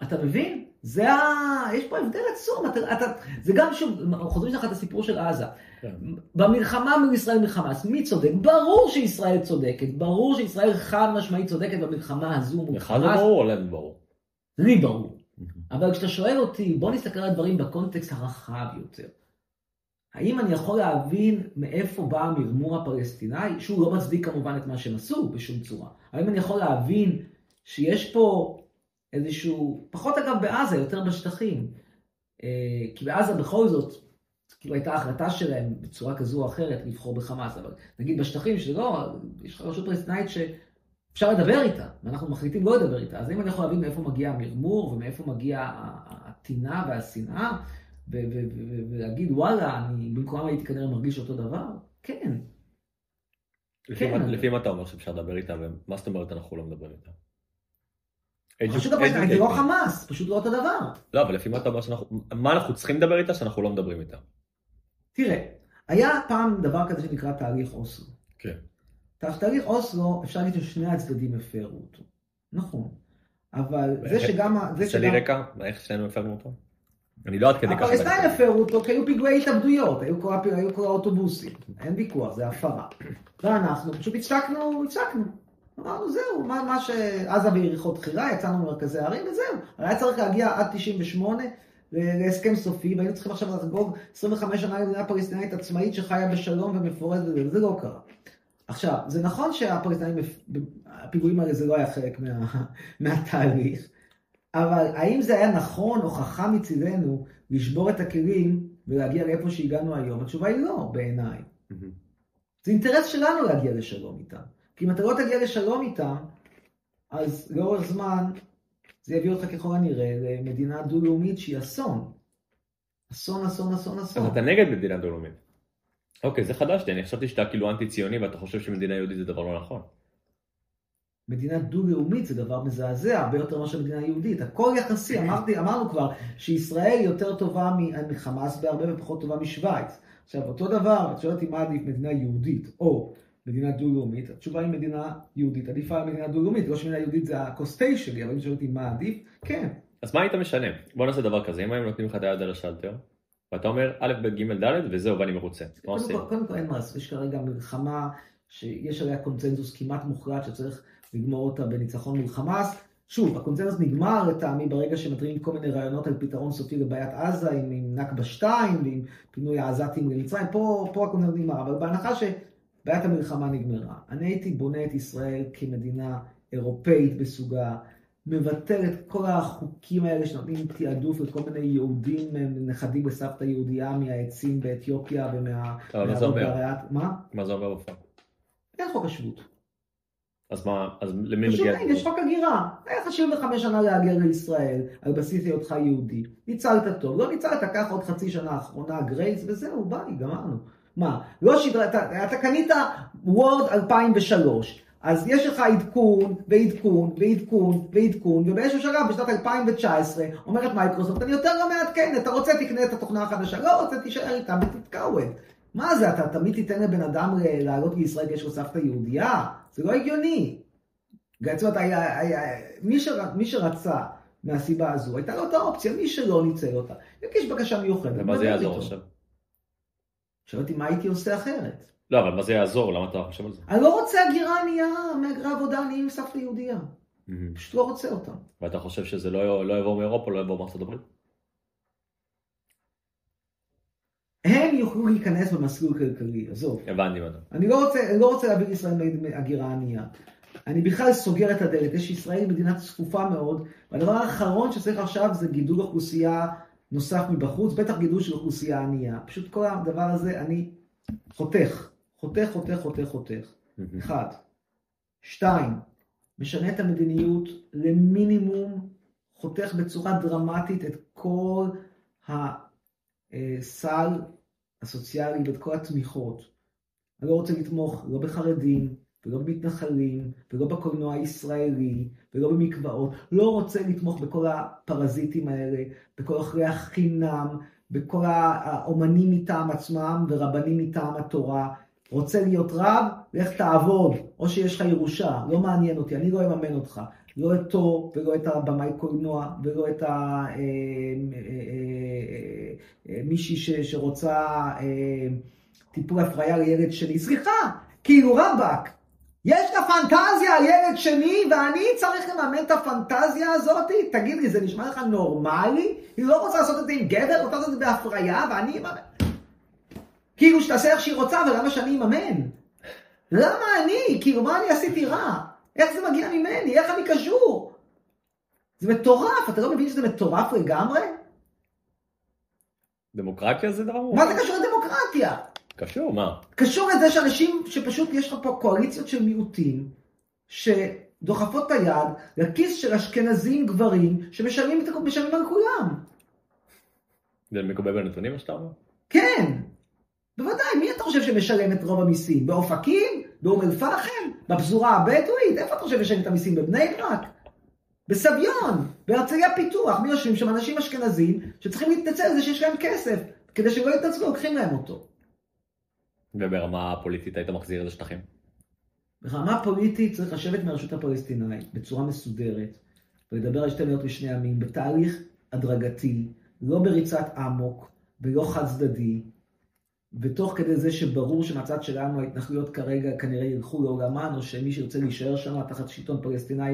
אתה מבין? זה ה... יש פה הבדל עצום, אתה, אתה, זה גם שוב, חוזרים לך את הסיפור של עזה. כן. במלחמה מול ישראל מלחמה, אז מי צודק? ברור שישראל צודקת, ברור שישראל חד משמעית צודקת במלחמה הזו מול חמאס. לך זה ברור או להם ברור? לי ברור. אבל כשאתה שואל אותי, בוא נסתכל על הדברים בקונטקסט הרחב יותר. האם אני יכול להבין מאיפה בא המרמור הפלסטיני, שהוא לא מצדיק כמובן את מה שהם עשו בשום צורה. האם אני יכול להבין שיש פה איזשהו, פחות אגב בעזה, יותר בשטחים. אה, כי בעזה בכל זאת, כאילו הייתה החלטה שלהם בצורה כזו או אחרת לבחור בחמאס, אבל נגיד בשטחים שלא, יש לך רשות פלסטינאית אפשר לדבר איתה, ואנחנו מחליטים לא לדבר איתה. אז אם אני יכול להבין מאיפה מגיע המרמור ומאיפה מגיע הטינה והשנאה, ולהגיד וואלה, אני במקומם הייתי כנראה מרגיש אותו דבר, כן. כן. לפי מה אתה אומר שאפשר לדבר איתה, ומה זאת אומרת אנחנו לא מדברים איתה? פשוט זה לא חמאס, פשוט לא אותו דבר. לא, אבל לפי מה אתה אומר שאנחנו, מה אנחנו צריכים לדבר איתה שאנחנו לא מדברים איתה? תראה, היה פעם דבר כזה שנקרא תהליך אוסלו. כן. תהליך אוסלו, אפשר להגיד ששני הצדדים הפרו אותו. נכון. אבל זה שגם... תשאלי רקע, איך שנינו הפרנו אותו? אני לא עד כדי ככה... הפלסטינים הפרו אותו כי היו פיגועי התאבדויות, היו כל האוטובוסים, אין ויכוח, זה הפרה. ואנחנו פשוט הצדקנו, הצדקנו. אמרנו, זהו, מה, מה שעזה ויריחו תחילה, יצאנו ממרכזי הערים וזהו. היה צריך להגיע עד 98 להסכם סופי, והיינו צריכים עכשיו לחגוג 25 שנה למדינה פלסטינאית עצמאית שחיה בשלום ומפורדת, וזה לא קרה. עכשיו, זה נכון שהפלסטינים, הפיגועים האלה זה לא היה חלק מה, מהתהליך, אבל האם זה היה נכון או חכם מצידנו לשבור את הכלים ולהגיע לאיפה שהגענו היום? התשובה היא לא, בעיניי. זה אינטרס שלנו להגיע לשלום איתם. כי אם אתה לא תגיע לשלום איתם, אז לאורך זמן זה יביא אותך ככל הנראה למדינה דו-לאומית שהיא אסון. אסון, אסון, אסון, אסון. אז אתה נגד מדינה דו-לאומית. אוקיי, זה חדש לי, אני חשבתי שאתה כאילו אנטי ציוני ואתה חושב שמדינה יהודית זה דבר לא נכון. מדינה דו-לאומית זה דבר מזעזע, הרבה יותר מאשר מדינה יהודית. הכל יחסי, אמרתי, אמרנו כבר שישראל יותר טובה מחמאס בהרבה ופחות טובה משוויץ. עכשיו, אותו דבר, את שואלת אותי מה עדיף מדינה יהודית או מדינה דו-לאומית, התשובה היא מדינה יהודית עדיפה על מדינה דו-לאומית. לא שמדינה יהודית זה הקוסטי שלי, אבל אם שואלת אותי מה עדיף, כן. אז מה היית משנה? בוא נעשה דבר כזה, אם היו נותנים לך את היד על השלטר, ואתה אומר א', ב', ג', ד', וזהו, ואני מרוצה. מה עושים? קודם כל אין מה, יש כרגע מלחמה שיש עליה קונצנזוס כמעט מוחלט שצריך לגמור אותה בניצחון מול חמאס. שוב, הקונצנזוס נגמר לטעמי ברגע שמתריעים כל מיני רעיונות על פתרון סופי לבעיית עזה, עם, עם נכבה 2 ועם פינוי העזתים למצרים, פה, פה הקונצנזוס נגמר, אבל בהנחה שבעיית המלחמה נגמרה, אני הייתי בונה את ישראל כמדינה אירופאית בסוגה, מבטל את כל החוקים האלה שנותנים תעדוף לכל מיני יהודים, נכדים בסבתא יהודייה מהעצים באתיופיה ומה... מה זה אומר? מה? מה זה אומר בפועל? אין חוק השבות. אז מה, אז למי מגיע? פשוט יש חוק הגירה. היה לך 75 שנה להגר לישראל על בסיס היותך יהודי. ניצלת טוב, לא ניצלת, קח עוד חצי שנה אחרונה גרייס וזהו, ביי, גמרנו. מה, לא שדרת, אתה, אתה קנית וורד 2003, אז יש לך עדכון ועדכון ועדכון ועדכון, ובאיזשהו שלב בשנת 2019 אומרת מייקרוסופט, אני יותר לא מעדכן, אתה רוצה תקנה את התוכנה החדשה, לא רוצה תישאר איתם ותתקעו את. מה זה, אתה תמיד תיתן לבן אדם לעלות לישראל כי יש לו סבתא יהודייה? זה לא הגיוני. זאת אומרת, מי, שר, מי שרצה מהסיבה הזו, הייתה לו את האופציה, מי שלא ניצל אותה, יגיש בקשה מיוחדת. ומה זה יעזור עכשיו? שואל אותי מה הייתי עושה אחרת. לא, אבל מה זה יעזור? למה אתה חושב על זה? אני לא רוצה הגירה ענייה, מהגרי עבודה עניים עם סבתא יהודייה. פשוט לא רוצה אותה. ואתה חושב שזה לא, לא יבוא מאירופה, לא יבוא מארצות הברית? הם יוכלו להיכנס במסלול כלכלי, עזוב. הבנתי מה אני לא רוצה, לא רוצה להביא לישראל הגירה ענייה. אני בכלל סוגר את הדלת, יש ישראל מדינה צפופה מאוד, והדבר האחרון שצריך עכשיו זה גידול אוכלוסייה נוסף מבחוץ, בטח גידול של אוכלוסייה ענייה. פשוט כל הדבר הזה, אני חותך, חותך, חותך, חותך, חותך. אחד. שתיים, משנה את המדיניות למינימום, חותך בצורה דרמטית את כל הסל הסוציאלי ואת כל התמיכות. אני לא רוצה לתמוך לא בחרדים, ולא במתנחלים, ולא בקולנוע הישראלי, ולא במקוואות. לא רוצה לתמוך בכל הפרזיטים האלה, בכל אחרי החינם, בכל האומנים מטעם עצמם ורבנים מטעם התורה. רוצה להיות רב? לך תעבוד, או שיש לך ירושה, לא מעניין אותי, אני לא אממן אותך. לא אותו, ולא את הבמאי קולנוע, ולא את מישהי שרוצה טיפול הפריה לילד שלי. סליחה, כאילו רבאק, יש לה פנטזיה על ילד שני, ואני צריך לממן את הפנטזיה הזאת? תגיד לי, זה נשמע לך נורמלי? היא לא רוצה לעשות את זה עם גבר, רוצה לעשות את זה בהפריה, ואני אממן. כאילו שתעשה איך שהיא רוצה, ולמה שאני אממן? למה אני? כאילו, מה אני עשיתי רע? איך זה מגיע ממני? איך אני קשור? זה מטורף, אתה לא מבין שזה מטורף לגמרי? דמוקרטיה זה דבר מה זה קשור לדמוקרטיה? קשור, מה? קשור לזה שאנשים, שפשוט יש לך פה קואליציות של מיעוטים, ש... דוחפות את היד לכיס של אשכנזים גברים שמשלמים על כולם. זה מקובל בנתונים מה שאתה אומר? כן, בוודאי, מי אתה חושב שמשלם את רוב המיסים? באופקים? באום אל-פחם? בפזורה הבדואית? איפה אתה חושב שמשלם את המיסים? בבני ברק? בסביון? בהרצליה פיתוח? מי יושבים שם אנשים אשכנזים שצריכים להתנצל על זה שיש להם כסף, כדי שלא יתנצלו, לוקחים להם אותו. וברמה הפוליטית היית מחזיר את השטחים? ברמה פוליטית צריך לשבת מהרשות הפלסטינאית בצורה מסודרת ולדבר על שתי מדינות לשני עמים בתהליך הדרגתי, לא בריצת אמוק ולא חד צדדי, ותוך כדי זה שברור שמהצד שלנו ההתנחלויות כרגע כנראה ילכו לעולמן, או שמי שירצה להישאר שם תחת שלטון פלסטיני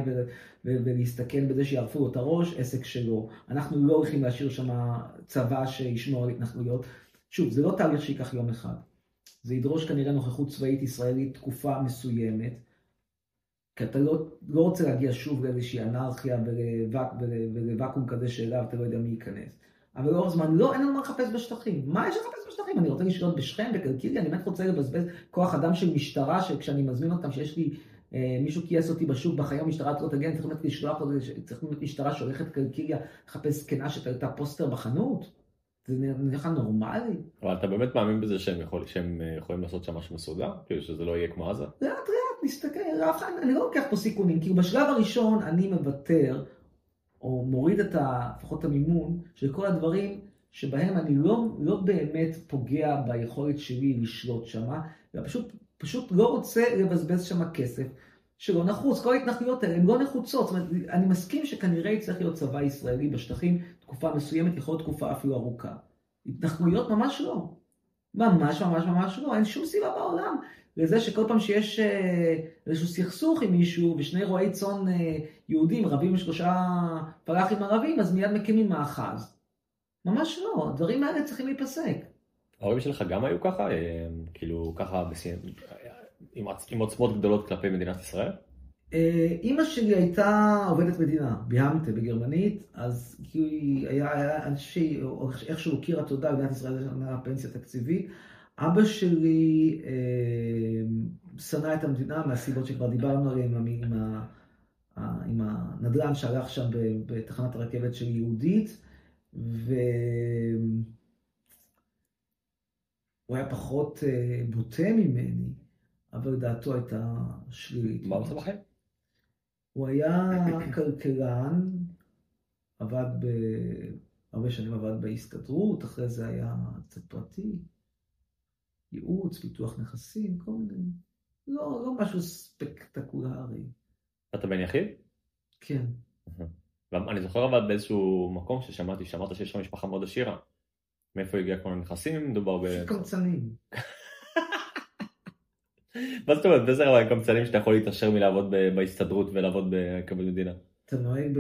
ולהסתכן בזה שיערפו לו את הראש, עסק שלו. אנחנו לא הולכים להשאיר שם צבא שישמור על התנחלויות. שוב, זה לא תהליך שייקח יום אחד. זה ידרוש כנראה נוכחות צבאית ישראלית תקופה מסוימת, כי אתה לא, לא רוצה להגיע שוב לאיזושהי אנרכיה ולוואקום כזה שאליו אתה לא יודע מי ייכנס. אבל לאור זמן, לא, אין לנו מה לחפש בשטחים. מה יש לחפש בשטחים? אני רוצה לשלוט בשכם, בקלקיליה, אני באמת רוצה לבזבז כוח אדם של משטרה, שכשאני מזמין אותם, שיש לי, אה, מישהו כייס אותי בשוק, בחיים המשטרה לא תגן, צריך באמת לשלוח אותי, צריך באמת משטרה שהולכת קלקיליה, לחפש זקנה שתלתה פוסטר בחנות. זה נראה לך נורמלי. אבל אתה באמת מאמין בזה שהם, יכול, שהם אה, יכולים לעשות שם משהו מסודר? כאילו שזה לא יהיה כמו עזה? לאט לאט, נסתכל, אני לא לוקח פה סיכונים, כאילו בשלב הראשון אני מוותר, או מוריד את ה, לפחות את המימון של כל הדברים שבהם אני לא, לא באמת פוגע ביכולת שלי לשלוט שם, אלא פשוט, פשוט לא רוצה לבזבז שם כסף שלא נחוץ. כל ההתנחלויות האלה הן לא נחוצות. זאת אומרת, אני מסכים שכנראה יצטרך להיות צבא ישראלי בשטחים תקופה מסוימת, יכול להיות תקופה אפילו ארוכה. התנחלויות ממש לא. ממש ממש ממש לא. אין שום סיבה בעולם לזה שכל פעם שיש אה, איזשהו סכסוך עם מישהו ושני רועי צאן אה, יהודים רבים עם שלושה פלאחים ערבים, אז מיד מקימים מאחז. ממש לא, הדברים האלה צריכים להיפסק. ההורים שלך גם היו ככה? אה, כאילו ככה עם, עם עוצמות גדולות כלפי מדינת ישראל? אימא שלי הייתה עובדת מדינה, ביהמתה בגרמנית, אז כאילו היא היה, אנשי, איכשהו הכירה תודה במדינת ישראל, היה פנסיה תקציבית. אבא שלי אה, שנא את המדינה מהסיבות שכבר דיברנו עליהן, עם, עם, עם הנדל"ן שהלך שם בתחנת הרכבת של יהודית, והוא היה פחות אה, בוטה ממני, אבל דעתו הייתה שלילית. מה עושה בחיים? הוא היה כלכלן, עבד ב... הרבה שנים עבד בהסתדרות, אחרי זה היה קצת פרטי. ייעוץ, פיתוח נכסים, כל מיני, לא, לא משהו ספקטקולרי. אתה בן יחיד? כן. אני זוכר אבל באיזשהו מקום ששמעתי, שאמרת שיש לך משפחה מאוד עשירה. מאיפה הגיע כל הנכסים? מדובר ב... קמצנים. מה זאת אומרת? באיזה רמה קמצנים שאתה יכול להתעשר מלעבוד בהסתדרות ולעבוד בכבוד מדינה? אתה נוהג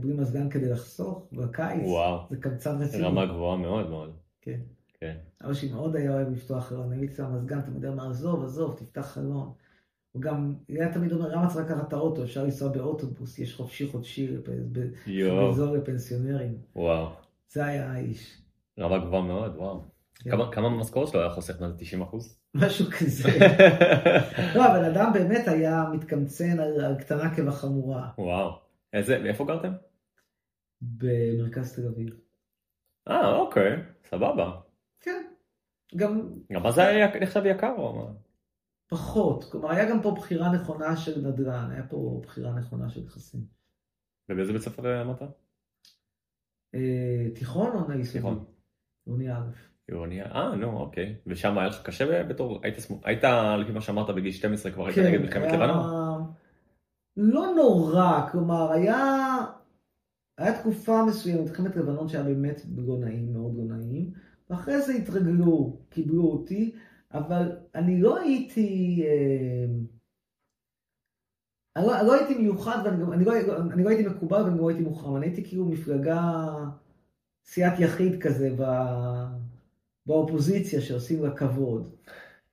בלי מזגן כדי לחסוך בקיץ? וואו. זה קמצן רציני. רמה גבוהה מאוד מאוד. כן. כן. אבא שלי מאוד היה אוהב לפתוח חלון, אני אצא המזגן, אתה יודע מה, עזוב, עזוב, תפתח חלון. הוא גם, היה תמיד אומר, למה צריך לקחת את האוטו, אפשר לנסוע באוטובוס, יש חופשי חודשי באזור לפנסיונרים. וואו. זה היה האיש. רמה גבוהה מאוד, וואו. כן. כמה, מהמשכורת שלו היה חוסך? מה זה 90 אחוז? משהו כזה. לא, הבן אדם באמת היה מתקמצן על, קטנה כבחמורה. וואו. איזה, איפה גרתם? במרכז תל אביב. אה, אוקיי, סבבה. כן. גם... גם אז היה נחשב יקר או מה? פחות. כלומר, היה גם פה בחירה נכונה של נדל"ן, היה פה בחירה נכונה של נכסים. ובאיזה בית ספר למדת? אה, תיכון או נעי תיכון. עירוני א'. עירוני א', אה, נו, אוקיי. ושם היה לך קשה בתור, היית, היית, לפי מה שאמרת, בגיל 12 כבר היית כן, נגד מלחמת לבנון? לא נורא, כלומר, היה... היה תקופה מסוימת, מלחמת לבנון שהיה באמת לא נעים, מאוד לא נעים, ואחרי זה התרגלו, קיבלו אותי, אבל אני לא הייתי... אה, אני לא, אני לא הייתי מיוחד, ואני אני לא, אני לא הייתי מקובל ואני לא הייתי מוחרם, אני הייתי כאילו מפלגה, סיעת יחיד כזה ב, באופוזיציה שעושים לה כבוד.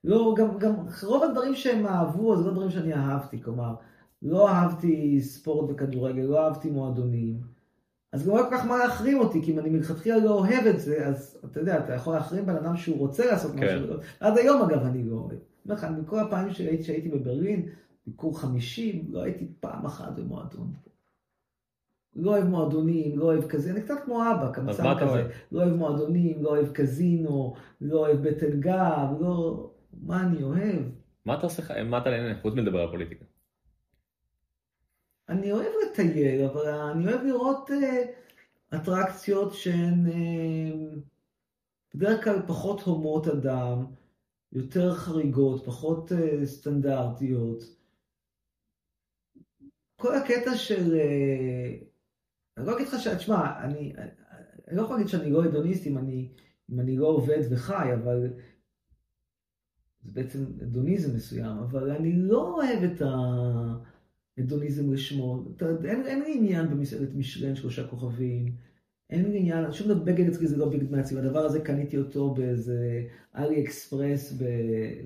לא, גם, גם רוב הדברים שהם אהבו, זה לא דברים שאני אהבתי, כלומר, לא אהבתי ספורט וכדורגל, לא אהבתי מועדונים. אז גם לא כל כך מה להחרים אותי, כי אם אני מלכתחילה לא אוהב את זה, אז אתה יודע, אתה יכול להחרים בן אדם שהוא רוצה לעשות כן. משהו. עד היום אגב אני לא אוהב. אומר לך, מכל הפעמים שהייתי, שהייתי בברלין, ביקור 50, לא הייתי פעם אחת במועדון. לא אוהב מועדונים, לא אוהב כזה, אני קצת כמו אבא, כמצב כזה. לא אוהב מועדונים, לא אוהב קזינו, לא אוהב בטן גב, לא... מה אני אוהב? מה אתה עושה, מה אתה נהנה, חוץ מלדבר על פוליטיקה? אני אוהב לטייל, אבל אני אוהב לראות uh, אטרקציות שהן uh, בדרך כלל פחות הומות אדם, יותר חריגות, פחות uh, סטנדרטיות. כל הקטע של... Uh, אני לא אגיד לך ש... תשמע, אני, אני לא יכול להגיד שאני לא הדוניסט אם אני, אם אני לא עובד וחי, אבל זה בעצם הדוניזם מסוים, אבל אני לא אוהב את ההדוניזם לשמו. אין, אין לי עניין במסעדת משלן שלושה כוכבים, אין לי עניין, שום דבר, בגד אצלי זה לא בגד מעצמי, הדבר הזה קניתי אותו באיזה אלי אקספרס ב...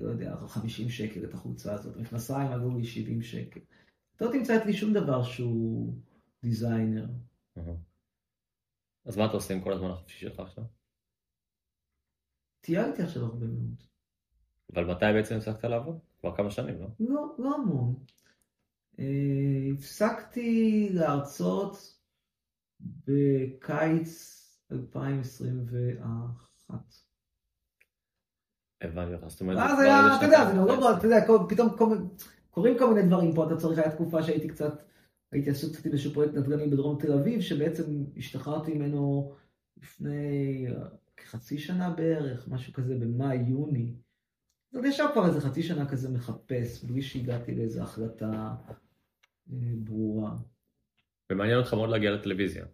לא יודע, 50 שקל את החולצה הזאת, מכנסיים עלו לי 70 שקל. לא תמצא אצלי שום דבר שהוא דיזיינר. אז מה אתה עושה עם כל הזמן החופשי שלך עכשיו? טיילתי עכשיו הרבה מאוד. אבל מתי בעצם הפסקת לעבוד? כבר כמה שנים, לא? לא, לא המון. אה, הפסקתי להרצות בקיץ 2021. הבנתי אותך, זאת אומרת... אז היה, אתה יודע, זה לא, אתה יודע, פתאום קורים כל מיני דברים פה, אתה צריך, היה תקופה שהייתי קצת... הייתי עסוק קצת עם איזשהו פרויקט נדל"ני בדרום תל אביב, שבעצם השתחררתי ממנו לפני כחצי שנה בערך, משהו כזה במאי-יוני. אז ישב כבר איזה חצי שנה כזה מחפש, בלי שהגעתי לאיזו החלטה אה, ברורה. ומעניין אותך מאוד להגיע לטלוויזיה.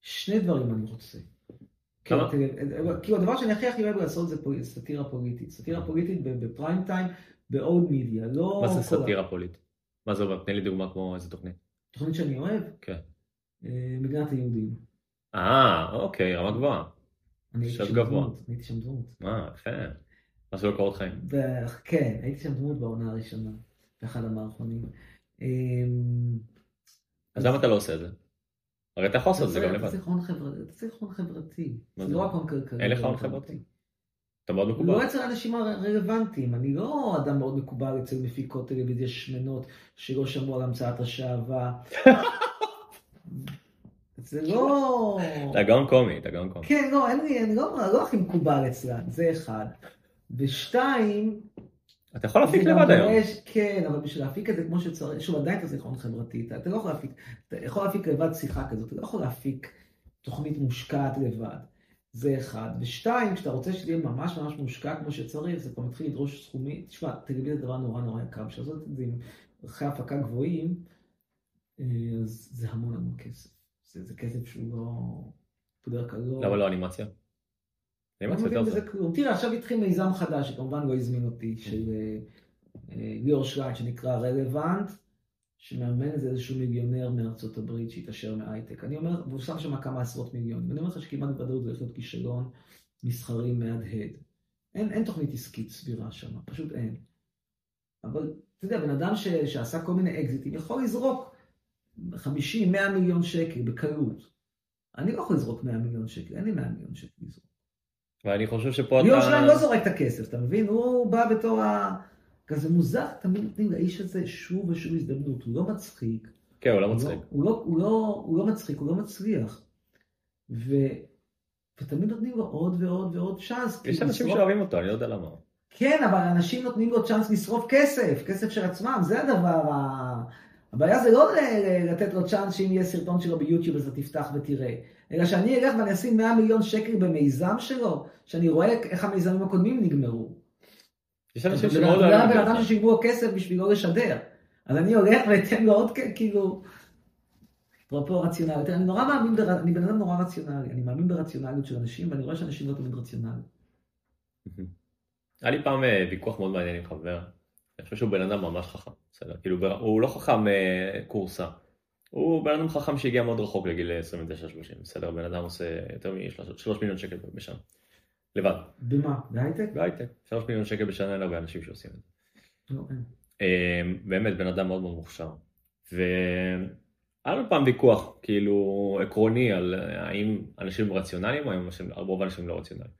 שני דברים אני רוצה. למה? כאילו הדבר שאני הכי הכי אוהב לעשות זה סאטירה פוליטית. סאטירה פוליטית בפריים טיים, באולד מידיה, לא... מה זה סאטירה פוליטית? מה זה אומר? תן לי דוגמה כמו איזה תוכנית. תוכנית שאני אוהב? כן. אה, מדינת היהודים. אה, אוקיי, רמה גבוהה. אני הייתי שם דמות, הייתי שם דמות. אה, יפה. מה שלא קורות חיים. כן, הייתי שם דמות בעונה הראשונה, באחד המערכונים. אמ, אז למה אתה לא עושה את זה? הרי אתה יכול לעשות את זה גם לבד. זה זיכרון חברתי. זה לא רק הון כלכלי. אין לך הון חברתי. אתה מאוד מקובל. לא אצל האנשים הרלוונטיים, אני לא אדם מאוד מקובל אצל מפיקות טלוויזיה שמנות שלא שמעו על המצאת השעווה. זה לא... אתה גאון קומי, אתה גאון קומי. כן, לא, אין לי, אני לא, לא הכי מקובל אצלם, זה אחד. ושתיים... אתה יכול להפיק לבד היום. כן, אבל בשביל להפיק את זה כמו שצריך, שוב, עדיין אתה זיכרון חברתי, אתה לא יכול להפיק, אתה יכול להפיק לבד שיחה כזאת, אתה לא יכול להפיק תוכנית מושקעת לבד. זה אחד. ושתיים, כשאתה רוצה שזה יהיה ממש ממש מושקע כמו שצריך, זה כבר מתחיל לדרוש סכומי, תשמע, טלוויזיה זה דבר נורא נורא יקר, בשביל לעשות את זה עם ערכי הפקה גבוהים, אה, אז זה המון המון כסף. זה, זה כסף שהוא לא... בדרך כלל לא... למה לא אנימציה? אנימציה יותר טוב. תראה, עכשיו התחיל מיזם חדש, שכמובן לא הזמין אותי, של אה, אה, ליאור שלייט, שנקרא רלוונט. שמאמן איזה איזשהו מיליונר מארצות הברית שהתעשר מהייטק. אני אומר, והוא שם שם כמה עשרות מיליונים. אני אומר לך שכמעט בוודאות זה הולך להיות כישלון מסחרי מהדהד. אין, אין תוכנית עסקית סבירה שם, פשוט אין. אבל אתה יודע, בן אדם ש, שעשה כל מיני אקזיטים יכול לזרוק 50-100 מיליון שקל בקלות. אני לא יכול לזרוק 100 מיליון שקל, אין לי 100 מיליון שקל לזרוק. ואני חושב שפה אתה... ליאור שלהם לא זורק את הכסף, אתה מבין? הוא בא בתור ה... כזה מוזר, תמיד נותנים לאיש הזה שוב ושוב הזדמנות, הוא לא מצחיק. כן, הוא לא מצחיק. הוא לא, הוא לא, הוא לא מצחיק, הוא לא מצליח. ו... ותמיד נותנים לו עוד ועוד ועוד צ'אנס. יש אנשים לשרוף... שאוהבים אותו, אני לא יודע למה. כן, אבל אנשים נותנים לו צ'אנס לשרוף כסף, כסף של עצמם, זה הדבר ה... הבעיה זה לא לתת לו צ'אנס שאם יהיה סרטון שלו ביוטיוב אז אתה תפתח ותראה, אלא שאני אלך ואני אשים 100 מיליון שקל במיזם שלו, שאני רואה איך המיזמים הקודמים נגמרו. יש אנשים שמאוד אוהבים את זה. בן אדם ששילמו כסף בשביל לא לשדר. אז אני הולך ואתן לו עוד כאילו... אפרופו רציונליות. אני נורא מאמין, בר... אני בן אדם נורא רציונלי. אני מאמין ברציונליות של אנשים, ואני רואה שאנשים לא תמיד רציונליים. היה לי פעם אה, ויכוח מאוד מעניין עם חבר. אני חושב שהוא בן אדם ממש חכם. בסדר, כאילו הוא לא חכם אה, קורסה. הוא בן אדם חכם שהגיע מאוד רחוק לגיל 29-30, בסדר? בן אדם עושה יותר מ-3 מיליון שקל בשנה. לבד. במה? בהייטק? בהייטק. 3 מיליון שקל בשנה אין הרבה אנשים שעושים את זה. לא. אמ, באמת בן אדם מאוד מאוד מוכשר. והיה לנו פעם ויכוח כאילו עקרוני על האם אנשים רציונליים או האם רוב האנשים לא רציונליים.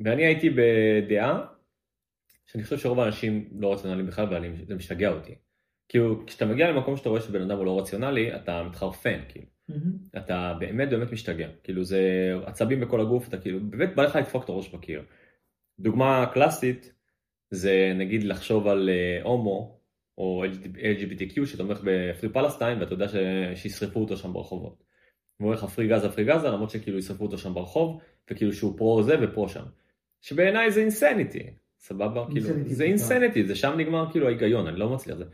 ואני הייתי בדעה שאני חושב שרוב האנשים לא רציונליים בכלל, וזה משגע אותי. כאילו, כשאתה מגיע למקום שאתה רואה שבן אדם הוא לא רציונלי, אתה מתחרפן, כאילו. Mm-hmm. אתה באמת באמת משתגע. כאילו, זה עצבים בכל הגוף, אתה כאילו, באמת בא לך לדפוק את הראש בקיר. דוגמה קלאסית, זה נגיד לחשוב על אה, הומו, או LGBTQ שתומך בפרי פלסטיין, ואתה יודע שישרפו אותו שם ברחובות. הוא אומר לך פרי גזה פרי גזה, למרות שכאילו ישרפו אותו שם ברחוב, וכאילו שהוא פרו זה ופרו שם. שבעיניי זה אינסניטי, סבבה? כאילו, זה אינסניטי, זה שם נגמר כאילו ההיגיון, אני לא מצליח. זה.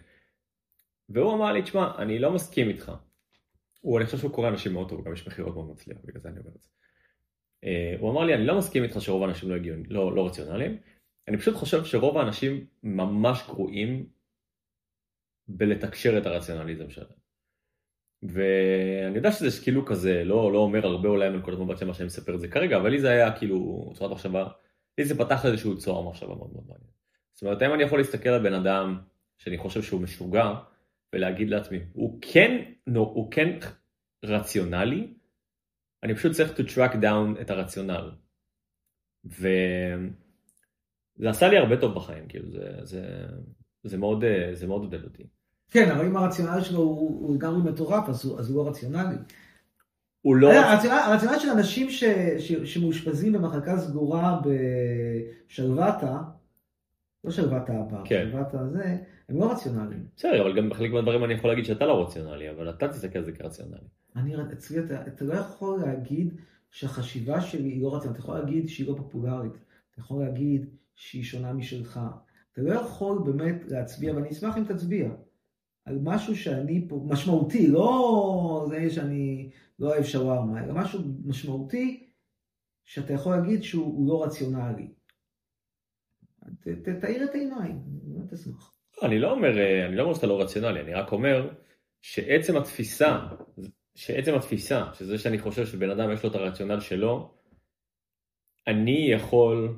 והוא אמר לי, תשמע, אני לא מסכים איתך. הוא, אני חושב שהוא קורא אנשים מאוד טוב, גם יש מכירות מאוד מצליח, בגלל זה אני אומר את זה. Uh, הוא אמר לי, אני לא מסכים איתך שרוב האנשים לא, הגיון, לא, לא רציונליים, אני פשוט חושב שרוב האנשים ממש גרועים בלתקשר את הרציונליזם שלהם. ואני יודע שזה כאילו כזה, לא, לא אומר הרבה אולי מנקודת מבט של מה שאני מספר את זה כרגע, אבל לי זה היה כאילו צורת מחשבה, לי זה פתח איזשהו צוהר מחשבה מאוד מאוד מעניין. זאת אומרת, אם אני יכול להסתכל על בן אדם שאני חושב שהוא משוגע, ולהגיד לעצמי, הוא כן, no, הוא כן רציונלי, אני פשוט צריך to track down את הרציונל. וזה עשה לי הרבה טוב בחיים, כאילו, זה, זה, זה מאוד, זה מאוד עודד אותי. כן, אבל אם הרציונל שלו הוא לגמרי מטורף, אז הוא, אז הוא לא רציונלי. הוא לא... הרציונל, הרציונל של אנשים ש, ש, שמאושפזים במחלקה סגורה בשלוותה, לא שלוותה הבאה, כן. שלוותה זה, הם לא רציונליים. בסדר, אבל גם בחלק מהדברים אני יכול להגיד שאתה לא רציונלי, אבל אתה תסתכל על זה כרציונלי. אני, אצלי אתה, אתה לא יכול להגיד שהחשיבה שלי היא לא רציונלית, אתה יכול להגיד שהיא לא פופולרית, אתה יכול להגיד שהיא שונה משלך. אתה לא יכול באמת להצביע, ואני אשמח אם תצביע, על משהו שאני פה, משמעותי, לא זה שאני לא אוהב שווארמה, אלא משהו משמעותי שאתה יכול להגיד שהוא לא רציונלי. תאיר את העיניים, באמת אשמח. אני לא אומר, אה, אני לא אומר שאתה לא רציונלי, אני רק אומר שעצם התפיסה, שעצם התפיסה, שזה שאני חושב שבן אדם יש לו את הרציונל שלו, אני יכול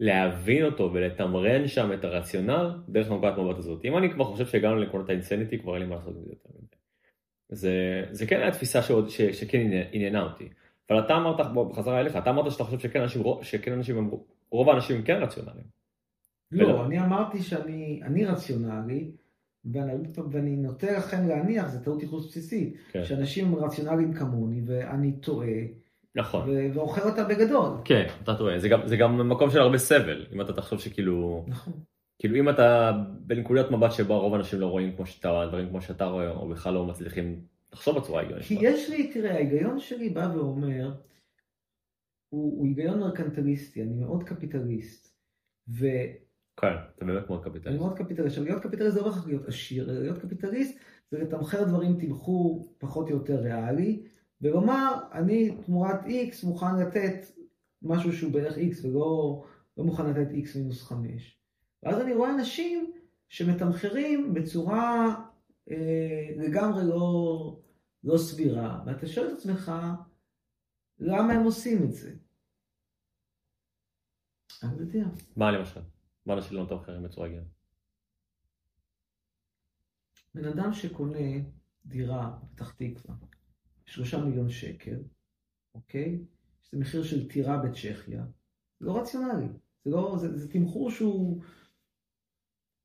להבין אותו ולתמרן שם את הרציונל דרך נקודת מבט הזאת. אם אני כבר חושב שהגענו לנקודת האינסניטי, כבר אין לי מה לעשות עם זה יותר מדי. זה, זה כן היה תפיסה שעוד, ש, שכן עניינה אותי. אבל אתה אמרת, בחזרה אליך, אתה אמרת שאתה חושב שכן אנשים, שכן אנשים, רוב האנשים כן רציונליים. לא, אני אמרתי שאני רציונלי, ואני, ואני נוטה לכם להניח, זו טעות ייחוס בסיסית, כן. שאנשים רציונליים כמוני, ואני טועה. נכון. ואוכל אותה בגדול. כן, אתה טועה. זה גם, זה גם מקום של הרבה סבל, אם אתה תחשוב שכאילו... נכון. כאילו אם אתה בנקודת מבט שבה רוב האנשים לא רואים כמו שאתה, דברים כמו שאתה רואה, או בכלל לא מצליחים לחשוב בצורה הגיונית. כי יש לי, תראה, ההיגיון שלי בא ואומר, הוא, הוא היגיון מרקנטליסטי, אני מאוד קפיטליסט. ו... כן, אתה באמת מאוד קפיטליסט. אני מאוד קפיטליסט. עכשיו, להיות קפיטליסט זה לא רק להיות עשיר, להיות קפיטליסט זה לתמחר דברים תמחור פחות או יותר ריאלי, ולומר, אני תמורת X מוכן לתת משהו שהוא בערך X ולא לא מוכן לתת X מינוס 5. ואז אני רואה אנשים שמתמחרים בצורה אה, לגמרי לא, לא סבירה, ואתה שואל את עצמך, למה הם עושים את זה? יודע. מה למשל? מה אנשים לא מתמחרים בצורה הגיונית? בן אדם שקונה דירה בפתח תקווה, שלושה מיליון שקל, אוקיי? שזה מחיר של טירה בצ'כיה, זה לא רציונלי. זה, לא, זה, זה תמחור שהוא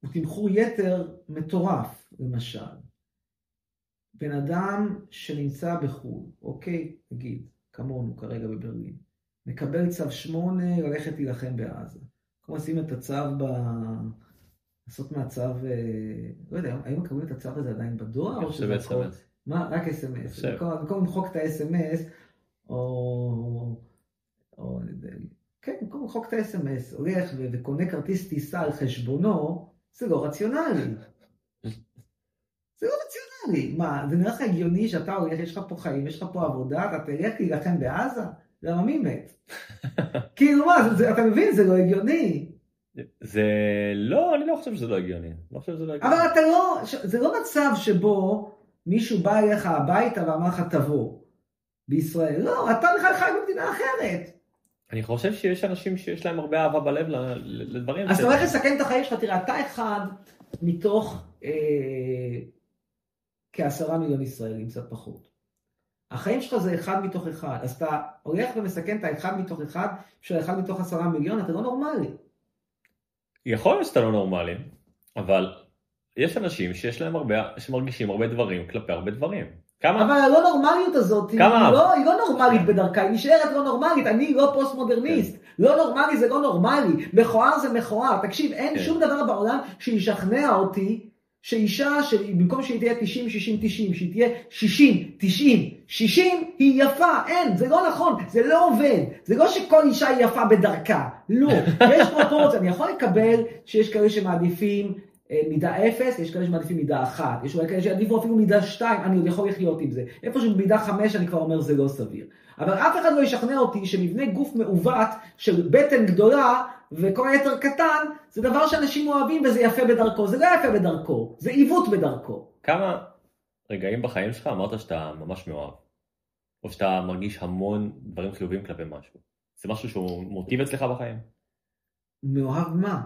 הוא תמחור יתר מטורף, למשל. בן אדם שנמצא בחו"ל, אוקיי, נגיד, כמונו כרגע בברלין, מקבל צו 8 ללכת להילחם בעזה. כמו לשים את הצו ב... לעשות מהצו, אה, לא יודע, האם מקבלים את הצו הזה עדיין בדואר? אני חושב אס.אם.אס. מה? רק אס.אם.אס. במקום למחוק את האס.אם.אס, או... או... כן, במקום למחוק את האס.אם.אס, הולך וקונה כרטיס טיסה על חשבונו, זה לא רציונלי. זה לא רציונלי. מה, זה נראה לך הגיוני שאתה הולך, יש לך פה חיים, יש לך פה עבודה, אתה תלך להילחם בעזה? למה מי מת? כאילו מה, זה, אתה מבין, זה לא הגיוני. זה לא, אני לא חושב שזה לא הגיוני. לא חושב שזה לא הגיוני. אבל אתה לא, זה לא מצב שבו מישהו בא אליך הביתה ואמר לך תבוא. בישראל. לא, אתה בכלל חי במדינה אחרת. אני חושב שיש אנשים שיש להם הרבה אהבה בלב לדברים. אז אתה הולך לסכן את החיים שלך, תראה, אתה אחד מתוך אה, כעשרה מיליון ישראלים, קצת פחות. החיים שלך זה אחד מתוך אחד, אז אתה הולך ומסכן את האחד מתוך אחד בשביל האחד מתוך עשרה מיליון, אתה לא נורמלי. יכול להיות שאתה לא נורמלי, אבל יש אנשים שיש להם הרבה, שמרגישים הרבה דברים כלפי הרבה דברים. כמה? אבל הלא נורמליות הזאת, כמה? היא, לא, היא לא נורמלית בדרכה, היא נשארת לא נורמלית, אני לא פוסט מודרניסט. כן. לא נורמלי זה לא נורמלי, מכוער זה מכוער. תקשיב, אין כן. שום דבר בעולם שישכנע אותי שאישה שבמקום שהיא תהיה 90, 60, 90, שהיא תהיה 60, 90, 60, היא יפה, אין, זה לא נכון, זה לא עובד. זה לא שכל אישה היא יפה בדרכה, לא. יש פרופורציה, אני יכול לקבל שיש כאלה שמעדיפים אה, מידה 0, יש כאלה שמעדיפים מידה 1, יש אולי כאלה שיעדיפו אפילו מידה 2, אני עוד יכול לחיות עם זה. איפה שבמידה 5 אני כבר אומר זה לא סביר. אבל אף אחד לא ישכנע אותי שמבנה גוף מעוות של בטן גדולה וכל היתר קטן, זה דבר שאנשים אוהבים וזה יפה בדרכו. זה לא יפה בדרכו, זה עיוות בדרכו. כמה רגעים בחיים שלך אמרת שאתה ממש מאוהב? או שאתה מרגיש המון דברים חיוביים כלפי משהו? זה משהו שהוא מוטיב אצלך בחיים? מאוהב מה?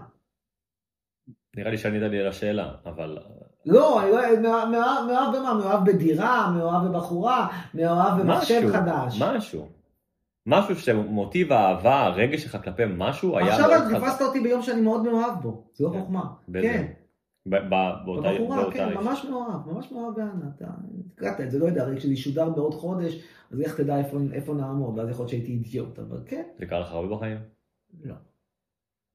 נראה לי שענית לי על השאלה, אבל... לא, מאוהב במה? מאוהב בדירה, מאוהב בבחורה, מאוהב במחשב חדש. משהו. משהו שמוטיב האהבה, הרגש שלך כלפי משהו היה... עכשיו את תפסת אותי ביום שאני מאוד מאוהב בו, זו כן. חוכמה. כן. בבחורה, כן, ממש מאוהב, ממש מאוהב באנה. אתה קראת את זה, לא יודע, הרי כשזה ישודר בעוד חודש, אז איך תדע איפה נעמוד, ואז יכול להיות שהייתי אידיוט, אבל כן. זה קרה לך הרבה בחיים? לא.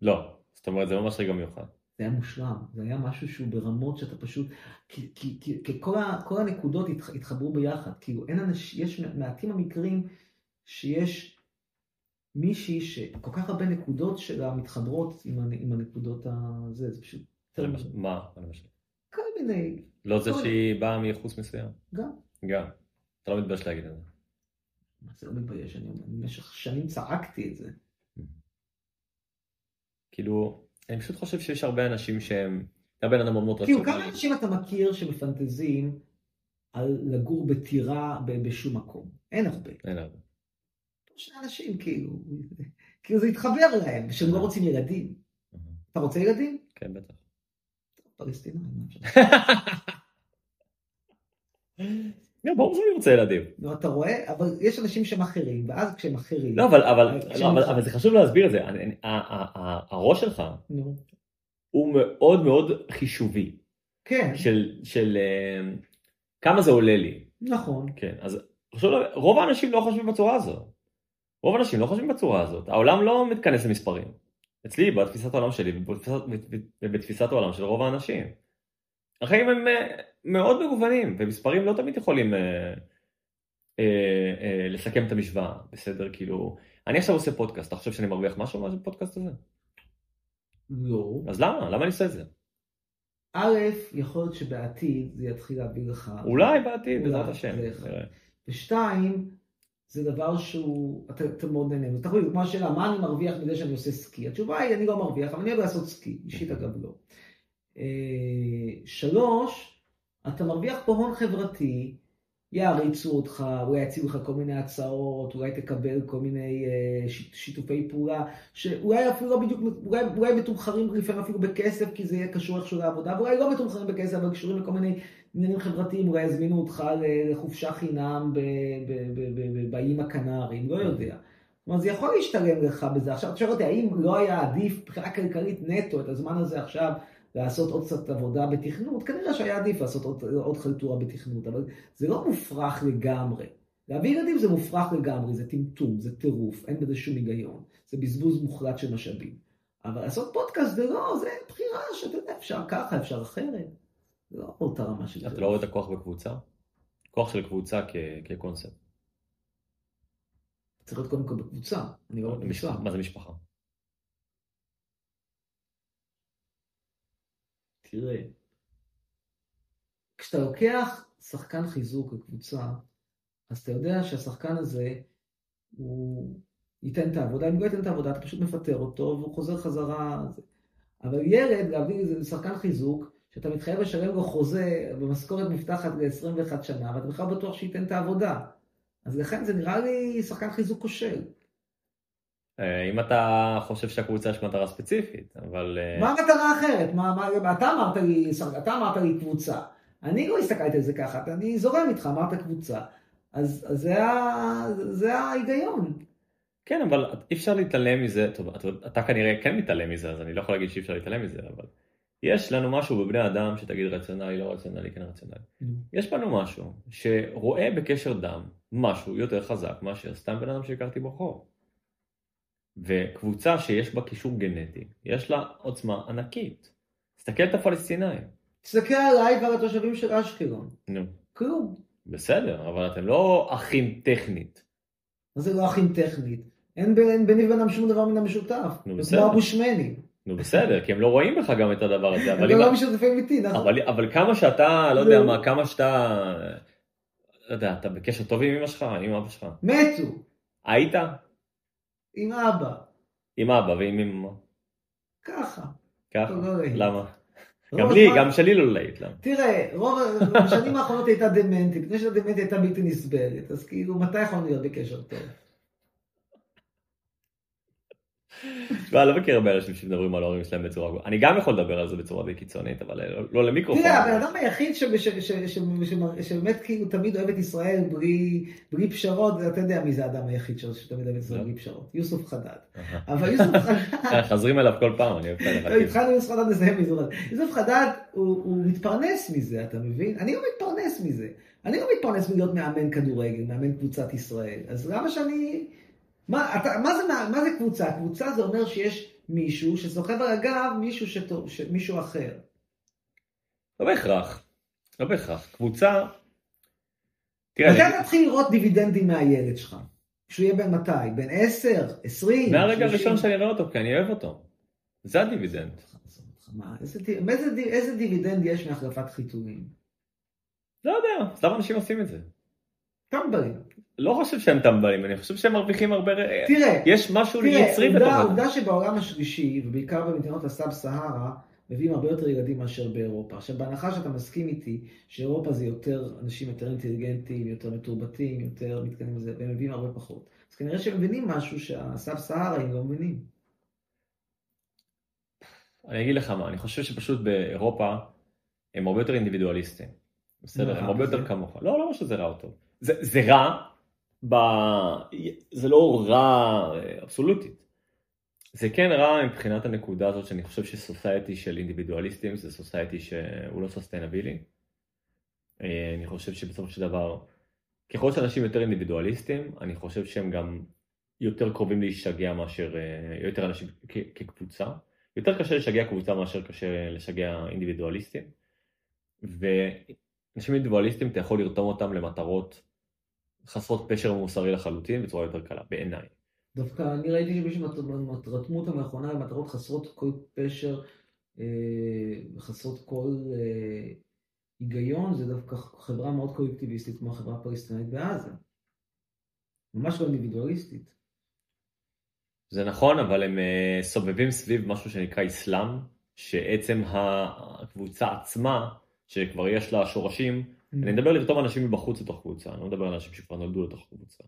לא, זאת אומרת, זה ממש רגע מיוחד. זה היה מושלם, זה היה משהו שהוא ברמות שאתה פשוט, כי, כי, כי, כי כל, ה, כל הנקודות התח, התחברו ביחד, כאילו אין אנשים, יש מעטים המקרים שיש מישהי שכל כך הרבה נקודות שלה מתחברות עם, עם הנקודות הזה, זה פשוט... מה? כל מיני... לא זה שהיא באה מייחוס מסוים? גם. גם. אתה לא מתבייש להגיד את זה. מה זה לא מתבייש? אני במשך שנים צעקתי את זה. כאילו, אני פשוט חושב שיש הרבה אנשים שהם, אתה בן אדם מאוד רצון. כאילו, כמה אנשים אתה מכיר שמפנטזים על לגור בטירה בשום מקום? אין הרבה. אין הרבה. שני אנשים, כאילו, כאילו זה התחבר להם, שהם לא רוצים ילדים. אתה רוצה ילדים? כן, בטח. פלסטינאים. לא, ברור שאני רוצה ילדים. נו, אתה רואה? אבל יש אנשים שהם אחרים, ואז כשהם אחרים... לא, אבל, אבל, לא, זה חשוב להסביר את זה. הראש שלך הוא מאוד מאוד חישובי. כן. של, של אה, כמה זה עולה לי. נכון. כן, אז רוב האנשים לא חושבים בצורה הזאת. רוב האנשים לא חושבים בצורה הזאת. העולם לא מתכנס למספרים. אצלי, בתפיסת העולם שלי ובתפיסת העולם של רוב האנשים. החיים הם אה, מאוד מגוונים, ומספרים לא תמיד יכולים אה, אה, אה, לסכם את המשוואה, בסדר? כאילו, אני עכשיו עושה פודקאסט, אתה חושב שאני מרוויח משהו מהפודקאסט הזה? לא. אז למה? למה אני עושה את זה? א', יכול להיות שבעתיד זה יתחיל להביא לך... אולי בעתיד, בעזרת השם. ושתיים, זה דבר שהוא, אתה, אתה מאוד נהנה. אתה יכול כמו השאלה, מה אני מרוויח מזה שאני עושה סקי? התשובה היא, אני לא מרוויח, אבל אני אוהב לעשות סקי, אישית אגב לא. אה, שלוש, אתה מרוויח פה הון חברתי, יעריצו אותך, אולי יציעו לך כל מיני הצעות, אולי תקבל כל מיני uh, שיתופי פעולה, שאולי אפילו לא בדיוק, אולי, אולי מתומחרים לפעמים אפילו בכסף, כי זה יהיה קשור איכשהו לעבודה, ואולי לא מתומחרים בכסף, אבל קשורים לכל מיני עניינים חברתיים, אולי יזמינו אותך לחופשה חינם באיים הקנריים, לא יודע. אומרת, זה יכול להשתלם לך בזה. עכשיו, תשאל אותי, האם לא היה עדיף מבחינה כלכלית נטו את הזמן הזה עכשיו לעשות עוד קצת עבודה בתכנות, כנראה שהיה עדיף לעשות עוד, עוד חלטורה בתכנות, אבל זה לא מופרך לגמרי. להביא ילדים זה מופרך לגמרי, זה טמטום, זה טירוף, אין בזה שום היגיון, זה בזבוז מוחלט של משאבים. אבל לעשות פודקאסט זה לא, זה בחירה שאתה יודע, אפשר ככה, אפשר אחרת. זה לא אותה רמה של... אתה לא רואה את הכוח בקבוצה? כוח של קבוצה כקונספט. צריך להיות קודם כל בקבוצה, אני לא בקבוצה. מה זה משפחה? תראה, כשאתה לוקח שחקן חיזוק לקבוצה, אז אתה יודע שהשחקן הזה, הוא ייתן את העבודה, אם הוא לא ייתן את העבודה, אתה פשוט מפטר אותו והוא חוזר חזרה. אבל ילד, להביא איזה שחקן חיזוק, שאתה מתחייב לשלם לו חוזה במשכורת מפתחת ל-21 שנה, ואתה בכלל בטוח שייתן את העבודה. אז לכן זה נראה לי שחקן חיזוק כושל. אה, אם אתה חושב שהקבוצה יש מטרה ספציפית, אבל... אה, מה המטרה האחרת? מה, מה, אתה, אמרת לי, אתה אמרת לי קבוצה. אני לא הסתכלתי על זה ככה, אני זורם איתך, אמרת קבוצה. אז, אז זה, ה, זה ההיגיון. כן, אבל אי אפשר להתעלם מזה, טוב, אתה, אתה כנראה כן מתעלם מזה, אז אני לא יכול להגיד שאי אפשר להתעלם מזה, אבל יש לנו משהו בבני אדם שתגיד רציונלי, לא רציונלי, כן רציונלי. Mm. יש בנו משהו שרואה בקשר דם משהו יותר חזק מאשר סתם בן אדם שהכרתי ברחוב. וקבוצה שיש בה קישור גנטי, יש לה עוצמה ענקית. תסתכל את הפלסטינאים. תסתכל עליי ועל התושבים של אשקלון. נו. כלום. בסדר, אבל אתם לא אחים טכנית. מה זה לא אחים טכנית? אין ביני ובינם שום דבר מן המשותף. נו בסדר. כמו הבושמנים. נו בסדר, כי הם לא רואים בך גם את הדבר הזה. הם לא משותפים איתי, נכון. אבל, אבל כמה שאתה, לא יודע מה, כמה שאתה, לא יודע, אתה בקשר טוב עם אמא שלך, עם אבא שלך. מתו. היית? עם אבא. עם אבא ועם אמא. ככה. ככה? לא למה? גם לי, גם שלי לא להיט, למה? תראה, רוב השנים האחרונות הייתה דמנטית, לפני שהייתה דמנטית הייתה בלתי נסבלת, אז כאילו, מתי יכולנו להיות בקשר טוב? לא, אני לא מכיר הרבה אנשים שמדברים על ההורים שלהם בצורה... אני גם יכול לדבר על זה בצורה די קיצונית, אבל לא, לא למיקרופון. תראה, הבן אדם היחיד שבאמת כאילו תמיד אוהב את ישראל בלי פשרות, אתה יודע מי זה האדם היחיד שתמיד אוהב את ישראל בלי פשרות, יוסוף חדד. אבל יוסוף חדד... חזרים אליו כל פעם, אני אוהב את זה. התחלנו יוסוף חדד נסיים מזה. יוסוף חדד הוא מתפרנס מזה, אתה מבין? אני לא מתפרנס מזה. אני לא מתפרנס מלהיות מאמן כדורגל, מאמן קבוצת ישראל. אז למה שאני... מה, אתה, מה, זה, מה זה קבוצה? קבוצה זה אומר שיש מישהו שסוחב על הגב מישהו, שטוב, ש, מישהו אחר. לא בהכרח. לא בהכרח. קבוצה... תראה... מתי אתה תתחיל לראות דיבידנדים מהילד שלך? כשהוא יהיה בן מתי? בן 10? 20? מהרגע הראשון שאני אראה אותו, כי אני אוהב אותו. זה הדיבידנד. מה, איזה, איזה, איזה דיבידנד יש מהחלפת חיתולים? לא יודע, סתם אנשים עושים את זה. טמבלים. לא חושב שהם טמבלים, אני חושב שהם מרוויחים הרבה... תראה, יש משהו יצרי בתוך זה. העובדה שבעולם השלישי, ובעיקר במדינות ה sub סהרה, מביאים הרבה יותר ילדים מאשר באירופה. עכשיו, בהנחה שאתה מסכים איתי שאירופה זה יותר אנשים יותר אינטליגנטים, יותר מתורבתים, יותר מתקדמים לזה, והם מביאים הרבה פחות. אז כנראה שהם מבינים משהו שהסאב סהרה הם לא מבינים. אני אגיד לך מה, אני חושב שפשוט באירופה הם הרבה יותר אינדיבידואליסטים. בסדר, הם הרבה יותר כמוך. לא, לא שזה רע או טוב. זה רע, ב... זה לא רע אבסולוטית. זה כן רע מבחינת הנקודה הזאת שאני חושב שסוסייטי של אינדיבידואליסטים זה סוסייטי שהוא לא סוסטיינבילי. אה, אני חושב שבסופו של דבר, ככל שאנשים יותר אינדיבידואליסטים, אני חושב שהם גם יותר קרובים להשתגע מאשר, אה, יותר אנשים כקבוצה. יותר קשה לשגע קבוצה מאשר קשה לשגע אינדיבידואליסטים. ואנשים אינדיבידואליסטים אתה יכול לרתום אותם למטרות חסרות פשר מוסרי לחלוטין בצורה יותר קלה, בעיניי. דווקא אני ראיתי שמישהו רתמו אותם לאחרונה למטרות חסרות כל פשר, אה, חסרות כל אה, היגיון, זה דווקא חברה מאוד קולקטיביסטית כמו החברה הפלסטינאית בעזה. ממש לא אינדיבידואליסטית. זה נכון, אבל הם אה, סובבים סביב משהו שנקרא אסלאם, שעצם הקבוצה עצמה, שכבר יש לה שורשים, אני מדבר לרתום אנשים מבחוץ לתוך קבוצה, אני לא מדבר על אנשים שכבר נולדו לתוך קבוצה.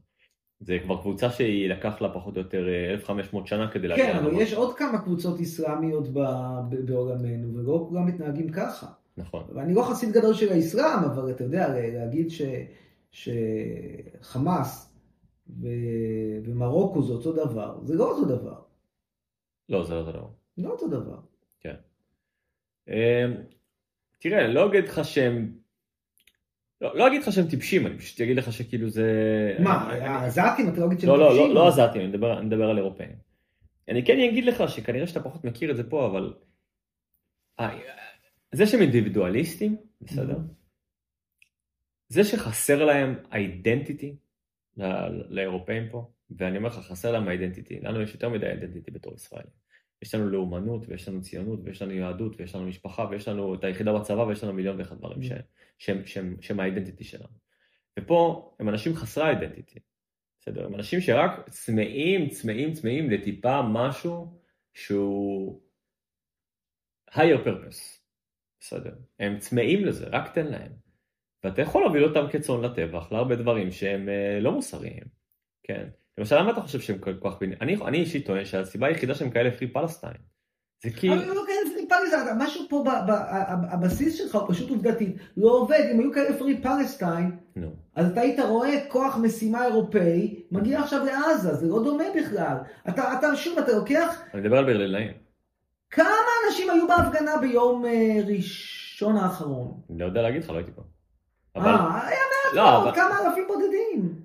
זה כבר קבוצה שהיא לקח לה פחות או יותר 1,500 שנה כדי להגיע. כן, אבל יש עוד כמה קבוצות אסלאמיות בעולמנו, ולא כולם מתנהגים ככה. נכון. ואני לא חסיד גדול של האסלאם, אבל אתה יודע, להגיד ש, שחמאס ו... ומרוקו זה אותו דבר, זה לא אותו דבר. לא, זה לא אותו דבר. לא אותו דבר. כן. אמ, תראה, לא אגיד לך שהם לא, לא אגיד לך שהם טיפשים, אני פשוט אגיד לך שכאילו זה... מה, העזתים? אתה לא אגיד שהם לא, טיפשים? לא, לא, לא עזתים, אני מדבר, אני מדבר על אירופאים. אני כן אגיד לך שכנראה שאתה פחות מכיר את זה פה, אבל... אה, זה שהם אינדיבידואליסטים, בסדר? זה שחסר להם אידנטיטי לאירופאים פה, ואני אומר לך, חסר להם אידנטיטי. לנו יש יותר מדי אידנטיטי בתור ישראלים. יש לנו לאומנות, ויש לנו ציונות, ויש לנו יהדות, ויש לנו משפחה, ויש לנו את היחידה בצבא, ויש לנו מיליון ואחד דברים mm. שהם, שהם, שהם האידנטיטי שלנו. ופה הם אנשים חסרי אידנטיטי, בסדר? הם אנשים שרק צמאים, צמאים, צמאים לטיפה משהו שהוא higher purpose, בסדר? הם צמאים לזה, רק תן להם. ואתה יכול להוביל אותם כצאן לטבח להרבה דברים שהם אה, לא מוסריים, כן? למשל, למה אתה חושב שהם כל כך... אני, אני אישית טוען שהסיבה היחידה שהם כאלה פרי פלסטיין, זה כי... אבל הם לא כאלה פרי פלסטיין, משהו פה, הבסיס שלך הוא פשוט עובדתית, לא עובד. אם היו כאלה פרי פלסטיין, אז אתה היית רואה כוח משימה אירופאי, מגיע עכשיו לעזה, זה לא דומה בכלל. אתה, אתה שוב, אתה לוקח... אני מדבר על ברלינאים. כמה אנשים היו בהפגנה ביום אה, ראשון האחרון? אני לא יודע להגיד לך, לא הייתי פה. אה, היה מעט לא, מאוד, כמה אלפים בודדים.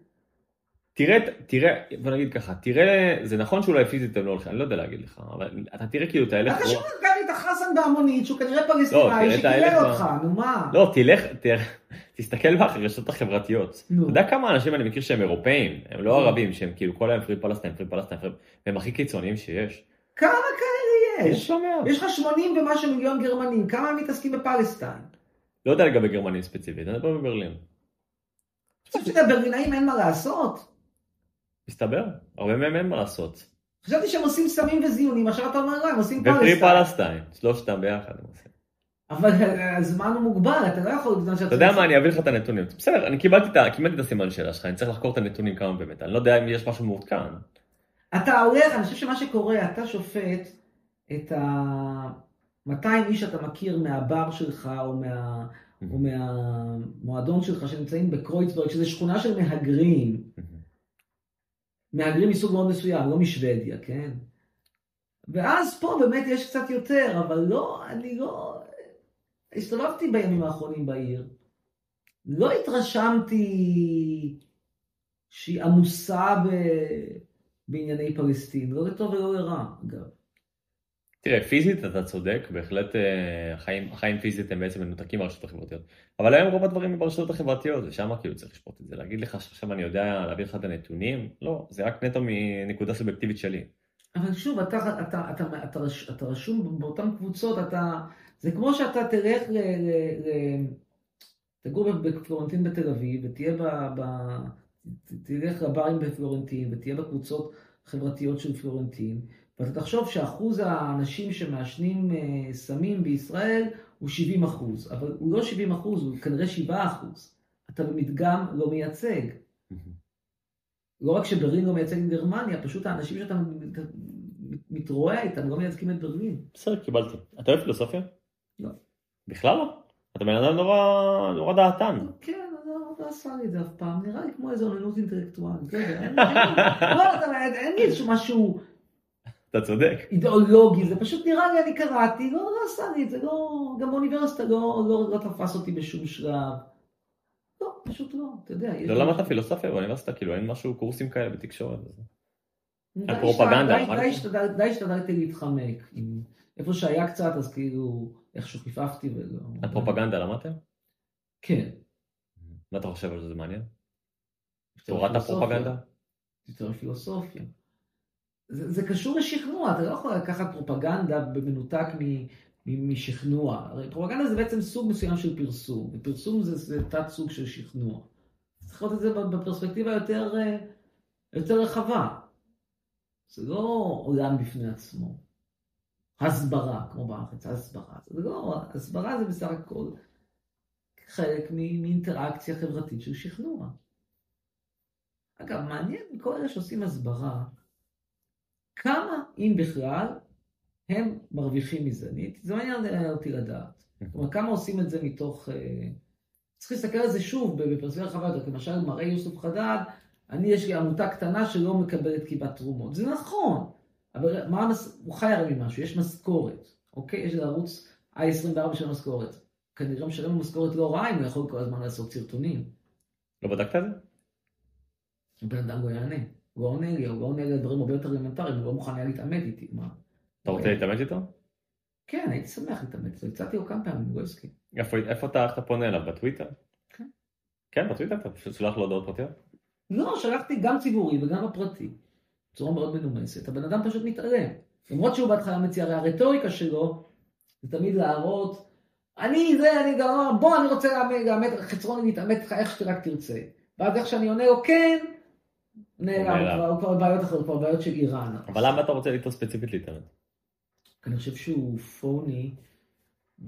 תראה, תראה, בוא נגיד ככה, תראה, זה נכון שאולי פיזית הם לא הולכים, אני לא יודע להגיד לך, אבל אתה תראה כאילו את האלף... אתה שוב נתן לי את החסן בהמונית, שהוא כנראה פלסטינאי, שקילל אותך, נו מה? לא, תלך, תסתכל ברשתות החברתיות. אתה יודע כמה אנשים אני מכיר שהם אירופאים, הם לא ערבים, שהם כאילו כל היום פרי פלסטיין, פרי פלסטיין, והם הכי קיצוניים שיש. כמה כאלה יש? יש לך 80 ומשהו מיליון גרמנים, כמה הם מתעסקים בפלסטיין? לא יודע לגבי גרמנים ספציפית, אני מדבר בברלין. אני חושב שלברלינאים אין מה לעשות. מסתבר, הרבה מהם אין מה לעשות. חשבתי שהם עושים סמים וזיונים, עכשיו אתה אומר לא, הם עושים פלסטיין. ופרי פלסטיין, שלושתם ביחד הם עושים. אבל הזמן הוא מוגבל, אתה לא יכול... אתה יודע מה, אני אביא לך את הנתונים. בסדר, אני קיבלתי את הסימן שאלה שלך, אני צריך לחקור את הנתונים כמה באמת, אני לא יודע אם יש משהו מעודכן. אתה הולך, אני חושב שמה שקורה, אתה שופט את ה-200 איש שאתה מכיר מהבר שלך, או מה... או מהמועדון שלך שנמצאים בקרויצברג, שזה שכונה של מהגרים. מהגרים מסוג מאוד מסוים, לא משוודיה, כן? ואז פה באמת יש קצת יותר, אבל לא, אני לא... הסתובבתי בימים האחרונים בעיר. לא התרשמתי שהיא עמוסה ב... בענייני פלסטין, לא לטוב ולא לרע, אגב. תראה, פיזית אתה צודק, בהחלט אה, החיים, החיים פיזית הם בעצם מנותקים מהרשתות החברתיות. אבל היום רוב הדברים הם ברשתות החברתיות, ושם כאילו צריך לשפוט את זה. להגיד לך שעכשיו אני יודע להביא לך את הנתונים? לא, זה רק נטו מנקודה סובייקטיבית שלי. אבל שוב, אתה, אתה, אתה, אתה, אתה, אתה רשום באותן קבוצות, אתה... זה כמו שאתה תלך ל... ל, ל תגור בפלורנטין בתל אביב, ותהיה ב... ב תלך לברים בפלורנטין, ותהיה בקבוצות חברתיות של פלורנטין, ואתה תחשוב שאחוז האנשים שמעשנים אה, סמים בישראל הוא 70 אחוז, אבל הוא לא 70 אחוז, הוא כנראה 7 אחוז. אתה במדגם לא מייצג. לא רק שברלין לא מייצג את גרמניה, פשוט האנשים שאתה מתרועע איתם לא מייצגים את ברלין. בסדר, קיבלתי. אתה אוהב פילוסופיה? לא. בכלל לא? אתה בן אדם נורא, נורא דעתן. כן, לא עשה לי את זה אף פעם, נראה לי כמו איזו אוננות אינטלקטואלית. לא, אין לי איזשהו משהו אתה צודק. אידיאולוגי, זה פשוט נראה לי, אני קראתי, לא, לא עשה לי את זה, לא, גם באוניברסיטה לא, לא, לא תפס אותי בשום שלב. לא, פשוט לא, אתה יודע. לא למדת פילוסופיה באוניברסיטה, כאילו אין משהו, קורסים כאלה בתקשורת. הפרופגנדה. די השתדלתי להתחמק. איפה שהיה קצת, אז כאילו, איכשהו חיפפתי ולא... הפרופגנדה למדתם? כן. מה אתה חושב על זה, זה מעניין? תורת הפרופגנדה? יותר פילוסופיה. זה, קשור לשכנוע, אתה לא יכול לקחת פרופגנדה במנותק משכנוע. הרי פרופגנדה זה בעצם סוג מסוים של פרסום, ופרסום זה, זה תת סוג של שכנוע. צריך לראות את זה בפרספקטיבה יותר, יותר רחבה. זה לא עולם בפני עצמו. הסברה, כמו בארץ, הסברה. זה לא, הסברה זה בסך הכל חלק מאינטראקציה חברתית של שכנוע. אגב, מעניין כל אלה שעושים הסברה, כמה, אם בכלל, הם מרוויחים מזה. אני, זה מעניין אותי לדעת. כלומר, כמה עושים את זה מתוך... אה, צריך להסתכל על זה שוב בפרספקטיבה רחבה יותר. למשל, מראה יוסוף חדד, אני, יש לי עמותה קטנה שלא מקבלת כמעט תרומות. זה נכון, אבל מה, הוא חי הרי ממשהו, יש משכורת, אוקיי? יש לערוץ i24 של משכורת. כנראה משלם לו משכורת לא רעה אם הוא יכול כל הזמן לעשות סרטונים. לא בדקת את זה? בן אדם לא יענה. הוא לא עונה לי, הוא לא עונה לי על דברים הרבה יותר אלמנטריים, הוא לא מוכן היה להתעמת איתי, מה? אתה רוצה להתעמת איתו? כן, הייתי שמח להתעמת איתו, הצעתי לו כמה פעמים, הוא לא הסכים. איפה אתה פונה אליו? בטוויטר? כן. כן, בטוויטר? אתה פשוט שולח לו הודעות פרטיות? לא, שלחתי גם ציבורי וגם בפרטי. בצורה מאוד מנומסת. הבן אדם פשוט מתעלם. למרות שהוא בהתחלה מציע, הרי הרטוריקה שלו זה תמיד להראות, אני זה, אני גם, בוא, אני רוצה לאמת, חצרוני להתעמת איתך איך שרק תרצה. ואז איך שאני עונה לו כן, נעלם, הוא כבר בעיות אחרות, כבר בעיות של איראן. אבל למה אתה רוצה איתו ספציפית להתערב? אני חושב שהוא פוני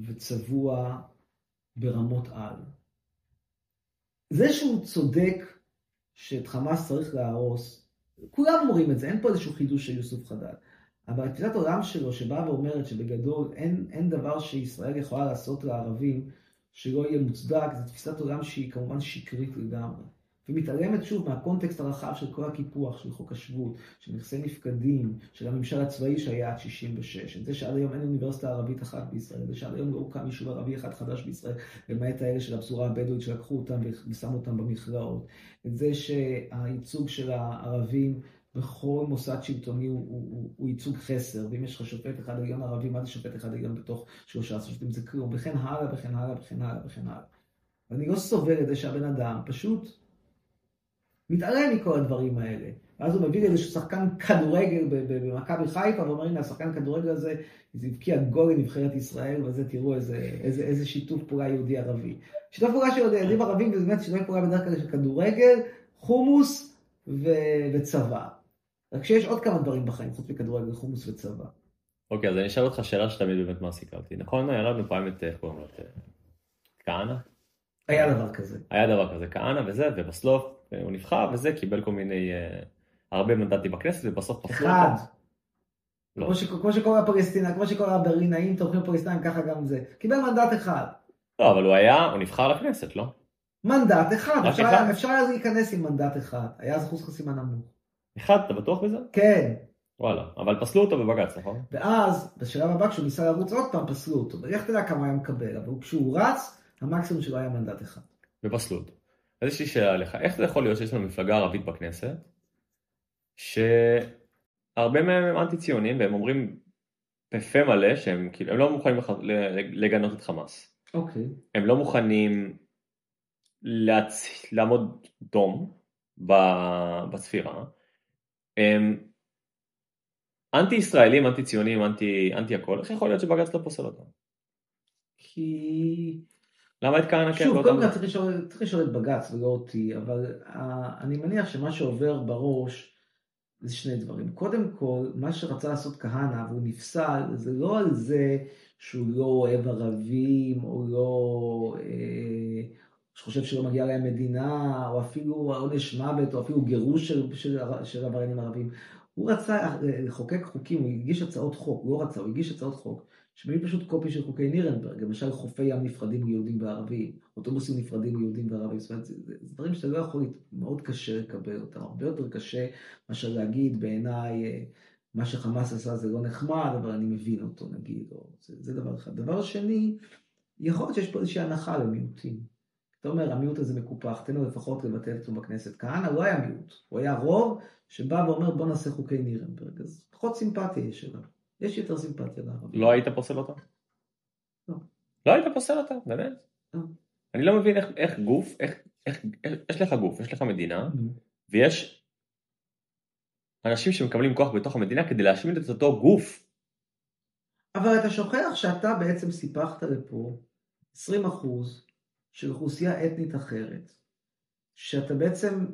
וצבוע ברמות על. זה שהוא צודק שאת חמאס צריך להרוס, כולם אומרים את זה, אין פה איזשהו חידוש של יוסוף חדד. אבל תפיסת עולם שלו שבאה ואומרת שבגדול אין, אין דבר שישראל יכולה לעשות לערבים שלא יהיה מוצדק, זו תפיסת עולם שהיא כמובן שקרית לגמרי. ומתעלמת שוב מהקונטקסט הרחב של כל הקיפוח, של חוק השבות, של נכסי נפקדים, של הממשל הצבאי שהיה עד 66, את זה שעד היום אין אוניברסיטה ערבית אחת בישראל, זה שעד היום לא הוקם יישוב ערבי אחד חדש בישראל, למעט האלה של הפזורה הבדואית שלקחו אותם ושמו אותם במכלאות, את זה שהייצוג של הערבים בכל מוסד שלטוני הוא, הוא, הוא, הוא ייצוג חסר, ואם יש לך שופט אחד עליון ערבי, מה זה שופט אחד עליון בתוך שלושה שופטים? זה כלום, וכן הלאה וכן הלאה וכן הלאה וכן הלאה. ואני לא סובל את זה שהבן אדם פשוט מתעלם מכל הדברים האלה. ואז הוא מביא איזה שחקן כדורגל במכבי חיפה, ואומר, הנה, השחקן כדורגל הזה, זה הבקיע גול לנבחרת ישראל, וזה תראו איזה, איזה, איזה שיתוף פעולה יהודי-ערבי. שיתוף פעולה של יהודים ערבים, זה באמת שיתוף פעולה בדרך כלל של כדורגל, חומוס ו... וצבא. רק שיש עוד כמה דברים בחיים, חוץ מכדורגל, חומוס וצבא. אוקיי, אז אני אשאל אותך שאלה שתמיד באמת מעסיקה אותי. נכון, היה לנו פעם את, איך קוראים לו? כהנא? היה דבר כזה. היה דבר כזה, כהנא וזה, ובסוף הוא נבחר וזה, קיבל כל מיני, uh, הרבה מנדטים בכנסת, ובסוף פסלו אותו. אחד. לא. כמו, ש, כמו שקורה בפלסטינה, כמו שקורה ברינאים, תומכים פלסטינאים, ככה גם זה. קיבל מנדט אחד. לא, אבל הוא היה, הוא נבחר לכנסת, לא? מנדט אחד, אפשר, אחד? אפשר היה להיכנס עם מנדט אחד, היה אז אחוז חסימה נמוך. אחד, אתה בטוח בזה? כן. וואלה, אבל פסלו אותו בבג"ץ, נכון? ואז, בשלב הבא, כשהוא ניסה לרוץ עוד פעם, פסלו אותו. ואיך תדע כמה היה מקבל, אבל כשהוא רץ, המקסימום שלו היה מנדט אחד. ופסלו אותו. אז יש לי שאלה לך, איך זה יכול להיות שיש לנו מפלגה ערבית בכנסת, שהרבה מהם הם אנטי ציונים והם אומרים בפה מלא שהם כאילו, הם לא מוכנים לגנות את חמאס. אוקיי. Okay. הם לא מוכנים להצ... לעמוד דום בספירה. הם אנטי ישראלים, אנטי ציונים, אנטי, אנטי הכל, איך יכול להיות שבג"ץ לא פוסל אותם? כי למה את כהנא כן? שוב, קודם כל צריך לשאול את בג"ץ ולא אותי, אבל uh, אני מניח שמה שעובר בראש זה שני דברים. קודם כל, מה שרצה לעשות כהנא והוא נפסל, זה לא על זה שהוא לא אוהב ערבים, או לא... אה, שחושב שלא מגיעה להם מדינה, או אפילו עונש מוות, או אפילו גירוש של, של, של עבריינים ערבים. הוא רצה לחוקק חוקים, הוא הגיש הצעות חוק, הוא לא רצה, הוא הגיש הצעות חוק, שמביאים פשוט קופי של חוקי נירנברג, למשל חופי ים נפרדים ליהודים וערבים, אוטובוסים נפרדים ליהודים וערבים, זאת אומרת, זה, זה, זה דברים שאתה לא יכול, מאוד קשה לקבל אותם, הרבה יותר קשה מאשר להגיד בעיניי, אה, מה שחמאס עשה זה לא נחמד, אבל אני מבין אותו נגיד, או, זה, זה דבר אחד. דבר שני, יכול להיות שיש פה איזושהי הנחה למיעוטים. אתה אומר, המיעוט הזה מקופח, תן לו לפחות לבטל אותו בכנסת. כהנא לא היה מיעוט, הוא היה רוב שבא ואומר בוא נעשה חוקי נירנברג, אז פחות סימפתיה יש אליו. יש יותר סימפתיה לערבים. לא היית פוסל אותה? לא. לא היית פוסל אותה? באמת? לא. אני לא מבין איך, איך גוף, איך, איך, איך, יש לך גוף, יש לך מדינה, ויש אנשים שמקבלים כוח בתוך המדינה כדי להשמיד את אותו גוף. אבל אתה שוכח שאתה בעצם סיפחת לפה 20% של אוכלוסייה אתנית אחרת, שאתה בעצם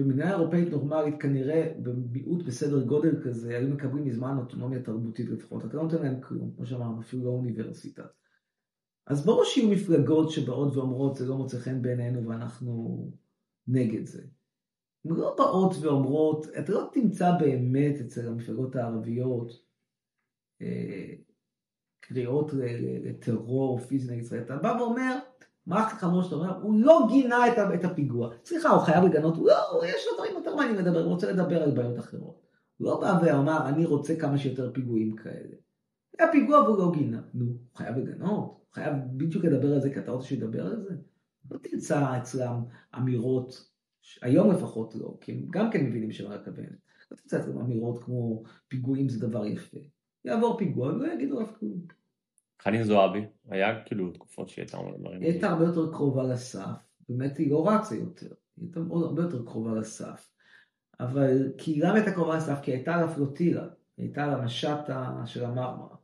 במדינה אירופאית נורמלית כנראה במיעוט בסדר גודל כזה היו מקבלים מזמן אוטונומיה תרבותית לפחות, אתה לא נותן להם כלום, כמו שאמרנו, אפילו לא אוניברסיטה. אז ברור שיהיו מפלגות שבאות ואומרות זה לא מוצא חן בעינינו ואנחנו נגד זה. הן לא באות ואומרות, אתה לא תמצא באמת אצל המפלגות הערביות אה, קריאות לטרור פיזי נגד ישראל, אתה בא ואומר, הכי חמור שאתה אומר? הוא לא גינה את הפיגוע. סליחה, הוא חייב לגנות, הוא לא, יש לו דברים יותר מעניינים לדבר, הוא רוצה לדבר על בעיות אחרות. הוא לא בא ואמר, אני רוצה כמה שיותר פיגועים כאלה. היה פיגוע והוא לא גינה. נו, הוא חייב לגנות? הוא חייב בדיוק לדבר על זה כי אתה רוצה שידבר על זה? לא תמצא אצלם אמירות, היום לפחות לא, כי הם גם כן מבינים שמה הכוונת. לא תמצא אצלם אמירות כמו פיגועים זה דבר יפה. יעבור פיגוע ולא יגידו עליו כלום. חנין זועבי, היה כאילו תקופות שהיא הייתה אומרת דברים. היא הייתה הרבה יותר קרובה לסף, באמת היא לא רצה יותר, היא הייתה הרבה יותר קרובה לסף. אבל כי למה הייתה קרובה לסף? כי הייתה לה פלוטילה, היא הייתה לה משט של המרמרה.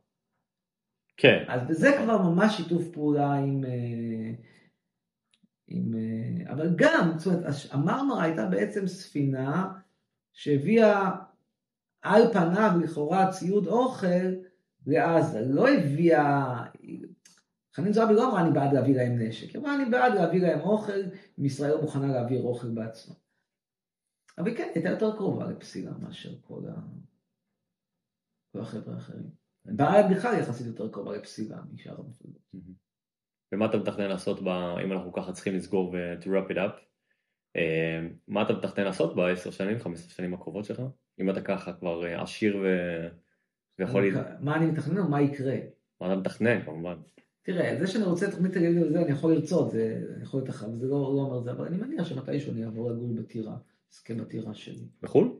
כן. אז בזה כבר ממש שיתוף פעולה עם... אה, עם אה, אבל גם, זאת אומרת, המרמרה הייתה בעצם ספינה שהביאה על פניו לכאורה ציוד אוכל לעזה, לא הביאה, חנין זועבי לא אמרה אני בעד להביא להם נשק, היא אמרה אני בעד להביא להם אוכל, אם ישראל לא מוכנה להעביר אוכל בעצמה. אבל כן, הייתה יותר קרובה לפסילה מאשר כל ה... כל החבר'ה האחרים. בעיה בכלל יחסית יותר קרובה לפסילה משאר המפלגות. ומה אתה מתכנן לעשות, ב, אם אנחנו ככה צריכים לסגור ו- to wrap it up, אה, מה אתה מתכנן לעשות בעשר שנים, חמש עשר שנים הקרובות שלך? אם אתה ככה כבר אה, עשיר ו... ויכול... אני- מה אני מתכנן או מה יקרה? מה אתה מתכנן כמובן? תראה, זה שאני רוצה תוכנית טלוויזיה וזה, אני יכול לרצות, זה אני יכול להיות אחר, זה לא לא אומר זה, אבל אני מניח שמתישהו אני אעבור לגור בטירה, אזכה בטירה שלי. בחו"ל?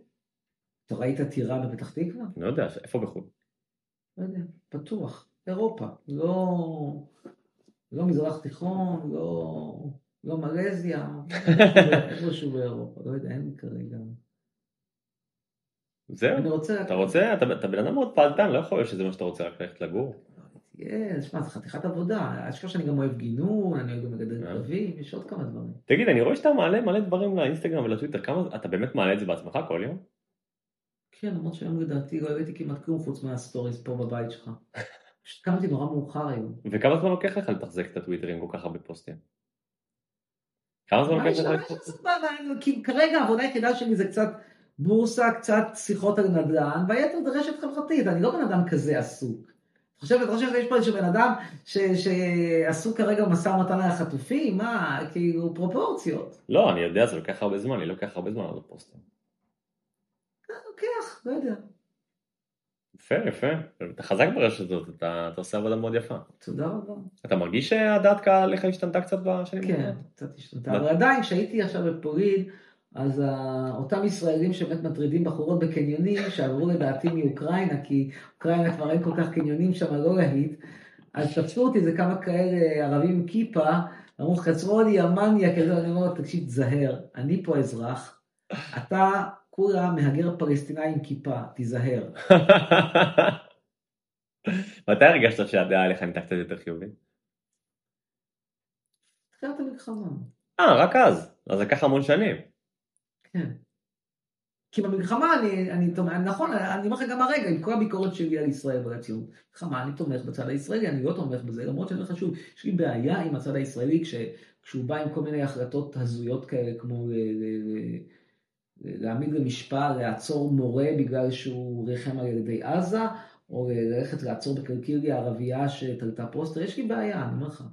אתה ראית טירה בפתח תקווה? לא יודע, איפה בחו"ל? לא יודע, פתוח, אירופה, לא, לא מזרח תיכון, לא, לא מלזיה, איפשהו באירופה, לא יודע, אין כרגע. זהו, רוצה... אתה רוצה, אתה אתה בן אדם מאוד פעלתן, לא יכול להיות שזה מה שאתה רוצה רק ללכת לגור. כן, שמע, זה חתיכת עבודה, אשכרה שאני גם אוהב גינון, אני אוהב גם לגדל אה. כלבים, יש עוד כמה דברים. תגיד, אני רואה שאתה מעלה מלא דברים לאינסטגרם ולטוויטר, כמה, אתה באמת מעלה את זה בעצמך כל יום? כן, למרות שהיום לדעתי לא הבאתי כמעט כלום חוץ מה stories פה בבית שלך. פשוט קמתי נורא מאוחר היום. וכמה זמן לוקח לך לתחזק את הטוויטר עם כל כך הרבה פוסטים? כמה זמן לוקח לך? כרגע העבודה היחידה שלי זה קצת בורסה, קצת שיחות על נדל"ן, והיתר זה רשת חברתית, אני לא בן אדם כזה עסוק. אתה חושב, אתה חושב שיש פה איזשהו בן אדם ש- שעסוק כרגע במשא ומתן על החטופים? מה, כאילו, פרופורציות. לא, אני יודע, זה לוקח הרבה זמן, לי לוקח הרבה זמן לעלות פוסטים. לוקח, לא יודע. יפה, יפה. אתה חזק ברשת הזאת, אתה אתה עושה עבודה מאוד יפה. תודה רבה. אתה מרגיש שהדעת קהל עליך השתנתה קצת בשנים כן, האחרונות? קצת השתנתה. אבל עדיין, כשהייתי עכשיו בפולין, אז ה- אותם ישראלים שבאמת מטרידים בחורות בקניונים, שעברו לדעתי מאוקראינה, כי אוקראינה כבר אין כל כך קניונים שם, לא להיט, אז תפסו אותי זה כמה כאלה ערבים עם כיפה, אמרו חצרוני, אמניה, כזה, אני אומר תקשיב, תזהר, אני פה אזרח, אתה כולה מהגר פלסטיני עם כיפה, תיזהר. מתי הרגשת שהדעה עליך נהייתה קצת יותר חיובית? תחילת המלחמה. אה, רק אז. אז לקח המון שנים. כן. כי במלחמה אני, אני תומך, נכון, אני אומר לך גם הרגע, עם כל הביקורת שלי על ישראל ועל הציונות, מלחמה אני תומך בצד הישראלי, אני לא תומך בזה, למרות שאני אומר לך שוב, יש לי בעיה עם הצד הישראלי כש, כשהוא בא עם כל מיני החלטות הזויות כאלה, כמו ל, ל, ל, להעמיד למשפט, לעצור מורה בגלל שהוא ריחם על ילדי עזה, או ללכת לעצור בקלקיליה ערבייה שתלתה פוסטר, יש לי בעיה, אני אומר לך.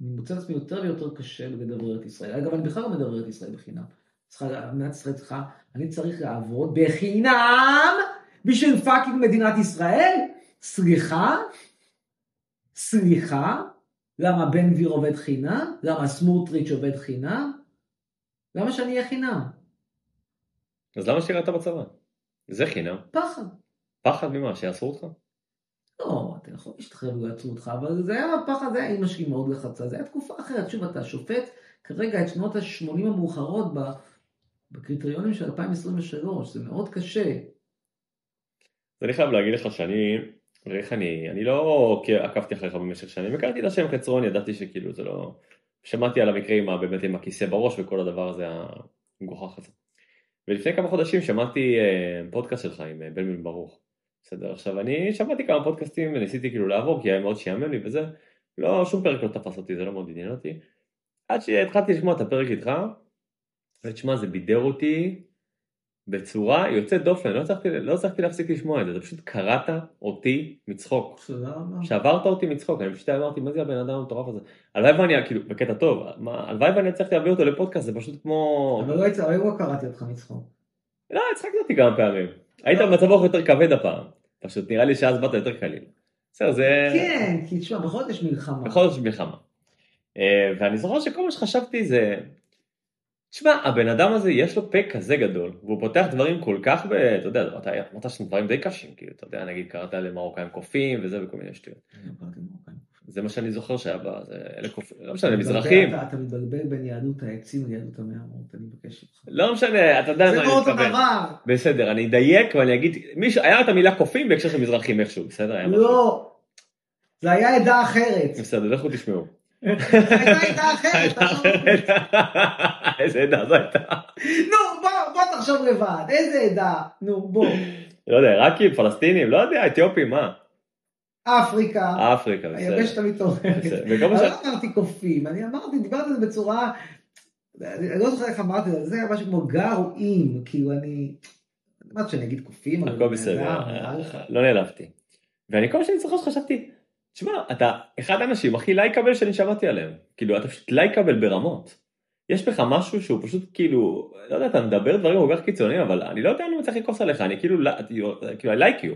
אני מוצא את עצמי יותר ויותר קשה להסביר את ישראל. אגב, אני בכלל לא מסביר את ישראל בחינם. מדינת ישראל צריכה, אני צריך לעבוד בחינם בשביל fucking מדינת ישראל? סליחה? סליחה? למה בן גביר עובד חינם? למה סמוטריץ' עובד חינם? למה שאני אהיה חינם? אז למה שירת בצבא? זה חינם. פחד. פחד ממה? שיעשו אותך? לא, אתה יכול להשתחרר ולעצרו אותך, אבל זה היה פחד, זה היה אימא שלי מאוד לחצה, זה היה תקופה אחרת. שוב, אתה שופט כרגע את שנות ה-80 המאוחרות ב... בקריטריונים של 2023, זה מאוד קשה. אני חייב להגיד לך שאני, איך אני, אני לא עקבתי אחריך במשך שנים, הכרתי את השם קצרון, ידעתי שכאילו זה לא, שמעתי על המקרה עם, באמת עם הכיסא בראש וכל הדבר הזה המגוחך הזה. ולפני כמה חודשים שמעתי אה, פודקאסט שלך עם אה, בן בן ברוך. בסדר, עכשיו אני שמעתי כמה פודקאסטים וניסיתי כאילו לעבור כי היה מאוד שיאמם לי וזה, לא, שום פרק לא תפס אותי, זה לא מאוד עניין אותי. עד שהתחלתי לשמוע את הפרק איתך, ותשמע זה בידר אותי בצורה יוצאת דופן, לא הצלחתי, לא הצלחתי להפסיק לשמוע את זה, אתה פשוט קראת אותי מצחוק. תודה רבה. שעברת אותי מצחוק, אני פשוט אמרתי מה זה הבן אדם המטורף הזה, הלוואי ואני, כאילו, בקטע טוב, הלוואי ואני אצליח להביא אותו לפודקאסט, זה פשוט כמו, אבל לא לא קראתי אותך מצחוק. לא, הצחקתי אותי כמה פעמים, היית במצב רוח יותר כבד הפעם, פשוט נראה לי שאז באת יותר קליל. בסדר, זה, כן, כי תשמע, בכל זאת יש מלחמה. בכל זאת יש מלחמה. אה, ואני זוכר שכל מה שחשבתי זה, תשמע, הבן אדם הזה יש לו פה כזה גדול, והוא פותח דברים כל כך, ב, אתה יודע, אתה אמרת שם דברים די קשים, כאילו, אתה יודע, נגיד קראת למרוקאים קופים וזה וכל מיני שטויות. לא. זה מה שאני זוכר שהיה בה, זה אלה קופים, לא משנה, מזרחים, אתה מתבלבל בין יהדות העצים ליהדות המערות, אני מבקש ממך. לא משנה, אתה יודע זה מה אני אותו מתכוון. דבר. בסדר, אני אדייק ואני אגיד, היה את המילה קופים בהקשר של מזרחים איכשהו, בסדר? לא. זה היה עדה אחרת. בסדר, לכו תשמעו. הייתה עדה אחרת. תחשוב. איזה עדה זו הייתה? נו, בוא, תחשוב לבד. איזה עדה? נו, בוא. לא יודע, עיראקים, פלסטינים, לא יודע, אתיופים, מה? אפריקה. אפריקה, בסדר. היבשת המתעוררת. מה אני. לא אמרתי קופים, אני אמרתי, דיברתי על זה בצורה, אני לא זוכר איך אמרתי את זה, זה היה משהו כמו גרועים, כאילו אני, אמרת שאני אגיד קופים? הכל בסדר, לא נעלבתי. ואני כל שאני זוכר שחשבתי, תשמע, אתה אחד האנשים הכי לייקבל שאני שמעתי עליהם. כאילו, אתה פשוט לייקבל ברמות. יש בך משהו שהוא פשוט כאילו, לא יודע, אתה מדבר דברים כל כך קיצוניים, אבל אני לא יודע אני מצליח לכעוס עליך, אני כאילו, כאילו, I like you.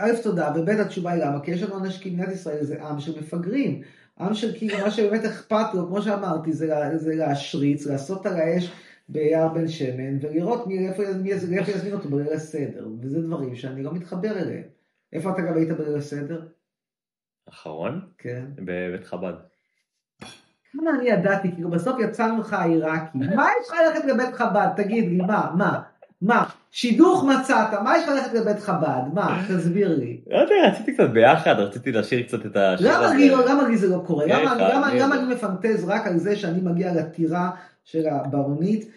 א' תודה, וב' התשובה היא למה, כי יש לנו אנשים, כי מדינת ישראל זה עם של מפגרים. עם של כאילו, מה שבאמת אכפת לו, כמו שאמרתי, זה, זה להשריץ, לעשות על האש ביער בן שמן, ולראות מי, איפה, מי, איפה יזמין אותו בליל הסדר. וזה דברים שאני לא מתחבר אליהם. איפה אתה גם היית בליל הסדר? אחרון? כן. בבית חב"ד. כמה אני ידעתי, כאילו בסוף יצא ממך העיראקי, מה יש לך ללכת לבית חב"ד? תגיד לי, מה, מה, מה? שידוך מצאת, מה יש לך ללכת לבית חב"ד? מה, תסביר לי. לא יודע, רציתי קצת ביחד, רציתי לשיר קצת את השיר הזה. למה לי זה לא קורה? למה אני מפנטז רק על זה שאני מגיע לטירה של הברונית,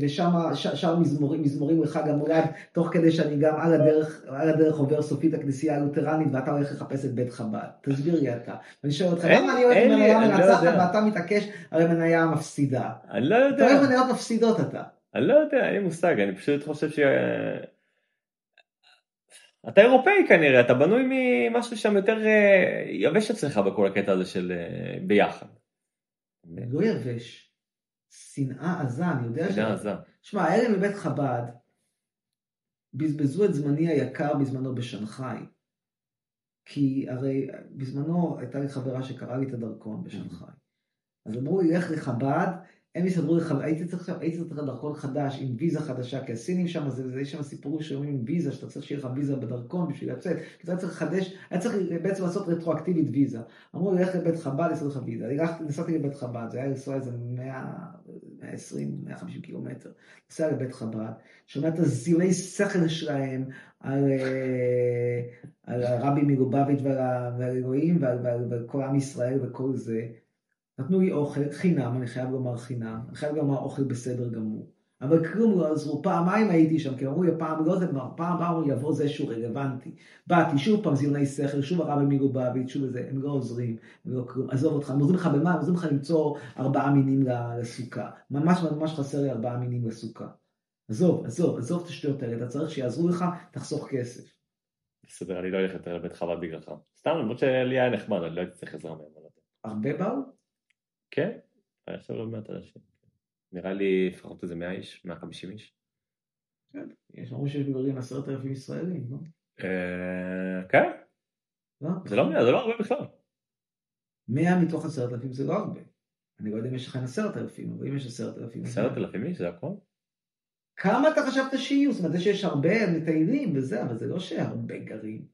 ושם שר מזמורים, מזמורים לחג המולד, תוך כדי שאני גם על הדרך, על הדרך עובר סופית הכנסייה הלותרנית, ואתה הולך לחפש את בית חב"ד. תסביר לי אתה. ואני שואל אותך, למה אני אוהב מניה לא מנצחת ואתה מתעקש על המניה המפסידה? אני לא יודע. אתה אוהב מניות מפסידות אתה. אני לא יודע, אין לי מושג, אני פשוט חושב ש... אתה אירופאי כנראה, אתה בנוי ממשהו שם יותר אה, יבש אצלך בכל הקטע הזה של אה, ביחד. לא יבש. שנאה עזה, אני יודע ש... שנאה עזה. שמע, האלה מבית חב"ד בזבזו את זמני היקר בזמנו בשנגחאי. כי הרי בזמנו הייתה לי חברה שקראה לי את הדרכון בשנגחאי. אז אמרו לי, לך לחב"ד, הם יסדרו לך, הייתי צריך, הייתי צריך דרכון חדש עם ויזה חדשה, כי הסינים שם, זה, זה, יש שם סיפורים שאומרים עם ויזה, שאתה צריך שיהיה לך ויזה בדרכון בשביל לצאת, כי אתה צריך לחדש, היה צריך בעצם לעשות רטרואקטיבית ויזה. אמרו לי, לך לבית חב"ד, יעשו לך ויזה. אני נסעתי לבית חב"ד, זה היה לנסוע איזה 100, 120, 150 קילומטר. נסע לבית חב"ד, שומע את הזיוני שכל שלהם על, אה, על הרבי מלובביץ' ועל האלוהים ועל, ועל, ועל כל עם ישראל וכל זה. נתנו לי אוכל חינם, אני חייב לומר חינם, אני חייב לומר אוכל בסדר גמור. אבל כלום לא עזרו, פעמיים הייתי שם, כי אמרו לי פעם לא זה כבר, פעם הבאה הוא יבוא זה שהוא רלוונטי. באתי, שוב פעם זיוני שכל, שוב הרבי מגובביץ', שוב איזה, הם לא עוזרים, הם לא כלום, עזוב אותך, הם עוזרים לך במה? הם עוזרים לך למצוא ארבעה מינים לסוכה. ממש ממש חסר לי ארבעה מינים לסוכה. עזוב, עזוב, עזוב את השטויות האלה, אתה צריך שיעזרו לך, תחסוך כסף. בסדר, אני לא אלך יותר לבית חב"ד בגללך. סתם, למרות שלי היה נחמד, אני לא הייתי צריך עזרה מהם. הרבה באו? כן, היה שם לא מעט אנשים. נראה לי לפחות איזה 100 איש, 150 איש. כן, יש אמרו שיש בגרעין עשרת אלפים ישראלים, לא? אה, כן. לא? זה לא 100, זה לא הרבה בכלל. 100 מתוך עשרת אלפים זה לא הרבה. אני לא יודע אם יש לכם עשרת אלפים, אבל אם יש עשרת אלפים... עשרת אלפים איש זה הכל? כמה אתה חשבת שיהיו? זאת אומרת, זה שיש הרבה מטיילים וזה, אבל זה לא שהרבה גרים.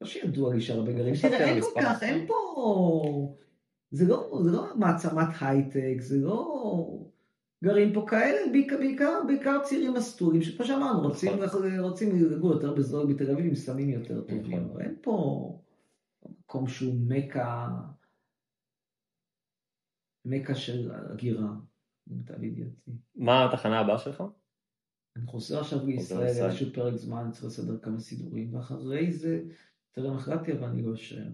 לא שידוע לי שהרבה גרים. תראה, אין כל כך, אין פה... זה לא, זה לא מעצמת הייטק, זה לא... גרים פה כאלה, בעיקר, בעיקר, בעיקר צעירים מסטולים, שכמו שאמרנו, רוצים, נכון. רוצים לגור יותר בזול בתל אביב עם סמים יותר טובים, נכון. אבל אין פה מקום שהוא מכה, מכה של הגירה, למיטב ידיעתי. מה התחנה הבאה שלך? אני חוזר עכשיו לישראל, איזשהו פרק זמן, צריך לסדר כמה סידורים, ואחרי זה, טרם החלטתי, אבל אני לא אשאר.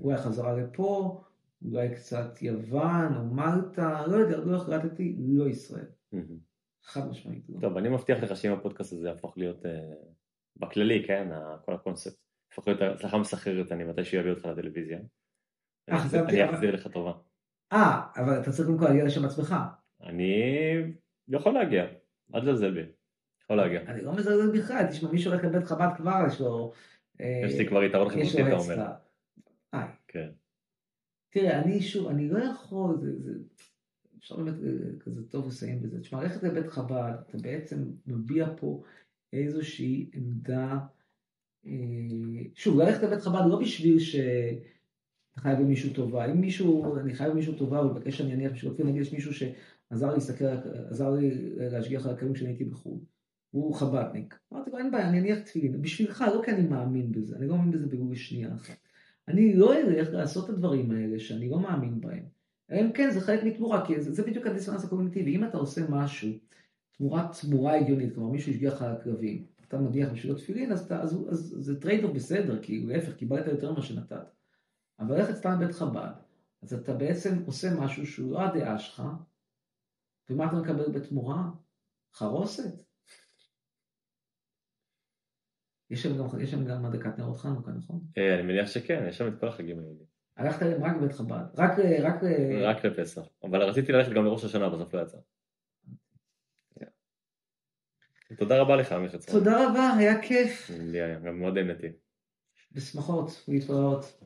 אולי חזרה לפה, אולי קצת יוון או מלטה, לא יודע, לא החלטתי, לא ישראל. חד משמעית. לא. טוב, אני מבטיח לך שאם הפודקאסט הזה יהפוך להיות, אה, בכללי, כן, כל הקונספט, יהפוך להיות הצלחה מסחררת, אני מתי שיביא אותך לטלוויזיה. אני אחזיר לך טובה. אה, אבל אתה צריך קודם כל להגיע לשם עצמך. אני יכול להגיע, אל תזלזל בי. יכול להגיע. אני לא מזלזל בכלל, תשמע, מי שהולך לבית חב"ד כבר יש לו... אה, יש לי כבר יתרון חברתי, אתה אומר. אה. כן. תראה, אני שוב, אני לא יכול, זה, זה, אפשר באמת אה, כזה טוב לסיים בזה. תשמע, ללכת לבית חב"ד, אתה בעצם מביע פה איזושהי עמדה, אה, שוב, ללכת לבית חב"ד לא בשביל ש... חייב למישהו טובה. אם מישהו, אני חייב למישהו טובה, הוא מבקש שאני אניח בשביל נגיד יש מישהו שעזר לי להסתכל, עזר לי להשגיח על הקווים כשאני הייתי בחו"ל. הוא חב"דניק. אמרתי לו, אין בעיה, אני אניח תפילין. בשבילך, לא כי אני מאמין בזה, אני לא מאמין בזה בגרוש שנייה אחת. אני לא אלך לעשות את הדברים האלה שאני לא מאמין בהם. אלא אם כן זה חלק מתמורה, כי זה, זה בדיוק הדיסוננס הקוגניטיבי. אם אתה עושה משהו, תמורת תמורה הגיונית, כלומר מישהו השגיח לך על הכלבים, אתה מניח בשבילו תפילין, אז, אז, אז, אז זה trade off בסדר, כי להפך, קיבלת יותר ממה שנתת. אבל ללכת סתם לבית חב"ד, אז אתה בעצם עושה משהו שהוא לא הדעה שלך, ומה אתה מקבל בתמורה? חרוסת? יש שם גם, יש שם גם הדקת נרות חנוכה, נכון? אני מניח שכן, יש שם את כל החגים היהודים. הלכת אליהם רק בבית חב"ד, רק, רק... רק לפסח, אבל רציתי ללכת גם לראש השנה, בסוף לא יצא. תודה רבה לך, עמי חצרון. תודה רבה, היה כיף. לי היה, גם מאוד נהניתי. בשמחות, להתראות.